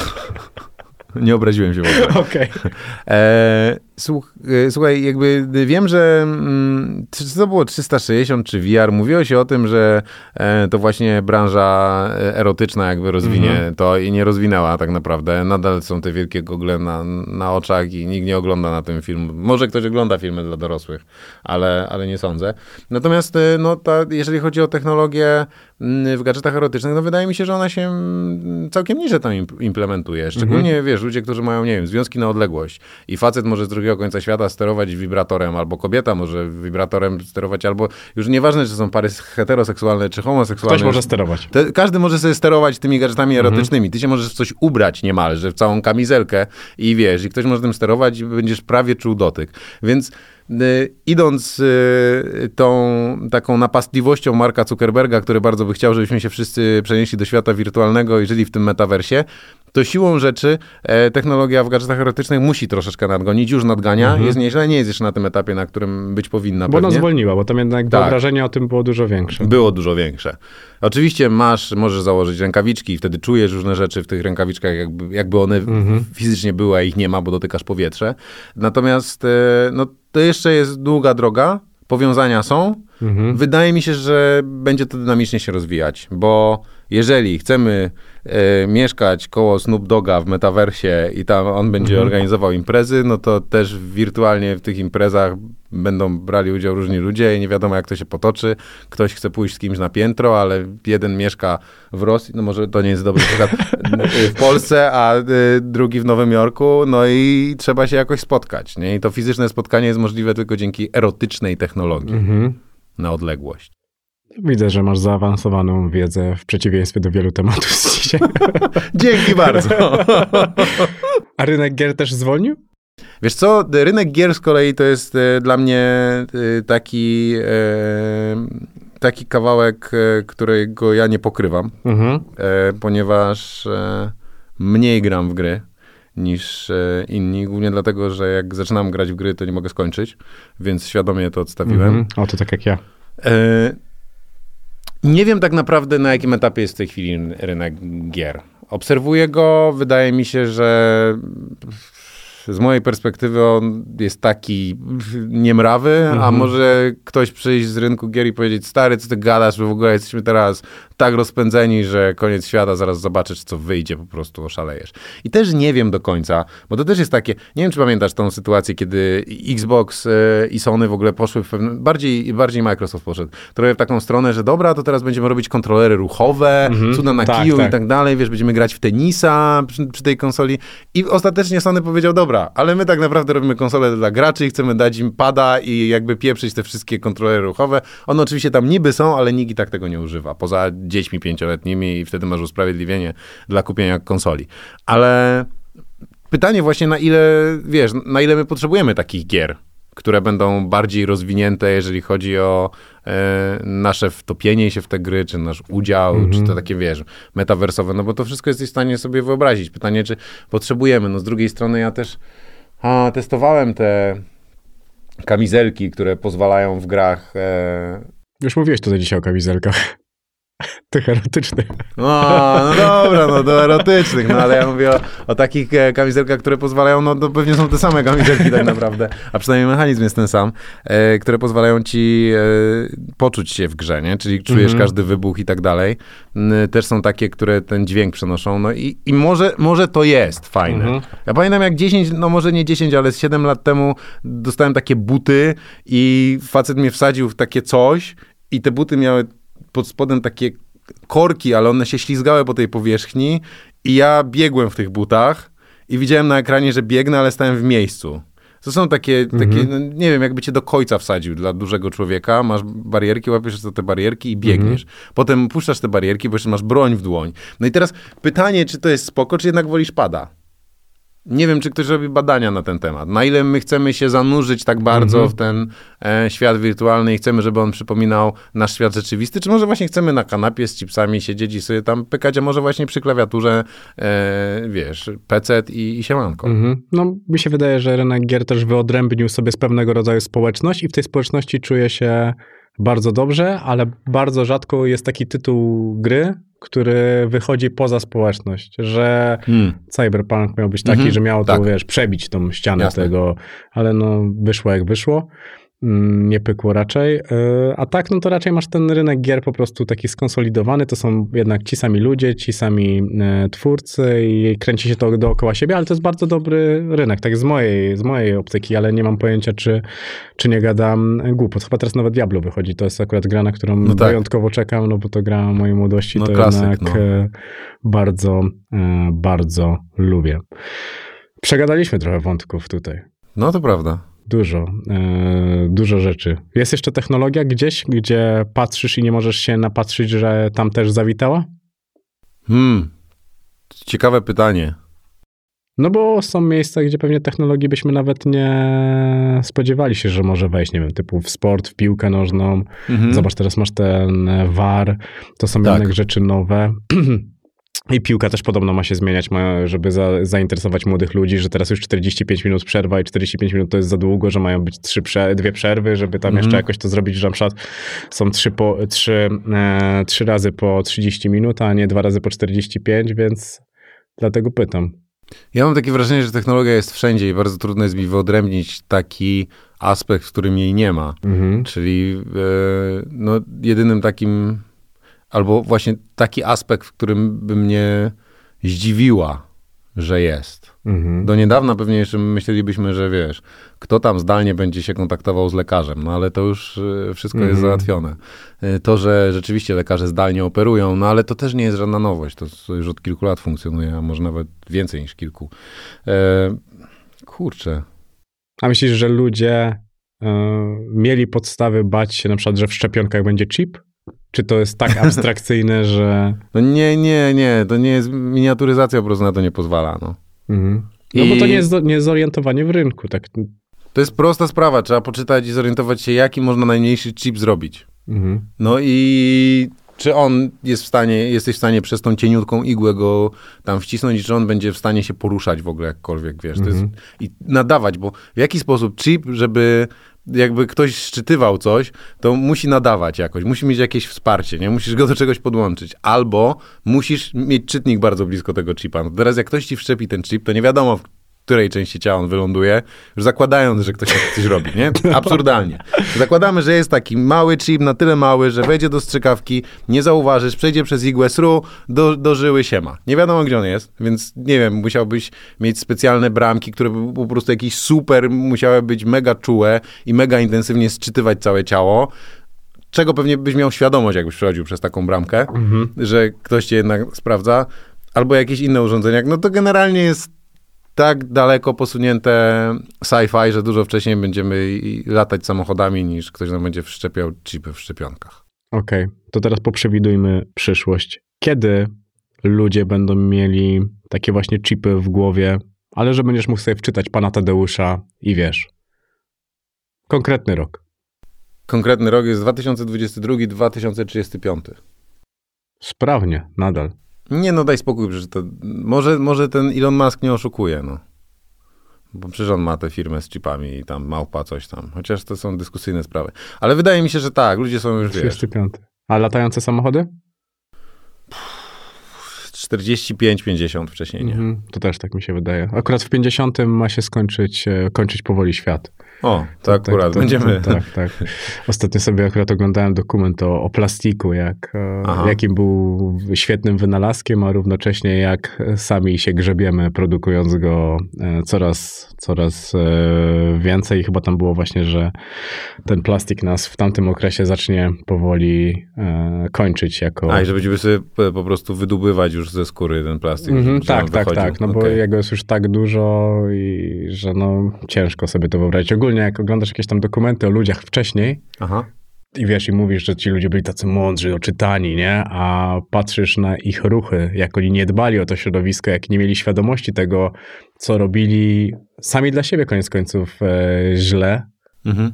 Speaker 5: Nie obraziłem się w ogóle. [laughs]
Speaker 4: Okej. Okay. E,
Speaker 5: słuchaj, jakby wiem, że mm, czy to było 360 czy VR, mówiło się o tym, że e, to właśnie branża e, erotyczna jakby rozwinie mm -hmm. to i nie rozwinęła tak naprawdę. Nadal są te wielkie gogle na, na oczach i nikt nie ogląda na tym film. Może ktoś ogląda filmy dla dorosłych, ale, ale nie sądzę. Natomiast no, ta, jeżeli chodzi o technologię mm, w gadżetach erotycznych, no wydaje mi się, że ona się mm, całkiem nieźle tam implementuje. Szczególnie, mm -hmm. wiesz, ludzie, którzy mają, nie wiem, związki na odległość i facet może z drugiego drugiego końca świata sterować wibratorem, albo kobieta może wibratorem sterować, albo już nieważne, czy są pary heteroseksualne, czy homoseksualne.
Speaker 4: Ktoś może sterować.
Speaker 5: Te, każdy może sobie sterować tymi gadżetami mhm. erotycznymi. Ty się możesz w coś ubrać niemalże, w całą kamizelkę i wiesz, i ktoś może tym sterować i będziesz prawie czuł dotyk. Więc idąc y, tą taką napastliwością Marka Zuckerberga, który bardzo by chciał, żebyśmy się wszyscy przenieśli do świata wirtualnego i żyli w tym metaversie, to siłą rzeczy e, technologia w gadżetach erotycznych musi troszeczkę nadgonić, już nadgania, mhm. jest nieźle, nie jest jeszcze na tym etapie, na którym być powinna
Speaker 4: Bo
Speaker 5: pewnie.
Speaker 4: ona zwolniła, bo tam jednak tak. wyobrażenie o tym było dużo większe.
Speaker 5: Było dużo większe. Oczywiście masz, możesz założyć rękawiczki i wtedy czujesz różne rzeczy w tych rękawiczkach, jakby, jakby one mhm. fizycznie były, a ich nie ma, bo dotykasz powietrze. Natomiast e, no, to jeszcze jest długa droga, powiązania są. Mhm. Wydaje mi się, że będzie to dynamicznie się rozwijać, bo jeżeli chcemy e, mieszkać koło Snoop Doga w metaversie i tam on będzie mhm. organizował imprezy, no to też wirtualnie w tych imprezach będą brali udział różni ludzie i nie wiadomo jak to się potoczy. Ktoś chce pójść z kimś na piętro, ale jeden mieszka w Rosji, no może to nie jest dobry przykład, w Polsce, a e, drugi w Nowym Jorku, no i trzeba się jakoś spotkać. Nie? I to fizyczne spotkanie jest możliwe tylko dzięki erotycznej technologii mhm. na odległość.
Speaker 4: Widzę, że masz zaawansowaną wiedzę w przeciwieństwie do wielu tematów z dzisiaj. [laughs]
Speaker 5: Dzięki bardzo. [laughs]
Speaker 4: A rynek gier też zwolnił?
Speaker 5: Wiesz co, rynek gier z kolei to jest e, dla mnie e, taki, e, taki kawałek, którego ja nie pokrywam, mhm. ponieważ mniej gram w gry niż inni, głównie dlatego, że jak zaczynam grać w gry, to nie mogę skończyć, więc świadomie to odstawiłem. Mhm.
Speaker 4: O, to tak jak ja.
Speaker 5: Nie wiem tak naprawdę, na jakim etapie jest w tej chwili rynek gier. Obserwuję go, wydaje mi się, że z mojej perspektywy on jest taki niemrawy, mhm. a może ktoś przyjść z rynku gier i powiedzieć, stary, co ty gadasz, my w ogóle jesteśmy teraz tak rozpędzeni, że koniec świata, zaraz zobaczysz, co wyjdzie, po prostu oszalejesz. I też nie wiem do końca, bo to też jest takie, nie wiem, czy pamiętasz tą sytuację, kiedy Xbox e, i Sony w ogóle poszły w pewne, bardziej, bardziej Microsoft poszedł, trochę w taką stronę, że dobra, to teraz będziemy robić kontrolery ruchowe, mhm. cuda na tak, kiju tak. i tak dalej, wiesz, będziemy grać w tenisa przy, przy tej konsoli i ostatecznie Sony powiedział, dobra, ale my tak naprawdę robimy konsolę dla graczy i chcemy dać im pada i jakby pieprzyć te wszystkie kontrolery ruchowe. One oczywiście tam niby są, ale nikt i tak tego nie używa, poza dziećmi pięcioletnimi i wtedy masz usprawiedliwienie dla kupienia konsoli. Ale pytanie właśnie na ile, wiesz, na ile my potrzebujemy takich gier, które będą bardziej rozwinięte, jeżeli chodzi o e, nasze wtopienie się w te gry, czy nasz udział, mm -hmm. czy to takie, wiesz, metaversowe, no bo to wszystko jesteś w stanie sobie wyobrazić. Pytanie, czy potrzebujemy. No z drugiej strony ja też a, testowałem te kamizelki, które pozwalają w grach... E...
Speaker 4: Już mówiłeś tutaj dzisiaj o kamizelkach. [laughs] Tych erotycznych.
Speaker 5: No, no dobra, no do erotycznych, no ale ja mówię o, o takich e, kamizelkach, które pozwalają, no to pewnie są te same kamizelki tak naprawdę, a przynajmniej mechanizm jest ten sam, e, które pozwalają ci e, poczuć się w grze, nie? Czyli czujesz mm -hmm. każdy wybuch i tak dalej. Też są takie, które ten dźwięk przenoszą, no i, i może, może to jest fajne. Mm -hmm. Ja pamiętam jak 10, no może nie 10, ale z 7 lat temu dostałem takie buty i facet mnie wsadził w takie coś i te buty miały pod spodem takie korki, ale one się ślizgały po tej powierzchni i ja biegłem w tych butach i widziałem na ekranie, że biegnę, ale stałem w miejscu. To są takie, mhm. takie no, nie wiem, jakby cię do końca wsadził dla dużego człowieka, masz barierki, łapiesz za te barierki i biegniesz. Mhm. Potem puszczasz te barierki, bo jeszcze masz broń w dłoń. No i teraz pytanie, czy to jest spoko, czy jednak wolisz pada? Nie wiem, czy ktoś robi badania na ten temat. Na ile my chcemy się zanurzyć tak bardzo mm -hmm. w ten e, świat wirtualny i chcemy, żeby on przypominał nasz świat rzeczywisty, czy może właśnie chcemy na kanapie z chipsami siedzieć i sobie tam pykać, a może właśnie przy klawiaturze, e, wiesz, PC i, i siemanko. Mm -hmm.
Speaker 4: No, mi się wydaje, że rynek gier też wyodrębnił sobie z pewnego rodzaju społeczność i w tej społeczności czuje się bardzo dobrze, ale bardzo rzadko jest taki tytuł gry, który wychodzi poza społeczność, że hmm. Cyberpunk miał być taki, mm -hmm. że miał to, tak. wiesz, przebić tą ścianę Jasne. tego, ale no wyszło jak wyszło. Mm, nie pykło raczej. E, a tak, no to raczej masz ten rynek gier po prostu taki skonsolidowany, to są jednak ci sami ludzie, ci sami e, twórcy i kręci się to dookoła siebie, ale to jest bardzo dobry rynek, tak z mojej, z mojej optyki, ale nie mam pojęcia, czy, czy nie gadam głupot. Chyba teraz nawet Diablo wychodzi, to jest akurat gra, na którą no tak. wyjątkowo czekam, no bo to gra mojej młodości, no to klasyk, jednak no. E, bardzo, bardzo lubię. Przegadaliśmy trochę wątków tutaj.
Speaker 5: No to prawda.
Speaker 4: Dużo, e, dużo rzeczy. Jest jeszcze technologia gdzieś, gdzie patrzysz i nie możesz się napatrzyć, że tam też zawitała?
Speaker 5: Hmm, ciekawe pytanie.
Speaker 4: No bo są miejsca, gdzie pewnie technologii byśmy nawet nie spodziewali się, że może wejść, nie wiem, typu w sport, w piłkę nożną. Mhm. Zobacz, teraz masz ten VAR, to są tak. jednak rzeczy nowe. [clears throat] I piłka też podobno ma się zmieniać, ma, żeby za, zainteresować młodych ludzi, że teraz już 45 minut przerwa i 45 minut to jest za długo, że mają być trzy prze, dwie przerwy, żeby tam mm. jeszcze jakoś to zrobić, że na przykład są trzy, po, trzy, e, trzy razy po 30 minut, a nie dwa razy po 45, więc dlatego pytam.
Speaker 5: Ja mam takie wrażenie, że technologia jest wszędzie i bardzo trudno jest mi wyodrębnić taki aspekt, w którym jej nie ma. Mhm. Czyli e, no, jedynym takim albo właśnie taki aspekt, w którym by mnie zdziwiła, że jest. Mhm. Do niedawna pewnie jeszcze myślelibyśmy, że wiesz, kto tam zdalnie będzie się kontaktował z lekarzem, no ale to już y, wszystko mhm. jest załatwione. Y, to, że rzeczywiście lekarze zdalnie operują, no ale to też nie jest żadna nowość, to już od kilku lat funkcjonuje, a może nawet więcej niż kilku. E, kurczę.
Speaker 4: A myślisz, że ludzie e, mieli podstawy bać się na przykład, że w szczepionkach będzie chip? Czy to jest tak abstrakcyjne, [laughs] że...
Speaker 5: No nie, nie, nie, to nie jest, miniaturyzacja po prostu na to nie pozwala, no. Mhm.
Speaker 4: No I... bo to nie jest, nie jest zorientowanie w rynku, tak.
Speaker 5: To jest prosta sprawa, trzeba poczytać i zorientować się, jaki można najmniejszy chip zrobić. Mhm. No i czy on jest w stanie, jesteś w stanie przez tą cieniutką igłę go tam wcisnąć i czy on będzie w stanie się poruszać w ogóle jakkolwiek, wiesz, mhm. jest, i nadawać, bo w jaki sposób chip, żeby jakby ktoś szczytywał coś, to musi nadawać jakoś, musi mieć jakieś wsparcie, nie? Musisz go do czegoś podłączyć. Albo musisz mieć czytnik bardzo blisko tego chipa. No teraz jak ktoś ci wszczepi ten chip, to nie wiadomo, której części ciała on wyląduje, już zakładając, że ktoś coś robi, nie? [laughs] Absurdalnie. Zakładamy, że jest taki mały chip, na tyle mały, że wejdzie do strzykawki, nie zauważysz, przejdzie przez igłę sru, do, do żyły siema. Nie wiadomo, gdzie on jest, więc nie wiem, musiałbyś mieć specjalne bramki, które by po prostu jakiś super, musiały być mega czułe i mega intensywnie sczytywać całe ciało, czego pewnie byś miał świadomość, jakbyś przechodził przez taką bramkę, mhm. że ktoś cię jednak sprawdza, albo jakieś inne urządzenia. No to generalnie jest tak daleko posunięte sci-fi, że dużo wcześniej będziemy latać samochodami, niż ktoś nam będzie wszczepiał chipy w szczepionkach.
Speaker 4: Okej, okay. to teraz poprzewidujmy przyszłość. Kiedy ludzie będą mieli takie właśnie chipy w głowie, ale że będziesz mógł sobie wczytać pana Tadeusza i wiesz. Konkretny rok.
Speaker 5: Konkretny rok jest 2022-2035.
Speaker 4: Sprawnie, nadal.
Speaker 5: Nie, no daj spokój, że to, może, może ten Elon Musk nie oszukuje, no. Bo przecież on ma tę firmę z chipami i tam małpa coś tam. Chociaż to są dyskusyjne sprawy. Ale wydaje mi się, że tak, ludzie są już,
Speaker 4: 35. Wiesz, A latające samochody?
Speaker 5: 45-50 wcześniej, nie? Mm,
Speaker 4: to też tak mi się wydaje. Akurat w 50 ma się skończyć, e, kończyć powoli świat.
Speaker 5: O, to tak, akurat tak, będziemy.
Speaker 4: Tak, tak. Ostatnio sobie akurat oglądałem dokument o, o plastiku, jak, e, jakim był świetnym wynalazkiem, a równocześnie jak sami się grzebiemy, produkując go e, coraz, coraz e, więcej. Chyba tam było właśnie, że ten plastik nas w tamtym okresie zacznie powoli kończyć jako...
Speaker 5: A, i że będziemy sobie po prostu wydubywać już ze skóry ten plastik.
Speaker 4: Mm tak, tak, tak, no okay. bo jego jest już tak dużo i że no ciężko sobie to wyobrazić. Ogólnie szczególnie jak oglądasz jakieś tam dokumenty o ludziach wcześniej Aha. i wiesz, i mówisz, że ci ludzie byli tacy mądrzy, oczytani, nie? A patrzysz na ich ruchy, jak oni nie dbali o to środowisko, jak nie mieli świadomości tego, co robili sami dla siebie koniec końców e, źle, mhm.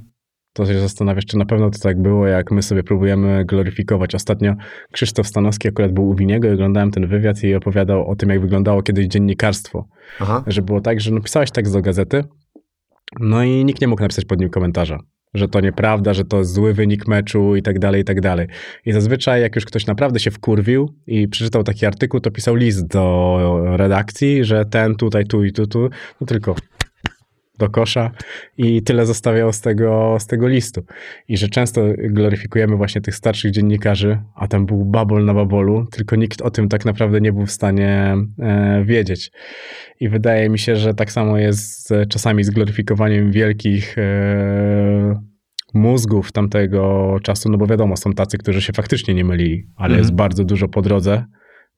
Speaker 4: to się zastanawiasz, czy na pewno to tak było, jak my sobie próbujemy gloryfikować. Ostatnio Krzysztof Stanowski akurat był u Winiego i oglądałem ten wywiad i opowiadał o tym, jak wyglądało kiedyś dziennikarstwo. Aha. Że było tak, że napisałeś tekst do gazety, no i nikt nie mógł napisać pod nim komentarza, że to nieprawda, że to zły wynik meczu i tak dalej, i tak dalej. I zazwyczaj jak już ktoś naprawdę się wkurwił i przeczytał taki artykuł, to pisał list do redakcji, że ten tutaj, tu i tu, tu, no tylko do kosza i tyle zostawiał z tego, z tego listu. I że często gloryfikujemy właśnie tych starszych dziennikarzy, a tam był babol na babolu, tylko nikt o tym tak naprawdę nie był w stanie e, wiedzieć. I wydaje mi się, że tak samo jest z, czasami z gloryfikowaniem wielkich e, mózgów tamtego czasu, no bo wiadomo, są tacy, którzy się faktycznie nie mylili, ale mm. jest bardzo dużo po drodze,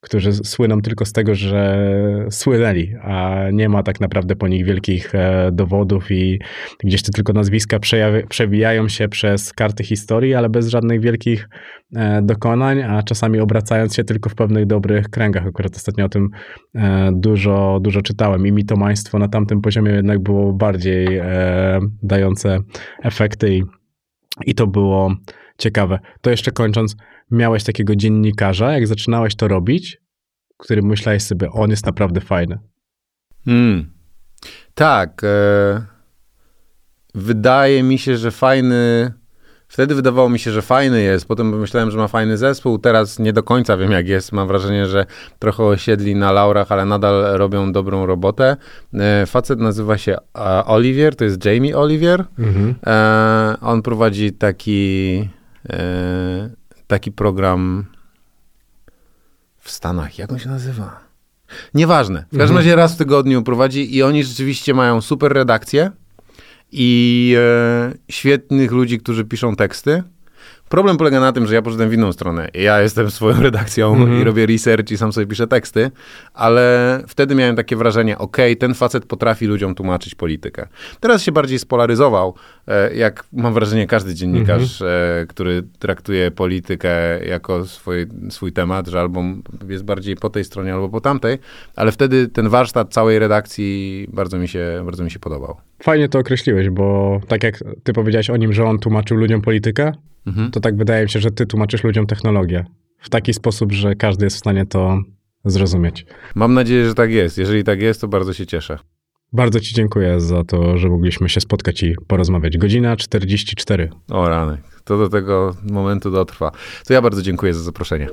Speaker 4: którzy słyną tylko z tego, że słynęli, a nie ma tak naprawdę po nich wielkich e, dowodów i gdzieś te tylko nazwiska przewijają się przez karty historii, ale bez żadnych wielkich e, dokonań, a czasami obracając się tylko w pewnych dobrych kręgach. Akurat ostatnio o tym e, dużo, dużo czytałem i mitomaństwo na tamtym poziomie jednak było bardziej dające efekty i, i to było ciekawe. To jeszcze kończąc, miałeś takiego dziennikarza, jak zaczynałeś to robić, który myślałeś sobie, on jest naprawdę fajny?
Speaker 5: Hmm. Tak. E, wydaje mi się, że fajny. Wtedy wydawało mi się, że fajny jest. Potem myślałem, że ma fajny zespół. Teraz nie do końca wiem, jak jest. Mam wrażenie, że trochę osiedli na laurach, ale nadal robią dobrą robotę. E, facet nazywa się e, Olivier, to jest Jamie Olivier. Mhm. E, on prowadzi taki e, taki program w Stanach. Jak on się nazywa? Nieważne. W każdym mhm. razie raz w tygodniu prowadzi i oni rzeczywiście mają super redakcję i e, świetnych ludzi, którzy piszą teksty. Problem polega na tym, że ja poszedłem w inną stronę. Ja jestem swoją redakcją mm -hmm. i robię research i sam sobie piszę teksty, ale wtedy miałem takie wrażenie, ok, ten facet potrafi ludziom tłumaczyć politykę. Teraz się bardziej spolaryzował, jak mam wrażenie każdy dziennikarz, mm -hmm. który traktuje politykę jako swój, swój temat, że albo jest bardziej po tej stronie, albo po tamtej, ale wtedy ten warsztat całej redakcji bardzo mi się, bardzo mi się podobał.
Speaker 4: Fajnie to określiłeś, bo tak jak ty powiedziałeś o nim, że on tłumaczył ludziom politykę, mhm. to tak wydaje mi się, że ty tłumaczysz ludziom technologię w taki sposób, że każdy jest w stanie to zrozumieć.
Speaker 5: Mam nadzieję, że tak jest. Jeżeli tak jest, to bardzo się cieszę.
Speaker 4: Bardzo Ci dziękuję za to, że mogliśmy się spotkać i porozmawiać. Godzina 44.
Speaker 5: O rany, to do tego momentu dotrwa. To ja bardzo dziękuję za zaproszenie.